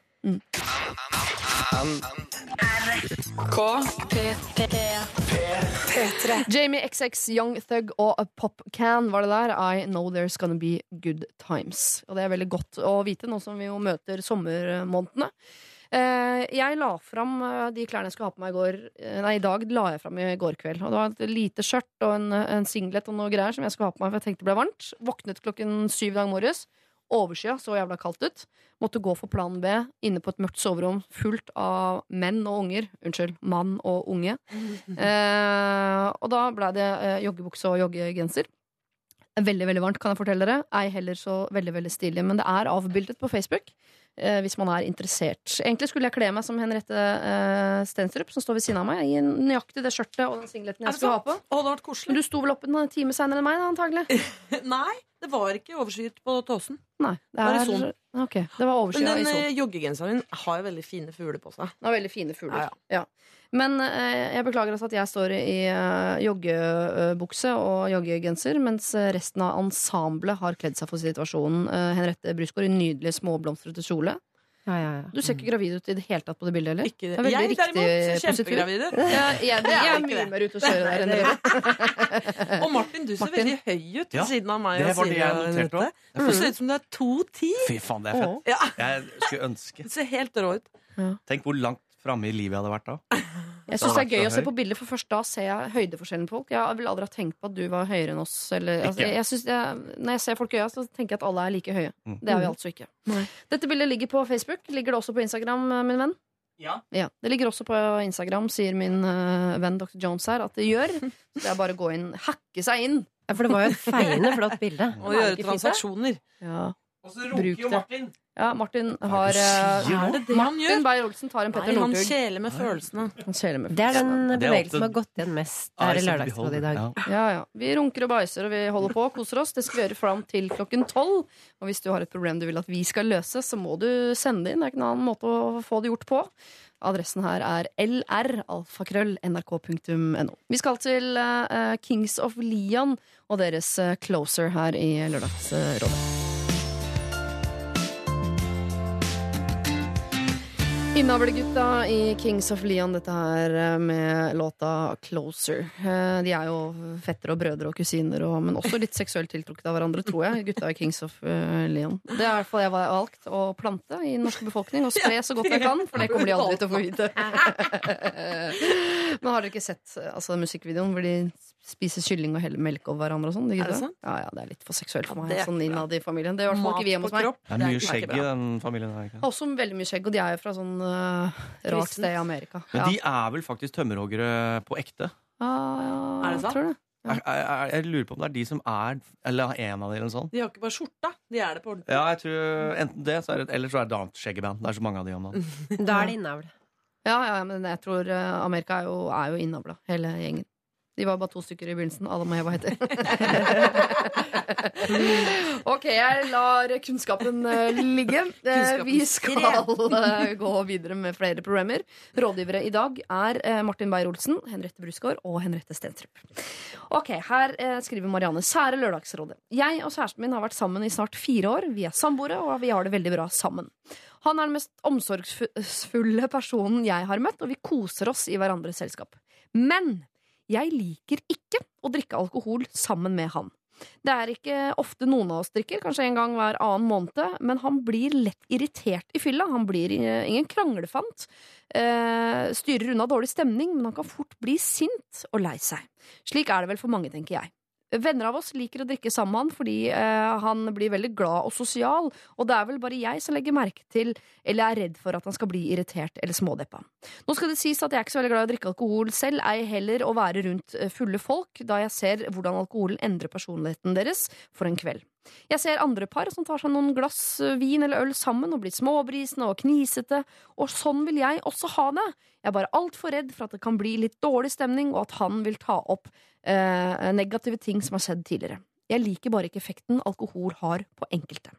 Jamie XX, Young Thug og A Pop Can var det der. I know there's gonna be good times. Og det er veldig godt å vite nå som vi jo møter sommermånedene. Eh, jeg la fram eh, de klærne jeg skulle ha på meg i går eh, Nei, i dag la jeg fram i går kveld. Og det var et lite skjørt og en, en singlet og noe greier som jeg skulle ha på meg for jeg tenkte det ble varmt. Våknet klokken syv i dag morges. Overskya, så jævla kaldt ut. Måtte gå for plan B inne på et mørkt soverom fullt av menn og unger. Unnskyld, mann og unge. Eh, og da blei det eh, joggebukse og joggegenser. Veldig veldig varmt, kan jeg fortelle dere. Ei heller så veldig veldig stilig. Men det er avbildet på Facebook. Eh, hvis man er interessert. Egentlig skulle jeg kle meg som Henriette eh, Stenstrup, som står ved siden av meg, i nøyaktig det skjørtet og den singleten jeg skulle ha på. Å, det hadde vært Men du sto vel opp en time seinere enn meg, da, antagelig? Nei, det var ikke overskyet på Tåsen. Nei. Det Var er, det var Men overskya i den eh, joggegenseren har jo veldig fine fugler på seg. Den har veldig fine fugler. Ja, Ja. Men eh, jeg beklager altså at jeg står i uh, joggebukse og joggegenser, mens eh, resten av ensemblet har kledd seg for situasjonen. Eh, Henriette Brusgaard i nydelig småblomstrete kjole. Ja, ja, ja. Du ser ikke gravid ut i det hele tatt på det bildet, eller? Ikke, Det er jeg derimot ser kjempegravid ut. Ja, jeg, jeg, Det er mye mer ute å kjøre der enn dere. Og Martin, du ser Martin. veldig høy ut ved Ja, siden av meg. det var det jeg noterte òg. Du ser ut som du er 2,10. Fy faen, det er fett. Ja, Jeg skulle ønske. du ser helt rå ut. Tenk hvor langt framme i livet jeg hadde vært da. Jeg syns det er gøy å se på bilder, for først da ser jeg høydeforskjellen på folk. Jeg ville aldri ha tenkt på at du var høyere enn oss. Eller, altså, jeg, jeg synes jeg, når jeg ser folk i øya, så tenker jeg at alle er like høye. Mm. Det er vi altså ikke. Dette bildet ligger på Facebook. Ligger det også på Instagram, min venn? Ja. Det ligger også på Instagram, sier min uh, venn Dr. Jones her, at det gjør. Så det er bare å gå inn, hacke seg inn. Ja, for det var jo et feiende flott bilde. Og gjøre det? transaksjoner. Ja, Og så runker jo. Martin. Ja Martin har eh, Er det det han Martin? Beyer-Olsen tar en Nei, Petter han Northug. kjeler med følelsene. Han kjeler med Det er den er bevegelsen som har gått igjen mest her i Lørdagsrådet i dag. Ja. Ja. Vi runker og bæsjer og vi holder på og koser oss. Det skal vi gjøre fram til klokken tolv. Og hvis du har et problem du vil at vi skal løse, så må du sende det inn. Det er ikke noen annen måte å få det gjort på. Adressen her er lralfakrøll.nrk.no. Vi skal til eh, Kings of Leon og deres eh, Closer her i Lørdagsrådet. Innavlegutta i Kings of Leon, dette her eh, med låta 'Closer'. Eh, De er jo fettere og brødre og kusiner, og, men også litt seksuelt tiltrukket av hverandre, tror jeg. Gutta i Kings of eh, Leon. Det er i hvert fall jeg har valgt å plante i den norske befolkning, og spre så godt jeg kan, for det kommer de aldri til å få vite. Men har dere ikke sett altså, musikkvideoen hvor de spiser kylling og helle melk over hverandre og sånn? de Er det? Ja, ja, det er litt for seksuelt for Ja, meg, det er sånn innad i familien. Det er i hvert fall ikke vi hjemme hos meg. Det er mye skjegg i den familien her. ikke? Også veldig mye skjegg, og de er jo fra sånn uh, rart sted i Amerika. Men Ja. de er vel faktisk tømmerhoggere på ekte? Ah, ja, Er det sant? Tror du? Jeg, jeg, jeg lurer på om det er de som er Eller en av de eller noe sånt. De har ikke bare skjorta, de er det på ordentlig. Ja, jeg tror Enten det, så er det, eller så er det et annet skjeggeband. Det er så mange av de om dagen. Da er det innavl. Ja, ja, men jeg tror eh, Amerika er jo, er jo innavla, hele gjengen. De var bare to stykker i begynnelsen. Adam og Eva heter. ok, jeg lar kunnskapen eh, ligge. Kunnskapen vi skal eh, gå videre med flere programmer. Rådgivere i dag er eh, Martin Beyer-Olsen, Henriette Brusgaard og Henriette Stentrup. Ok, Her eh, skriver Marianne Sære Lørdagsrådet. Jeg og kjæresten min har vært sammen i snart fire år. Vi er samboere, og vi har det veldig bra sammen. Han er den mest omsorgsfulle personen jeg har møtt, og vi koser oss i hverandres selskap. Men jeg liker ikke å drikke alkohol sammen med han. Det er ikke ofte noen av oss drikker, kanskje en gang hver annen måned, men han blir lett irritert i fylla. Han blir eh, ingen kranglefant. Eh, styrer unna dårlig stemning, men han kan fort bli sint og lei seg. Slik er det vel for mange, tenker jeg. Venner av oss liker å drikke sammen med han fordi eh, han blir veldig glad og sosial, og det er vel bare jeg som legger merke til eller er redd for at han skal bli irritert eller smådeppa. Nå skal det sies at jeg er ikke så veldig glad i å drikke alkohol selv, ei heller å være rundt eh, fulle folk, da jeg ser hvordan alkoholen endrer personligheten deres for en kveld. Jeg ser andre par som tar seg noen glass eh, vin eller øl sammen og blir småbrisende og knisete, og sånn vil jeg også ha det. Jeg er bare altfor redd for at det kan bli litt dårlig stemning, og at han vil ta opp eh, negative ting som har skjedd tidligere. Jeg liker bare ikke effekten alkohol har på enkelte.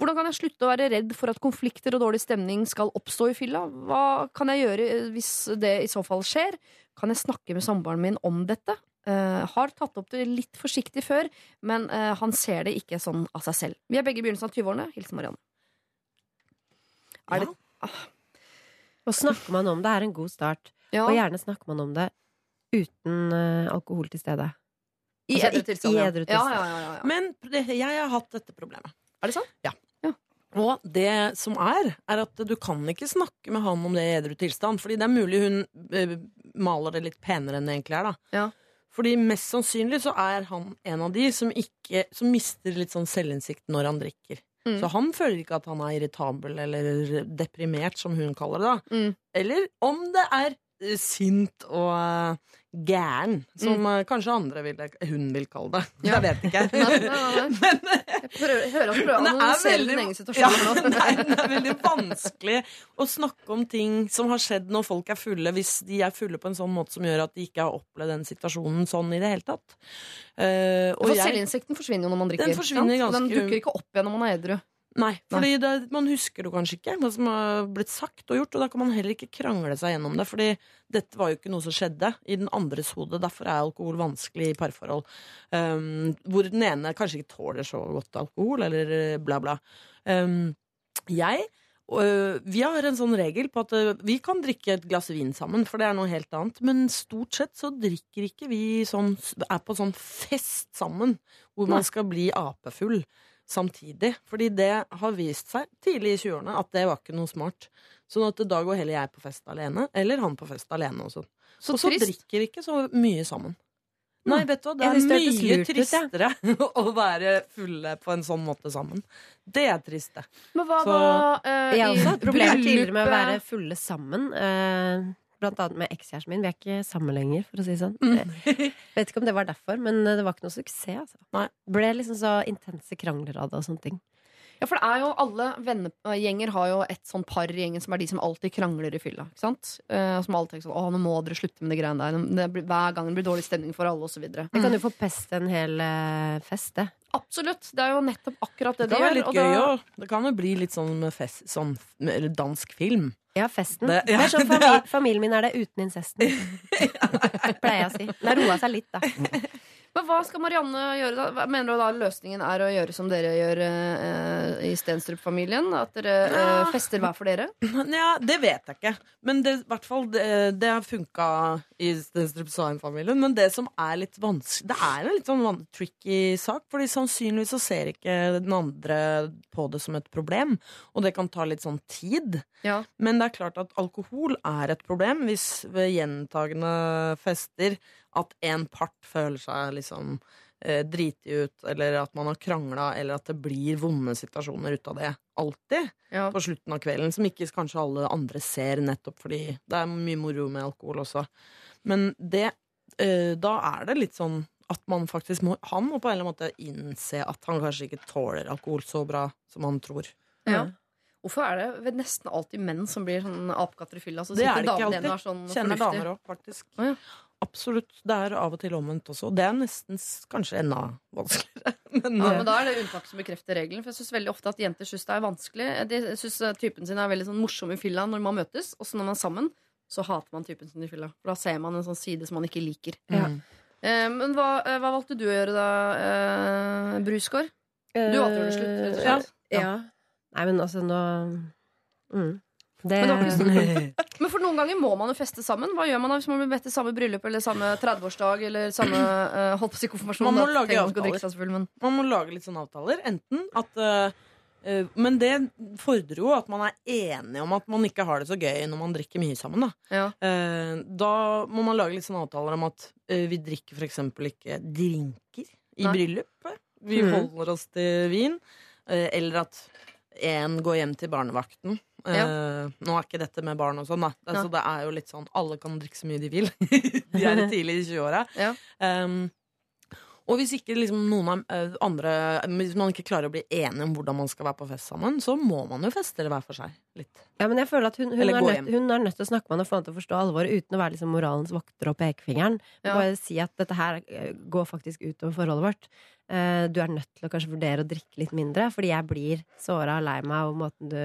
Hvordan kan jeg slutte å være redd for at konflikter og dårlig stemning skal oppstå i fylla? Hva kan jeg gjøre eh, hvis det i så fall skjer? Kan jeg snakke med samboeren min om dette? Eh, har tatt opp det litt forsiktig før, men uh, han ser det ikke sånn av seg selv. Vi er begge i begynnelsen av 20-årene. Hilsen Marianne. Er det Og snakker man om det, er en god start. ja, Og gjerne snakker man om det uten uh, alkohol til stede. i altså, edru tilstand? i ja. edru Ja, tilstand. ja, ja, ja, ja. Men jeg har hatt dette problemet. Er det sant? Og det som er, er at du kan ikke snakke med han om det i edru tilstand. Fordi det er mulig hun maler det litt penere enn det egentlig er, da. Ja. Fordi mest sannsynlig så er han en av de som ikke Som mister litt sånn selvinnsikt når han drikker. Mm. Så han føler ikke at han er irritabel eller deprimert, som hun kaller det. da. Mm. Eller om det er sint og eh, gæren, som mm. kanskje andre ville, hun vil kalle det. Ja. Jeg vet ikke. Nei, nei, nei. Jeg prøver, hører at du prøver å Men det er analysere din egen situasjon Ja, nei, det er veldig vanskelig å snakke om ting som har skjedd når folk er fulle, hvis de er fulle på en sånn måte som gjør at de ikke har opplevd den situasjonen sånn i det hele tatt. Uh, For selvinnsikten forsvinner jo når man drikker. Den? Den dukker ikke opp igjen når man er edru. Nei, fordi det, man husker det kanskje ikke, hva som har blitt sagt og gjort, og da kan man heller ikke krangle seg gjennom det, fordi dette var jo ikke noe som skjedde i den andres hode. Derfor er alkohol vanskelig i parforhold. Um, hvor den ene kanskje ikke tåler så godt alkohol, eller bla, bla. Um, jeg øh, vi har en sånn regel på at øh, vi kan drikke et glass vin sammen, for det er noe helt annet. Men stort sett så drikker ikke vi sånn Er på sånn fest sammen, hvor man skal bli apefull samtidig. Fordi det har vist seg tidlig i 20-årene at det var ikke noe smart. Sånn at da går heller jeg på fest alene, eller han på fest alene. Og sånn. Så Og så trist. drikker ikke så mye sammen. Nei, vet du hva, det er mye lurt ut, ja. tristere å være fulle på en sånn måte sammen. Det er trist, det. Men hva Så- da uh, Jeg har også hatt problemer tidligere med å være fulle sammen. eh, Blant annet med ekskjæresten min. Vi er ikke sammen lenger, for å si det sånn. Mm. Vet ikke om det var derfor, men det var ikke noe suksess. Altså. Nei. Ble liksom så intense krangler av det og sånne ting. Ja, for det er jo alle vennegjenger har jo et sånn par i gjengen som er de som alltid krangler i fylla. Ikke sant? Uh, som alltid er sånn 'Å, nå må dere slutte med de greiene der'. Det blir, hver gang det blir dårlig stemning for alle, osv. Det kan jo forpeste en hel uh, fest, det. Absolutt. Det er jo nettopp akkurat det, Det det kan være gjør. litt gøy da-. Det kan jo bli litt sånn med fest, sånn med dansk film. Ja, festen. Det- Det, er sånn det er- Familien min er det uten incesten. Pleier jeg å si. Den har roa seg litt, da. Men hva skal Marianne gjøre da? Hva- Mener du da løsningen er å gjøre som dere gjør eh, i Stenstrup-familien? At dere eh, fester hver for dere? Ja, det vet jeg ikke. Men det, i hvert fall, det, det har funka i Stenstrup Saim-familien. Men det som er litt vanskelig Det er en litt sånn tricky sak, Fordi sannsynligvis så ser ikke den andre på det som et problem. Og det kan ta litt sånn tid. Ja. Men det er klart at alkohol er et problem hvis ved gjentagende fester at en part føler seg liksom eh, driti ut, eller at man har krangla, eller at det blir vonde situasjoner ut av det. Alltid Ja. på slutten av kvelden, som ikke kanskje alle andre ser, nettopp fordi det er mye moro med alkohol også. Men det eh, Da er det litt sånn at man faktisk må Han må på en eller annen måte innse at han kanskje ikke tåler alkohol så bra som han tror. Ja. Hvorfor er det ved nesten alltid menn som blir sånn apekatter i fylla? Så Det er det ikke alltid. sånn Kjenner damer òg, faktisk. Å, ja. Absolutt. Det er av og til omvendt også. Det er nesten kanskje enda vanskeligere. Men, Ja, eh, men Da er det unntak som bekrefter regelen. For jeg synes veldig ofte at Jenter syns det er vanskelig. De syns typen sin er veldig sånn morsom i fylla når man møtes. Og så når man er sammen, så hater man typen sin i fylla. For da ser man en sånn side som man ikke liker. mm. Eh, men hva, eh, hva valgte du å gjøre da, eh, Brusgaard? Du valgte å gjøre det slutt, rett og slett? Ja. ja. Nei, men altså nå mm. Det, Men det var ikke Men for noen ganger må man jo feste sammen. Hva gjør man da hvis man blir bedt til samme bryllup eller samme 30-årsdag eller samme uh, holdt på å si konfirmasjon? Man må da lage avtaler. seg men Man må lage litt sånne avtaler. Enten at uh, uh, Men det fordrer jo at man er enig om at man ikke har det så gøy når man drikker mye sammen. Da, ja. uh, da må man lage litt sånne avtaler om at vi drikker f.eks. ikke drinker i Nei. bryllupet. Vi Mhm. holder oss til vin. eller at én går hjem til barnevakten. Eh, Nå er ikke dette med barn og sånn, da. Altså, det er jo litt sånn alle kan drikke så mye de vil. de er tidlig i 20-åra. Ja. Um, og hvis ikke liksom noen av eh, andre Hvis man ikke klarer å bli enige om hvordan man skal være på fest sammen, så må man jo feste eller hver for seg. Litt. Ja, men jeg føler at hun, hun, er nødt, hun er nødt til å snakke med han og få han til å forstå alvoret uten å være liksom moralens vokter og pekefingeren. Ja. Bare si at dette her eh, går faktisk utover forholdet vårt. Du er nødt til å kanskje vurdere å drikke litt mindre, fordi jeg blir såra og lei meg over måten du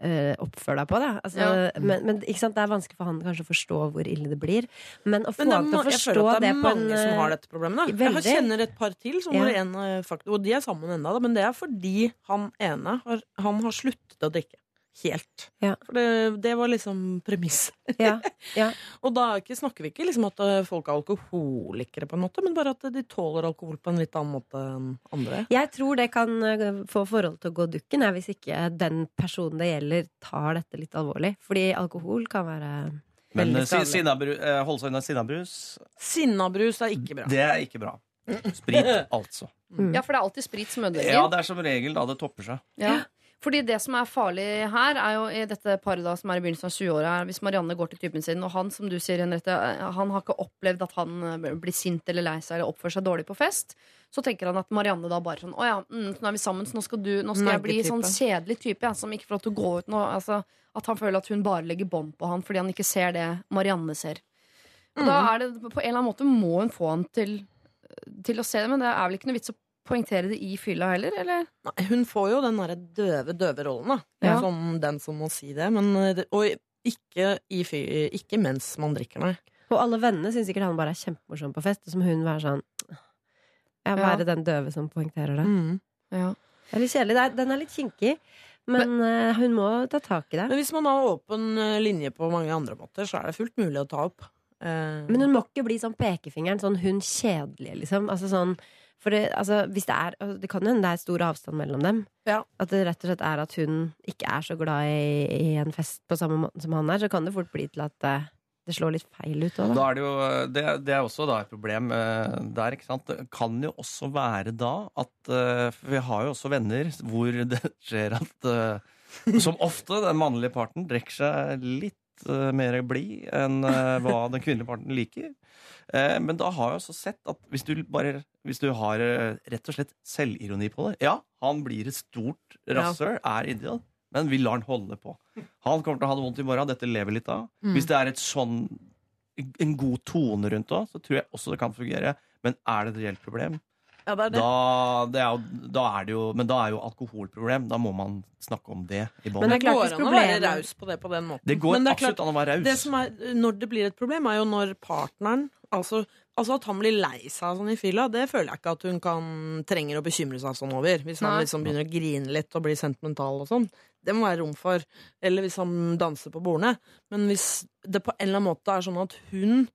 eh, oppfører deg på. Da. Altså, Ja. Men, men det er vanskelig for han kanskje å forstå hvor ille det blir. Men å få Men til å han til på å jeg forstå føler at det det er mange en som eh, har dette problemet. Jeg har- kjenner et par til, som Ja. en, eh, og de er sammen ennå, men det er fordi han ene har, han har sluttet å drikke. Helt. Ja. For det, det var liksom premisset. ja, ja. Og da ikke, snakker vi ikke liksom at eh, folk er alkoholikere, på en måte, men bare at de tåler alkohol på en litt annen måte enn andre. Jeg tror det kan eh, få forholdet til å gå dukken hvis ikke den personen det gjelder, tar dette litt alvorlig. Fordi alkohol kan være Men eh, sinnabru- holde seg unna sinnabrus, Sinnabrus er ikke bra. det er ikke bra. Sprit, altså. Mm. ja, for det er alltid sprit som ødelegger. Ja, det er som regel da det topper seg. Ja. Fordi det som er farlig her, er jo i dette paret da, som er i begynnelsen av 20-åra, er hvis Marianne går til typen sin, og han, som du sier, Henriette, han har ikke opplevd at han eh, blir sint eller lei seg eller oppfører seg dårlig på fest, så tenker han at Marianne da bare sånn Å ja, mm, nå er vi sammen, så nå skal, du, nå skal jeg bli sånn kjedelig type, ja, som ikke får lov til å gå ut nå. Altså, at han føler at hun bare legger bånd på han fordi han ikke ser det Marianne ser. Og da er det på en eller annen måte må hun få han til, til å se det, men det er vel ikke noe vits å poengtere det i fylla heller, eller? Nei, hun får jo den derre døve, døve rollen, da. Ja. Som den som må si det. Men, eh, og ikke, i fy, ikke mens man drikker, nei. Og alle vennene syns sikkert han bare er kjempemorsom på fest, og som hun være sånn Ja, være den døve som poengterer det. Mm. Ja. Det er litt kjedelig. Den er litt kinkig, men men hun må ta tak i det. Men hvis man har åpen eh, linje på mange andre måter, så er det fullt mulig å ta opp. Eh, Men hun må ikke bli sånn pekefingeren, sånn hun kjedelige, liksom. Altså sånn for det, altså, hvis det er altså, Det kan jo hende det er stor avstand mellom dem. Ja. At det rett og slett er at hun ikke er så glad i, i en fest på samme måte som han er, så kan det fort bli til at uh, det slår litt feil ut òg, Da er det, jo, det, det er også da et problem uh, der. ikke sant? Det kan jo også være da at uh, For vi har jo også venner hvor det skjer at Som ofte den mannlige parten drikker seg litt mer blid enn hva den kvinnelige parten liker. Eh, men da har jeg også sett at hvis du bare Hvis du har eh, rett og slett selvironi på det Ja, han blir et stort rasshøl, er idiot, men vi lar han holde på. Han kommer til å ha det vondt i morgen. Dette lever litt av. Mm. Hvis det er et sånn en god tone rundt det, så tror jeg også det kan fungere. Men er det et reelt problem, ja, det er det. da, det er jo, da er det jo Men da er jo alkoholproblem. Da må man snakke om det i bånn. Men det går an å være raus på det på den måten. Det går det absolutt klart, an å være det raus. som er, når det blir et problem, er jo når partneren Altså, altså At han blir lei seg sånn i fylla, det føler jeg ikke at hun kan trenger å bekymre seg sånn over. Hvis han liksom begynner å grine litt og bli sentimental og sånn. Det må være rom for. Eller hvis han danser på bordene. Men hvis det på en eller annen måte er sånn at hun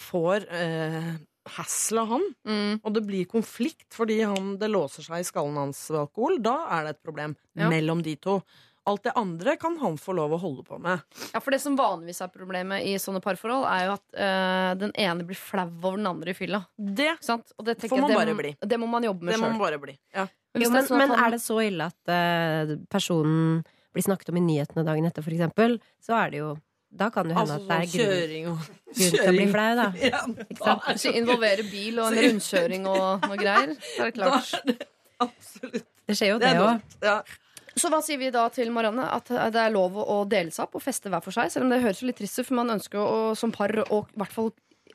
får eh, hassle han, Mm. og det blir konflikt fordi han, det låser seg i skallen hans ved alkohol, da er det et problem Ja. mellom de to. Alt det andre kan han få lov å holde på med. Ja, for det som vanligvis er problemet i sånne parforhold, er jo at øh, den ene blir flau over den andre i fylla. Det sant? Og det Får man det, bare det, bli. Det må man jobbe med Det sjøl. Ja. Jo, men, men er det så ille at øh, personen blir snakket om i nyhetene dagen etter, for eksempel, så er det jo Da kan det hende Altså at det er sånn grunn, kjøring og grunn til å bli flau, da. Ja, Ikke sant? Hvis vi involverer bil og en rundkjøring og noe greier, så er det klart. absolutt. Det skjer jo Det det er òg. Ja. Så hva sier vi da til Marianne? At det er lov å dele seg opp og feste hver for seg? Selv om det høres litt trist ut, for man ønsker jo å, som par å i hvert fall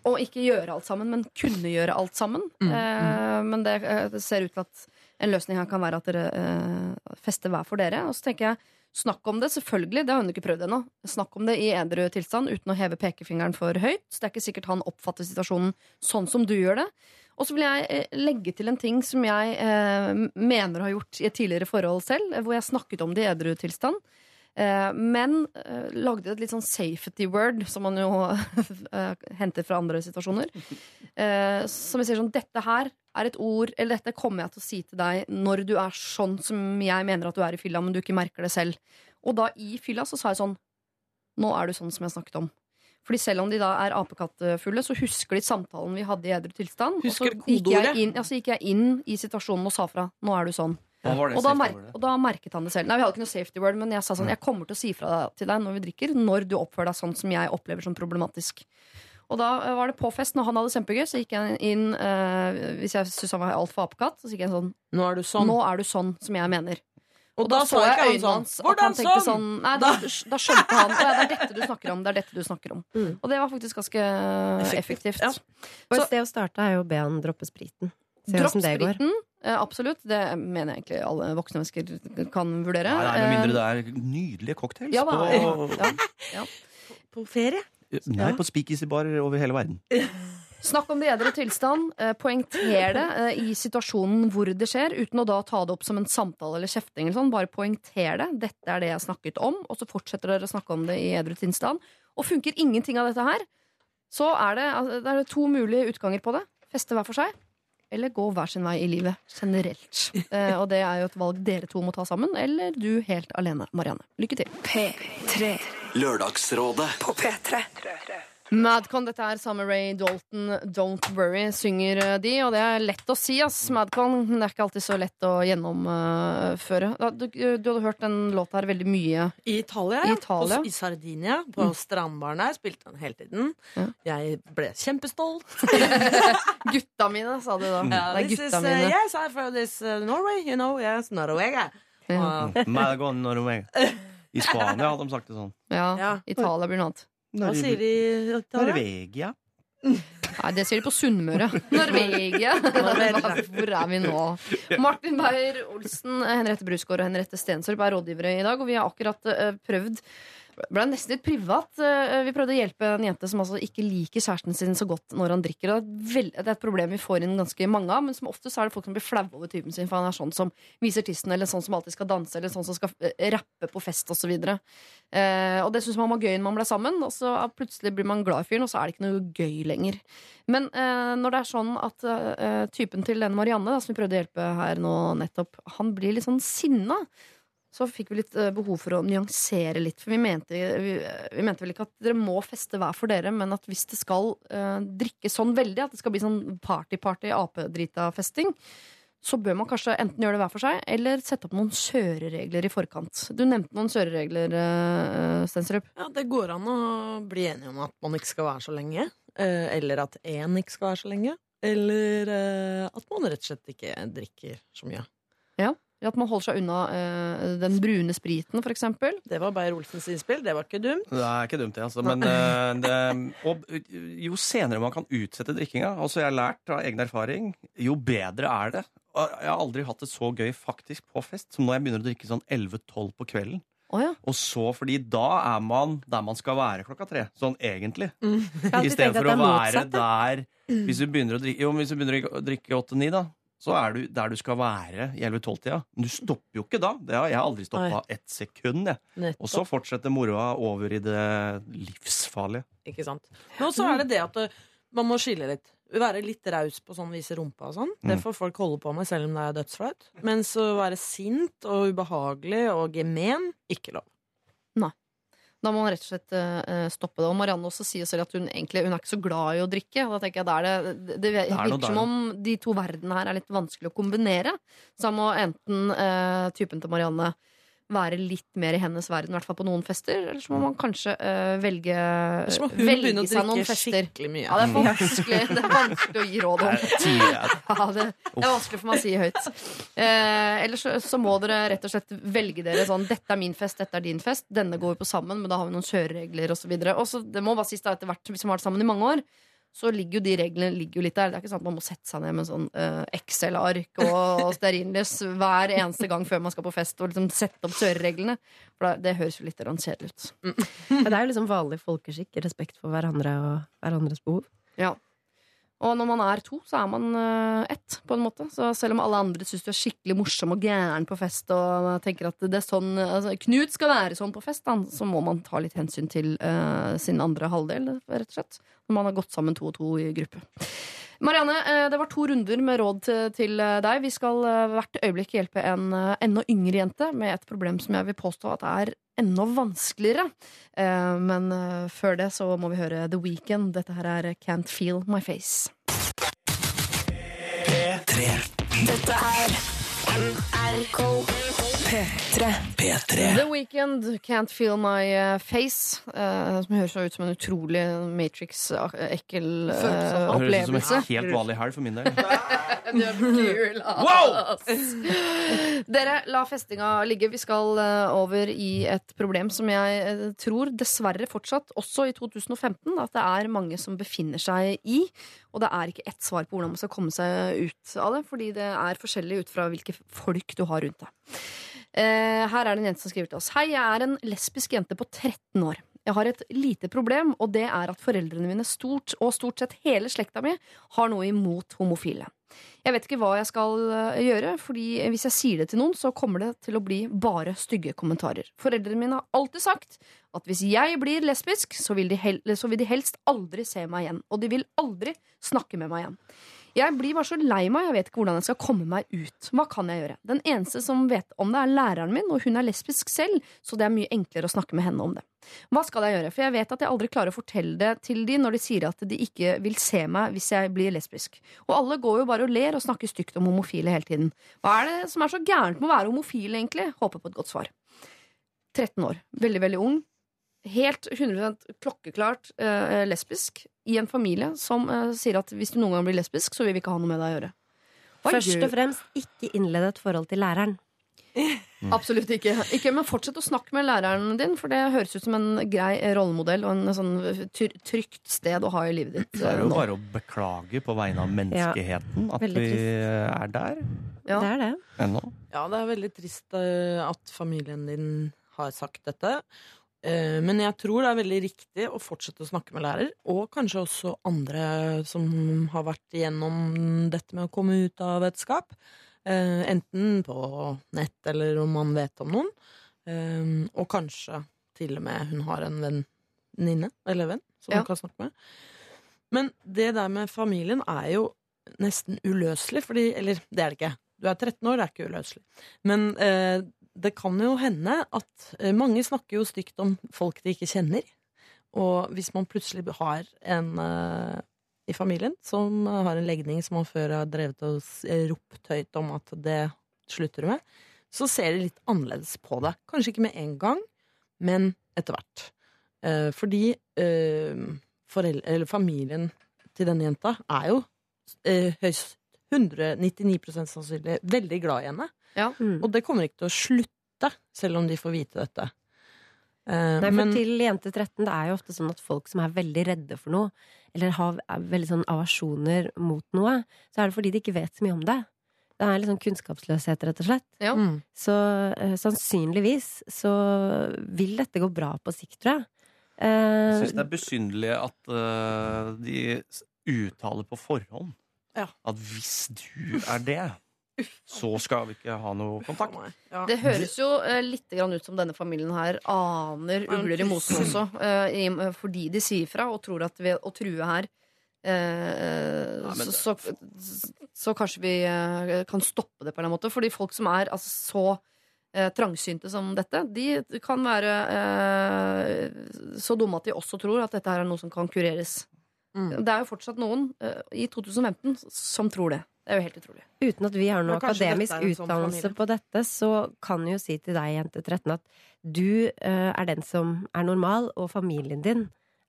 å ikke gjøre alt sammen, men kunne gjøre alt sammen. Eh, men det, eh, det ser ut til at en løsning her kan være at dere eh, fester hver for dere. Og så tenker jeg, snakk om det, selvfølgelig. Det har hun ikke prøvd ennå. Snakk om det i edru tilstand uten å heve pekefingeren for høyt. Så det er ikke sikkert han oppfatter situasjonen sånn som du gjør det. Og så vil jeg eh, legge til en ting som jeg eh, mener har gjort i et tidligere forhold selv, hvor jeg snakket om det i edru tilstand. Eh, men eh, lagde et litt sånn safety word, som man jo eh, henter fra andre situasjoner. Som jeg sier sånn Dette her er et ord, eller dette kommer jeg til å si til deg når du er sånn som jeg mener at du er i fylla, men du ikke merker det selv. Og da i fylla så sa jeg sånn Nå er du sånn som jeg snakket om. Fordi selv om de da er apekattfulle, så husker de samtalen vi hadde i edru tilstand. Husker og så gikk, jeg inn, ja, så gikk jeg inn i situasjonen og sa fra. Nå er du sånn. Og da, og da merket han det selv. Nei, vi hadde ikke noe safety word, men jeg sa sånn Jeg kommer til å si fra til deg når vi drikker, når du oppfører deg sånn som jeg opplever som problematisk. Og da eh, var det på fest. Når han hadde kjempegøy, så gikk jeg inn eh, Hvis jeg syntes han var altfor apekatt, så gikk jeg sånn Nå er du sånn. Nå er du sånn som jeg mener. og da, så jeg ikke han sånn. at han Hvordan tenkte sånn? sånn Nei, da, da skjønte han. «Å ja, det er dette du snakker om. Det er dette du snakker om. Mm. Og det var faktisk ganske effektivt. Ja. Og et sted å starte er jo å be han droppe spriten. Se hvordan det går. Eh, absolutt. Det mener jeg egentlig alle voksne mennesker kan vurdere. Nei, nei, med Eh, mindre det er nydelige cocktails ja, på, ja. På ferie? Nei, på speakeasy-barer over hele verden. Snakk om det edre tilstand. Eh, poengter det eh, i situasjonen hvor det skjer, uten å da ta det opp som en samtale eller kjefting. Eller sånn. Bare poengter det. Dette er det jeg snakket om. Og så fortsetter dere å snakke om det i edre tilstand. Og funker ingenting av dette her, så er det, altså, det er to mulige utganger på det. Feste hver for seg. Eller gå hver sin vei i livet generelt. Eh, og det er jo et valg dere to må ta sammen. Eller du helt alene, Marianne. Lykke til. P3 Lørdagsrådet. på P3. Madcon, dette er Summer Ray Dalton, Don't Worry, synger eh, de. Og det er lett å si, ass, Madcon. Det er ikke alltid så lett å gjennomføre. Du, du hadde hørt den låta her veldig mye. I Italia, I. Italia. På, I Sardinia, på strandbaren der. Spilte den hele tiden. Ja. Jeg ble kjempestolt. Gutta mine, sa du da. det er gutta is, gutta uh, yes, I'm from this uh, Norway, you know, yes, Norway. Ja. Uh, Madcon, Norway. I Spania hadde de sagt det sånn. Ja, Ja. Italia blir noe annet. Hva sier de i Italia? Norvegia. Nei, det sier de på Sunnmøre. Norvegia. Hvor er vi nå? Martin Beyer-Olsen, Henriette Brusgaard og Henriette Stenstorp er rådgivere i dag, og vi har akkurat eh, prøvd ble nesten litt privat. Eh, Vi prøvde å hjelpe en jente som altså ikke liker kjæresten sin så godt når han drikker. Og Det er, et problem vi får inn ganske mange av, men som oftest er det folk som blir flaue over typen sin, for han er sånn som viser tissen, eller sånn som alltid skal danse, eller sånn som skal eh, rappe på fest osv. Eh, og det syns man var gøy når man ble sammen, og så plutselig blir man glad i fyren, og så er det ikke noe gøy lenger. Men eh, når det er sånn at typen til denne Marianne, som vi prøvde å hjelpe her nå nettopp, han blir litt sånn sinna, så fikk vi litt eh, behov for å nyansere litt. For vi mente, vi, vi mente vel ikke at dere må feste hver for dere, men at hvis det skal uh, drikkes sånn veldig, at det skal bli sånn party-party, apedrita-festing, så bør man kanskje enten gjøre det hver for seg, eller sette opp noen kjøreregler i forkant. Du nevnte noen kjøreregler, uh, Stensrup. Ja, det går an å bli enige om at man ikke skal være så lenge. Uh, Eller at én ikke skal være så lenge. Eller uh, at man rett og slett ikke drikker så mye. At man holder seg unna eh, den brune spriten, for eksempel. Det var Beyer-Olsens innspill. Det var ikke dumt. Det er ikke dumt, det. altså. Men eh, det, og jo senere man kan utsette drikkinga, altså jeg har lært av egen erfaring, jo bedre er det. Jeg har aldri hatt det så gøy faktisk på fest som når jeg begynner å drikke sånn 11-12 på kvelden. Oh, ja. Og så, fordi da er man der man skal være klokka tre. Sånn egentlig. Mm. Istedenfor å være motsatt, der Hvis du begynner å drikke Jo, hvis du begynner å drikke åtte-ni, da, så er du der du skal være i 11-12-tida. Men du stopper jo ikke da. Det har jeg har aldri stoppa ett sekund. Jeg. Og så fortsetter moroa over i det livsfarlige. Ikke sant? Men også er det det at uh, man må skille litt. Være litt raus på sånn vise rumpa og sånn. Det Mm. får folk holde på med, selv om det er dødsflaut. Mens å være sint og ubehagelig og gemen ikke lov. Da må man rett og slett eh, stoppe det. Og Marianne også sier selv at hun egentlig hun er ikke så glad i å drikke. Og da tenker jeg da er det, det, det er virker der, som om de to verdenene her er litt vanskelig å kombinere. Så da må enten eh, typen til Marianne være litt mer i hennes verden, i hvert fall på noen fester. Eller så må man kanskje uh, velge, så må hun velge begynne å seg noen fester. skikkelig mye. Ja, det er vanskelig, det er vanskelig å gi råd om. Eh, Ja, det, det er vanskelig for meg å si høyt. Uh, Eller så, så må dere rett og slett velge dere sånn Dette er min fest, dette er din fest. Denne går vi på sammen, men da har vi noen kjøreregler osv. Det må bare sies da etter hvert, som vi har vært sammen i mange år, så ligger jo de reglene ligger jo litt der. Det er ikke sant at man må sette seg ned med sånn uh, Excel-ark og, og stearinlys hver eneste gang før man skal på fest, og liksom sette opp kjørereglene. For da, det høres jo litt kjedelig ut. Men det er jo liksom vanlig folkeskikk. Respekt for hverandre og hverandres behov. Ja. Og når man er to, så er man eh, ett, på en måte. Så selv om alle andre syns du er skikkelig morsom og gæren på fest, og tenker at det er sånn altså, Knut skal være sånn på fest, da, så må man ta litt hensyn til uh, sin andre halvdel, rett og slett. Når man har gått sammen to og to i gruppe. Marianne, eh, det var to runder med råd til, eh, deg. Vi skal eh, hvert øyeblikk hjelpe en enda yngre jente med et problem som jeg vil påstå at er enda vanskeligere. Men før det så må vi høre The Weekend. Dette her er Can't Feel My Face. Dette er NRK P3. The Weekend, Can't Feel My eh, Face. Uh, som høres ut som en utrolig Matrix-ekkel uh, Det høres ut som en helt vanlig helg for min del. Wow! Dere, la festinga ligge. Vi skal uh, over i et problem som jeg eh, tror dessverre fortsatt, også i 2015, at det er mange som befinner seg i. Og det er ikke ett svar på hvordan man skal komme seg ut av det, fordi det er forskjellig ut fra hvilke folk du har rundt deg. Eh, her er det en jente som skriver til oss. Hei, jeg er en lesbisk jente på 13 år. Jeg har et lite problem, og det er at foreldrene mine stort, og stort sett hele slekta mi har noe imot homofile. Jeg vet ikke hva jeg skal eh, gjøre, fordi hvis jeg sier det til noen, så kommer det til å bli bare stygge kommentarer. Foreldrene mine har alltid sagt at hvis jeg blir lesbisk, så vil de, hel så vil de helst aldri se meg igjen. Og de vil aldri snakke med meg igjen. Jeg blir bare så lei meg, jeg vet ikke hvordan jeg skal komme meg ut. Hva kan jeg gjøre? Den eneste som vet om det, er læreren min, og hun er lesbisk selv, så det er mye enklere å snakke med henne om det. Hva skal jeg gjøre? For jeg vet at jeg aldri klarer å fortelle det til de når de sier at de ikke vil se meg hvis jeg blir lesbisk. Og alle går jo bare og ler og snakker stygt om homofile hele tiden. Hva er det som er så gærent med å være homofil, egentlig? Håper på et godt svar. 13 år. Veldig, veldig ung. Helt 100% klokkeklart eh, lesbisk i en familie som eh, sier at hvis du noen gang blir lesbisk, så vil vi ikke ha noe med deg å gjøre. Hva Først gjør- og fremst, ikke innlede et forhold til læreren. Absolutt ikke. ikke. Men fortsett å snakke med læreren din, for det høres ut som en grei rollemodell og en sånn ty- trygt sted å ha i livet ditt. Det er eh, jo nå. bare å beklage på vegne av menneskeheten at veldig vi trist. er der Ja. Det er det. ennå. Ja, det er veldig trist eh, at familien din har sagt dette. Eh, Men jeg tror det er veldig riktig å fortsette å snakke med lærer, og kanskje også andre som har vært igjennom dette med å komme ut av et skap. Eh, Enten på nett eller om man vet om noen. Eh, Og kanskje til og med hun har en venninne eller venn som Ja. hun kan snakke med. Men det der med familien er jo nesten uløselig, fordi Eller det er det ikke. Du er 13 år, det er ikke uløselig. Men eh, det kan jo hende at eh, mange snakker jo stygt om folk de ikke kjenner. Og hvis man plutselig har en uh, i familien som har en legning som man før har drevet og eh, ropt høyt om at det slutter du med, så ser de litt annerledes på det. Kanskje ikke med en gang, men etter hvert. Uh, fordi uh, familien til denne jenta er jo høyst 199 sannsynlig veldig glad i henne. Mm. Og det kommer ikke til å slutte, selv om de får vite dette. Eh, Nei, for men til jente 13, det er jo ofte sånn at folk som er veldig redde for noe, eller har veldig sånn avasjoner mot noe, så er det fordi de ikke vet så mye om det. Det er litt sånn kunnskapsløshet, rett og slett. Ja. Mm. Så uh, sannsynligvis så vil dette gå bra på sikt, tror jeg. Jeg Eh, syns det er besynderlig at de uttaler på forhånd Ja. at hvis du er det, så skal vi ikke ha noe kontakt. Ja. Det høres jo eh, litt grann ut som denne familien her aner ugler i mosen også. eh, i, fordi de sier fra og tror at ved å true her eh, Ja, men så, så, så kanskje vi eh, kan stoppe det på en eller annen måte. Fordi folk som er altså, så eh, trangsynte som dette, de kan være eh, så dumme at de også tror at dette her er noe som kan kureres. Mm. Det er jo fortsatt noen uh, i 2015 som tror det. Det er jo helt utrolig. Uten at vi har noe akademisk sånn utdannelse på dette, så kan jeg jo si til deg, jente 13, at du uh, er den som er normal, og familien din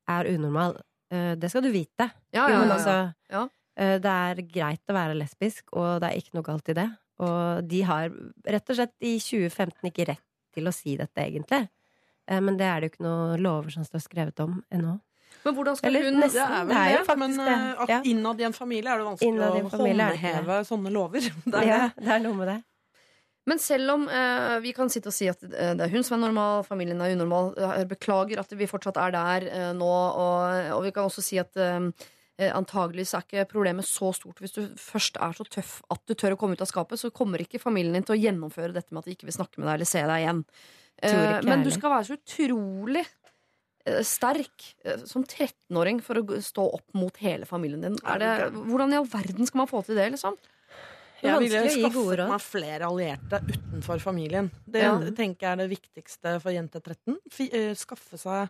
er unormal. Uh, det skal du vite. Ja, ja, men ja, altså, ja. eh, det er greit å være lesbisk, og det er ikke noe galt i det. Og de har rett og slett i 2015 ikke rett til å si dette, egentlig. Eh, men det er det jo ikke noe lover som står skrevet om ennå. Men hvordan skal Eller hun nesten. Det er vel Det er jo faktisk men det. eh, at Ja. innad i en familie er det vanskelig Innad å håndheve sånne lover. Det er Ja, det. er noe med det. Men selv om eh, vi kan sitte og si at eh, det er hun som er normal, familien er unormal, beklager at vi fortsatt er der eh, nå, og, og vi kan også si at eh, eh, antageligvis er ikke problemet så stort. Hvis du først er så tøff at du tør å komme ut av skapet, så kommer ikke familien din til å gjennomføre dette med at de ikke vil snakke med deg eller se deg igjen. Eh, men du skal være så utrolig eh, sterk eh, som 13-åring for å stå opp mot hele familien din. Er det, hvordan i all verden skal man få til det, liksom? Det Jeg ville skaffet meg flere allierte utenfor familien. Det Ja. tenker jeg er det viktigste for jente 13. Eh, skaffe seg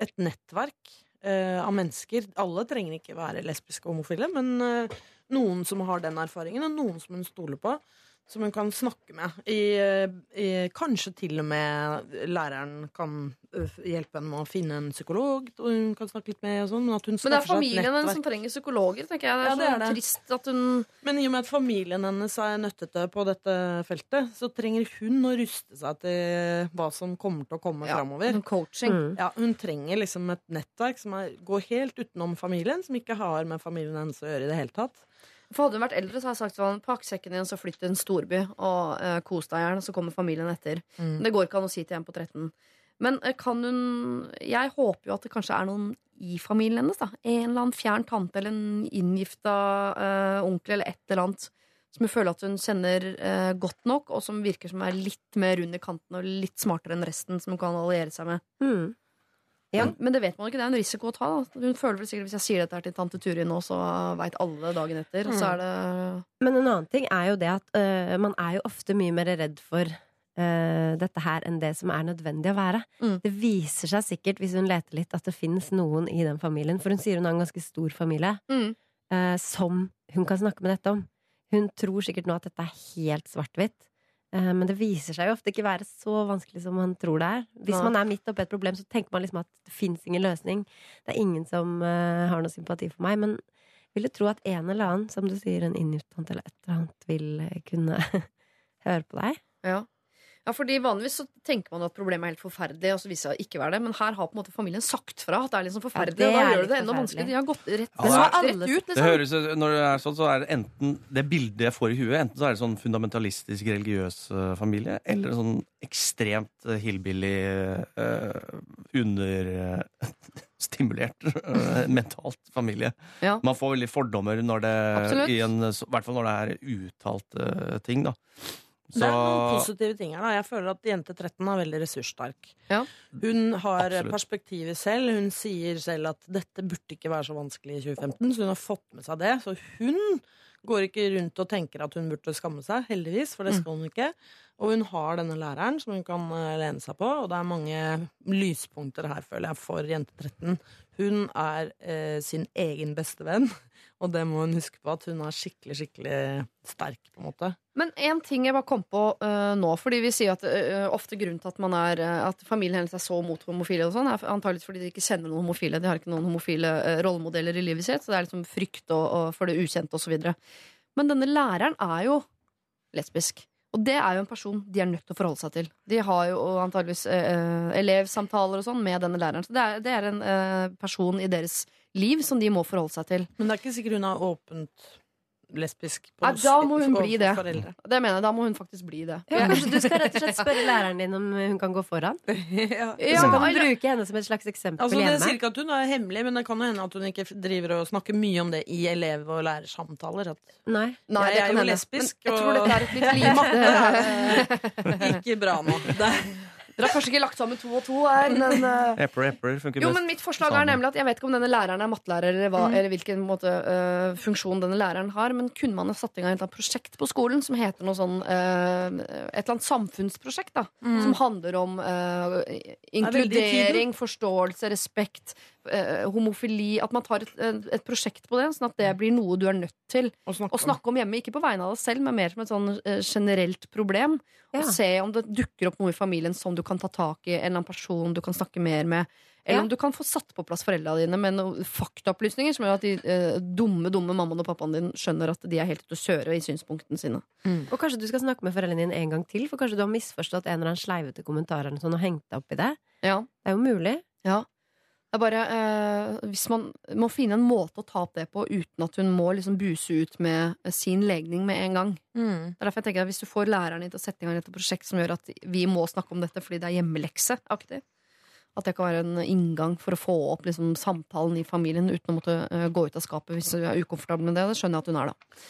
et nettverk uh, av mennesker. Alle trenger ikke være lesbiske og homofile, men uh, noen som har den erfaringen, og noen som hun stoler på. Som hun kan snakke med. I, i, kanskje til og med læreren kan eh, hjelpe henne med å finne en psykolog og hun kan snakke litt med. Og sånn, men, at hun Men det er familien hennes som trenger psykologer, tenker jeg. Det er Ja, det er det. trist at hun Men i og med at familien hennes er nøttete på dette feltet, så trenger hun å ruste seg til hva som kommer til å komme Ja, framover. sånn coaching. Mm. Ja, hun trenger liksom et nettverk som er, går helt utenom familien, som ikke har med familien hennes å gjøre i det hele tatt. For hadde hun vært eldre, så hadde jeg sagt sånn Pakk sekken din, så flytt til en storby og uh, kos deg gjerne, så kommer familien etter. Mm. Det går ikke an å si til en på 13. Men eh, kan hun Jeg håper jo at det kanskje er noen i familien hennes, da. En eller annen fjern tante eller en inngifta uh, onkel eller et eller annet. Som hun føler at hun kjenner godt nok, og som virker som er litt mer rund i kanten og litt smartere enn resten, som hun kan alliere seg med. Mm. Ja. Men, det vet man ikke. Det er en risiko å ta. Da. Hun føler vel sikkert Hvis jeg sier dette her til tante Turi nå, så veit alle dagen etter. Og så er det Men en annen ting er jo det at uh, man er jo ofte mye mer redd for uh, dette her enn det som er nødvendig å være. Mm. Det viser seg sikkert, hvis hun leter litt, at det finnes noen i den familien. For hun sier hun har en ganske stor familie Mm. uh, som hun kan snakke med dette om. Hun tror sikkert nå at dette er helt svart-hvitt. Eh, Men det viser seg jo ofte ikke være så vanskelig som man tror det er. Hvis man er midt oppi et problem, så tenker man liksom at det fins ingen løsning. Det er ingen som eh, har noe sympati for meg. Men vil du tro at en eller annen, som du sier, en innutdannet eller et eller annet, vil eh, kunne høre på deg? Ja. Ja, fordi Vanligvis så tenker man at problemet er helt forferdelig, og så viser det seg ikke være det. Men her har på en måte familien sagt fra at det er liksom forferdelig, Ja, det og da er gjør det det enda vanskeligere. vanskelig. De har gått rett, Ja, det er- rett, rett ut, Det liksom. høres, Når det er sånn, så er det enten det bildet jeg får i huet, enten så er det sånn fundamentalistisk religiøs eh, familie, eller en sånn ekstremt eh, hillbilly, uh, understimulert mentalt familie. Ja. Man får veldig fordommer når det Absolutt. i en, I hvert fall når det er uttalte ting, da. Det er noen positive ting her. da Jeg føler at jente 13 er veldig ressurssterk. Ja. Hun har Absolutt. perspektivet selv. Hun sier selv at dette burde ikke være så vanskelig i 2015, så hun har fått med seg det. Så hun går ikke rundt og tenker at hun burde skamme seg, heldigvis, for det skal hun ikke. Og hun har denne læreren som hun kan eh, lene seg på, og det er mange lyspunkter her, føler jeg, for jente 13. Hun er eh, sin egen beste venn, og det må hun huske på, at hun er skikkelig, skikkelig sterk, på en måte. Men en ting jeg bare kom på uh, nå, fordi vi sier at uh, ofte grunnen til at, man er, uh, at familien hennes er så mot homofile, og sånn, er antakeligvis fordi de ikke kjenner noen homofile. De har ikke noen homofile rollemodeller i livet sitt, så det er liksom frykt og, og for det ukjente osv. Men denne læreren er jo lesbisk. Og det er jo en person de er nødt til å forholde seg til. De har jo antageligvis øh, elevsamtaler og sånn med denne læreren. Så det er, det er en øh, person i deres liv som de må forholde seg til. Men det er ikke sikkert hun har åpent lesbisk. på Nei, da må hun bli det. foreldre. Det mener jeg, Da må hun faktisk bli det. Ja, kanskje du skal rett og slett spørre læreren din om hun kan gå foran? Ja. Ja, så kan du bruke henne som et slags eksempel Altså, det hjemme. sier ikke at hun er hemmelig, men det kan jo hende at hun ikke driver og snakker mye om det i elev- og lærersamtaler. At Nei. Nei, jeg er jo lesbisk, Men jeg tror dette er et litt lite ikke bra nå. Det, Dere har kanskje ikke lagt sammen to og to her, men uh, Epler, epler funker Jo, best. men mitt forslag er nemlig at Jeg vet ikke om denne læreren er mattelærer, eller, hva, eller hvilken måte, uh, funksjon denne læreren har, men kunne man ha satt i gang et eller annet prosjekt på skolen som heter noe sånn uh, Et eller annet samfunnsprosjekt, da. Som handler om inkludering, forståelse, respekt, homofili At man tar et, et prosjekt på det, sånn at det blir noe du er nødt til å snakke å snakke om hjemme. Ikke på vegne av deg selv, men mer som et sånn øh, generelt problem. Ja. Og se om det dukker opp noe i familien som du kan ta tak i, en eller annen person du kan snakke mer med. Eller Ja. om du kan få satt på plass foreldra dine med noen faktaopplysninger som gjør at de eh, dumme dumme mammaen og pappaen din skjønner at de er helt ute å kjøre i synspunktene sine. Og kanskje du skal snakke med foreldrene dine en gang til, for kanskje du har misforstått en eller annen sleivete kommentar eller sånn, og hengt deg opp i det. Ja, Det er jo mulig. ja. Er bare eh, Hvis man må finne en måte å ta opp det på uten at hun må liksom buse ut med eh, sin legning med en gang. Mm. Det er derfor jeg tenker at Hvis du får læreren din til å sette i gang et prosjekt som gjør at vi må snakke om dette fordi det er hjemmelekseaktig, at det kan være en inngang for å få opp liksom, samtalen i familien uten å måtte uh, gå ut av skapet hvis du er ukomfortabel med det. Det skjønner jeg at hun er, da.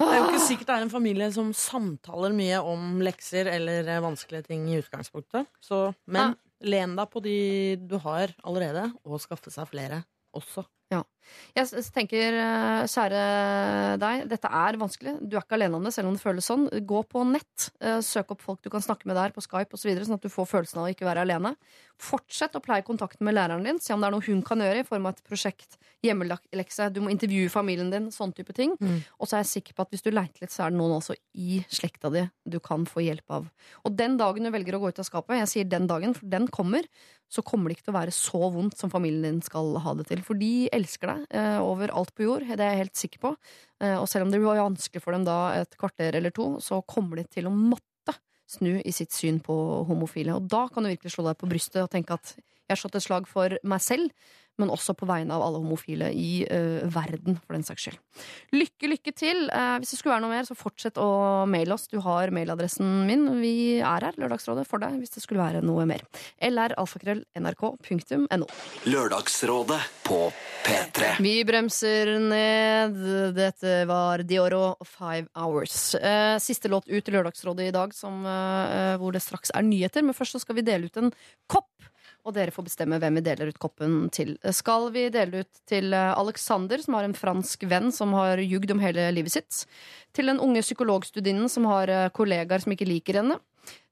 Det er jo ikke sikkert det er en familie som samtaler mye om lekser eller eh, vanskelige ting i utgangspunktet. Så, men len deg på de du har allerede, og skaffe seg flere også. Jeg s- s- tenker, eh, kjære deg, dette er vanskelig. Du er ikke alene om det, selv om det føles sånn. Gå på nett. eh, Søk opp folk du kan snakke med der på Skype osv., så videre, sånn at du får følelsen av å ikke være alene. Fortsett å pleie kontakten med læreren din. Se om det er noe hun kan gjøre i form av et prosjekt, hjemmelekse. Du må intervjue familien din, sånn type ting. Mm. Og så er jeg sikker på at hvis du leiter litt, så er det noen også i slekta di du kan få hjelp av. Og den dagen du velger å gå ut av skapet, jeg sier den dagen, for den kommer, så kommer det ikke til å være så vondt som familien din skal ha det til. For de elsker deg eh, over alt på jord, det er jeg helt sikker på. Eh, og selv om det blir vanskelig for dem da et kvarter eller to, så kommer de til å måtte snu i sitt syn på homofile. Og da kan du virkelig slå deg på brystet og tenke at jeg har slått et slag for meg selv, men også på vegne av alle homofile i uh, verden, for den saks skyld. Lykke, lykke til. Uh, hvis det skulle være noe mer, så fortsett å maile oss. Du har mailadressen min. Vi er her, Lørdagsrådet, for deg hvis det skulle være noe mer. lralfakrøll.nrk.no. Lørdagsrådet på P3. Vi bremser ned. Dette var Dioro Five Hours. Uh, siste låt ut i Lørdagsrådet i dag, som, hvor det straks er nyheter. Men først så skal vi dele ut en kopp. Og dere får bestemme hvem vi deler ut koppen til. Skal vi dele ut til eh, Alexander, som har en fransk venn som har jugd om hele livet sitt? Til den unge psykologstudinnen som har eh, kollegaer som ikke liker henne?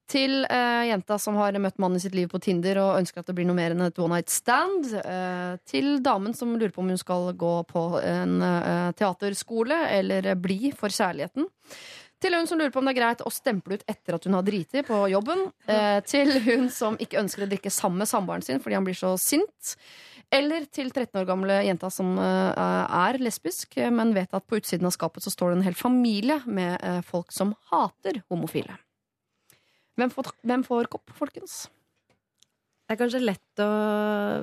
Til eh, jenta som har møtt mannen i sitt liv på Tinder og ønsker at det blir noe mer enn et one night stand. Eh, til damen som lurer på om hun skal gå på en eh, teaterskole eller bli for kjærligheten. Til hun som lurer på om det er greit å stemple ut etter at hun har driti på jobben. Eh, til hun som ikke ønsker å drikke sammen med samboeren sin fordi han blir så sint. Eller til 13 år gamle jenta som eh, er lesbisk, men vet at på utsiden av skapet så står det en hel familie med eh, folk som hater homofile. Hvem får, hvem får kopp, folkens? Det er kanskje lett å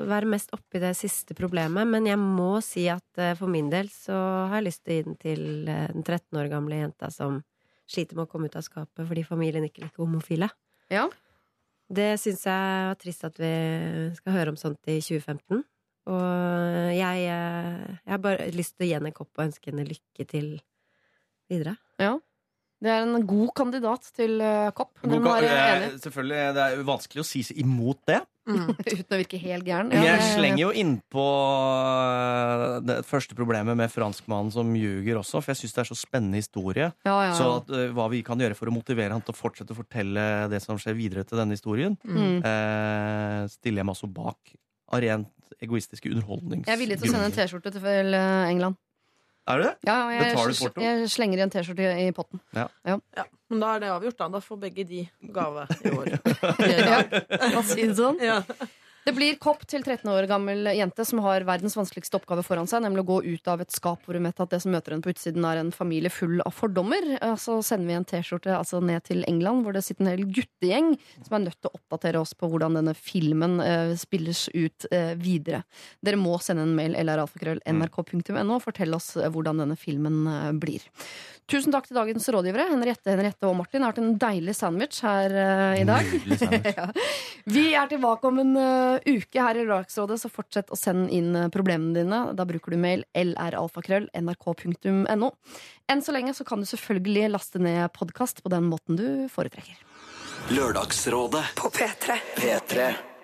være mest oppi det siste problemet, men jeg må si at eh, for min del så har jeg lyst til å gi den til den 13 år gamle jenta som sliter med å komme ut av skapet fordi familien ikke liker homofile. Ja. Det syns jeg var trist at vi skal høre om sånt i 2015. Og jeg, eh, jeg har bare lyst til å gi henne en kopp og ønske henne lykke til videre. Ja. Det er en god kandidat til eh, kopp. God, i. selvfølgelig, Det er vanskelig å si seg imot det. Uten å virke helt gæren. Ja, jeg slenger jo innpå eh, det første problemet med franskmannen som ljuger også, for jeg syns det er så spennende historie. Ja, ja, Så at, uh, hva vi kan gjøre for å motivere han til å fortsette å fortelle det som skjer videre til denne historien, Mm. uh, stiller jeg meg også bak av rent egoistiske underholdnings... Jeg er villig til å sende en T-skjorte til England. Er du det? Ja, jeg, Betaler du porto? jeg slenger en T-skjorte i potten. Ja, men da er det avgjort, da. Da får begge de gave i år. Ja, si det sånn. Ja. Det blir kopp til 13 år gammel jente som har verdens vanskeligste oppgave foran seg, nemlig å gå ut av et skap hvor hun vet at det som møter henne på utsiden, er en familie full av fordommer. Eh, Så sender vi en T-skjorte altså ned til England, hvor det sitter en hel guttegjeng som er nødt til å oppdatere oss på hvordan denne filmen uh, spilles ut uh, videre. Dere må sende en mail eller lralfakrøll.nrk.no og fortelle oss hvordan denne filmen uh, blir. Tusen takk til dagens rådgivere, Henriette, Henriette og Martin. Har hatt en deilig sandwich her i dag. Ja. Vi er tilbake om en uke her i Lørdagsrådet, så fortsett å sende inn eh, problemene dine. Da bruker du mail lralfakrøll nrk.no. Enn så lenge så kan du selvfølgelig laste ned podkast på den måten du foretrekker. Lørdagsrådet På P3. P3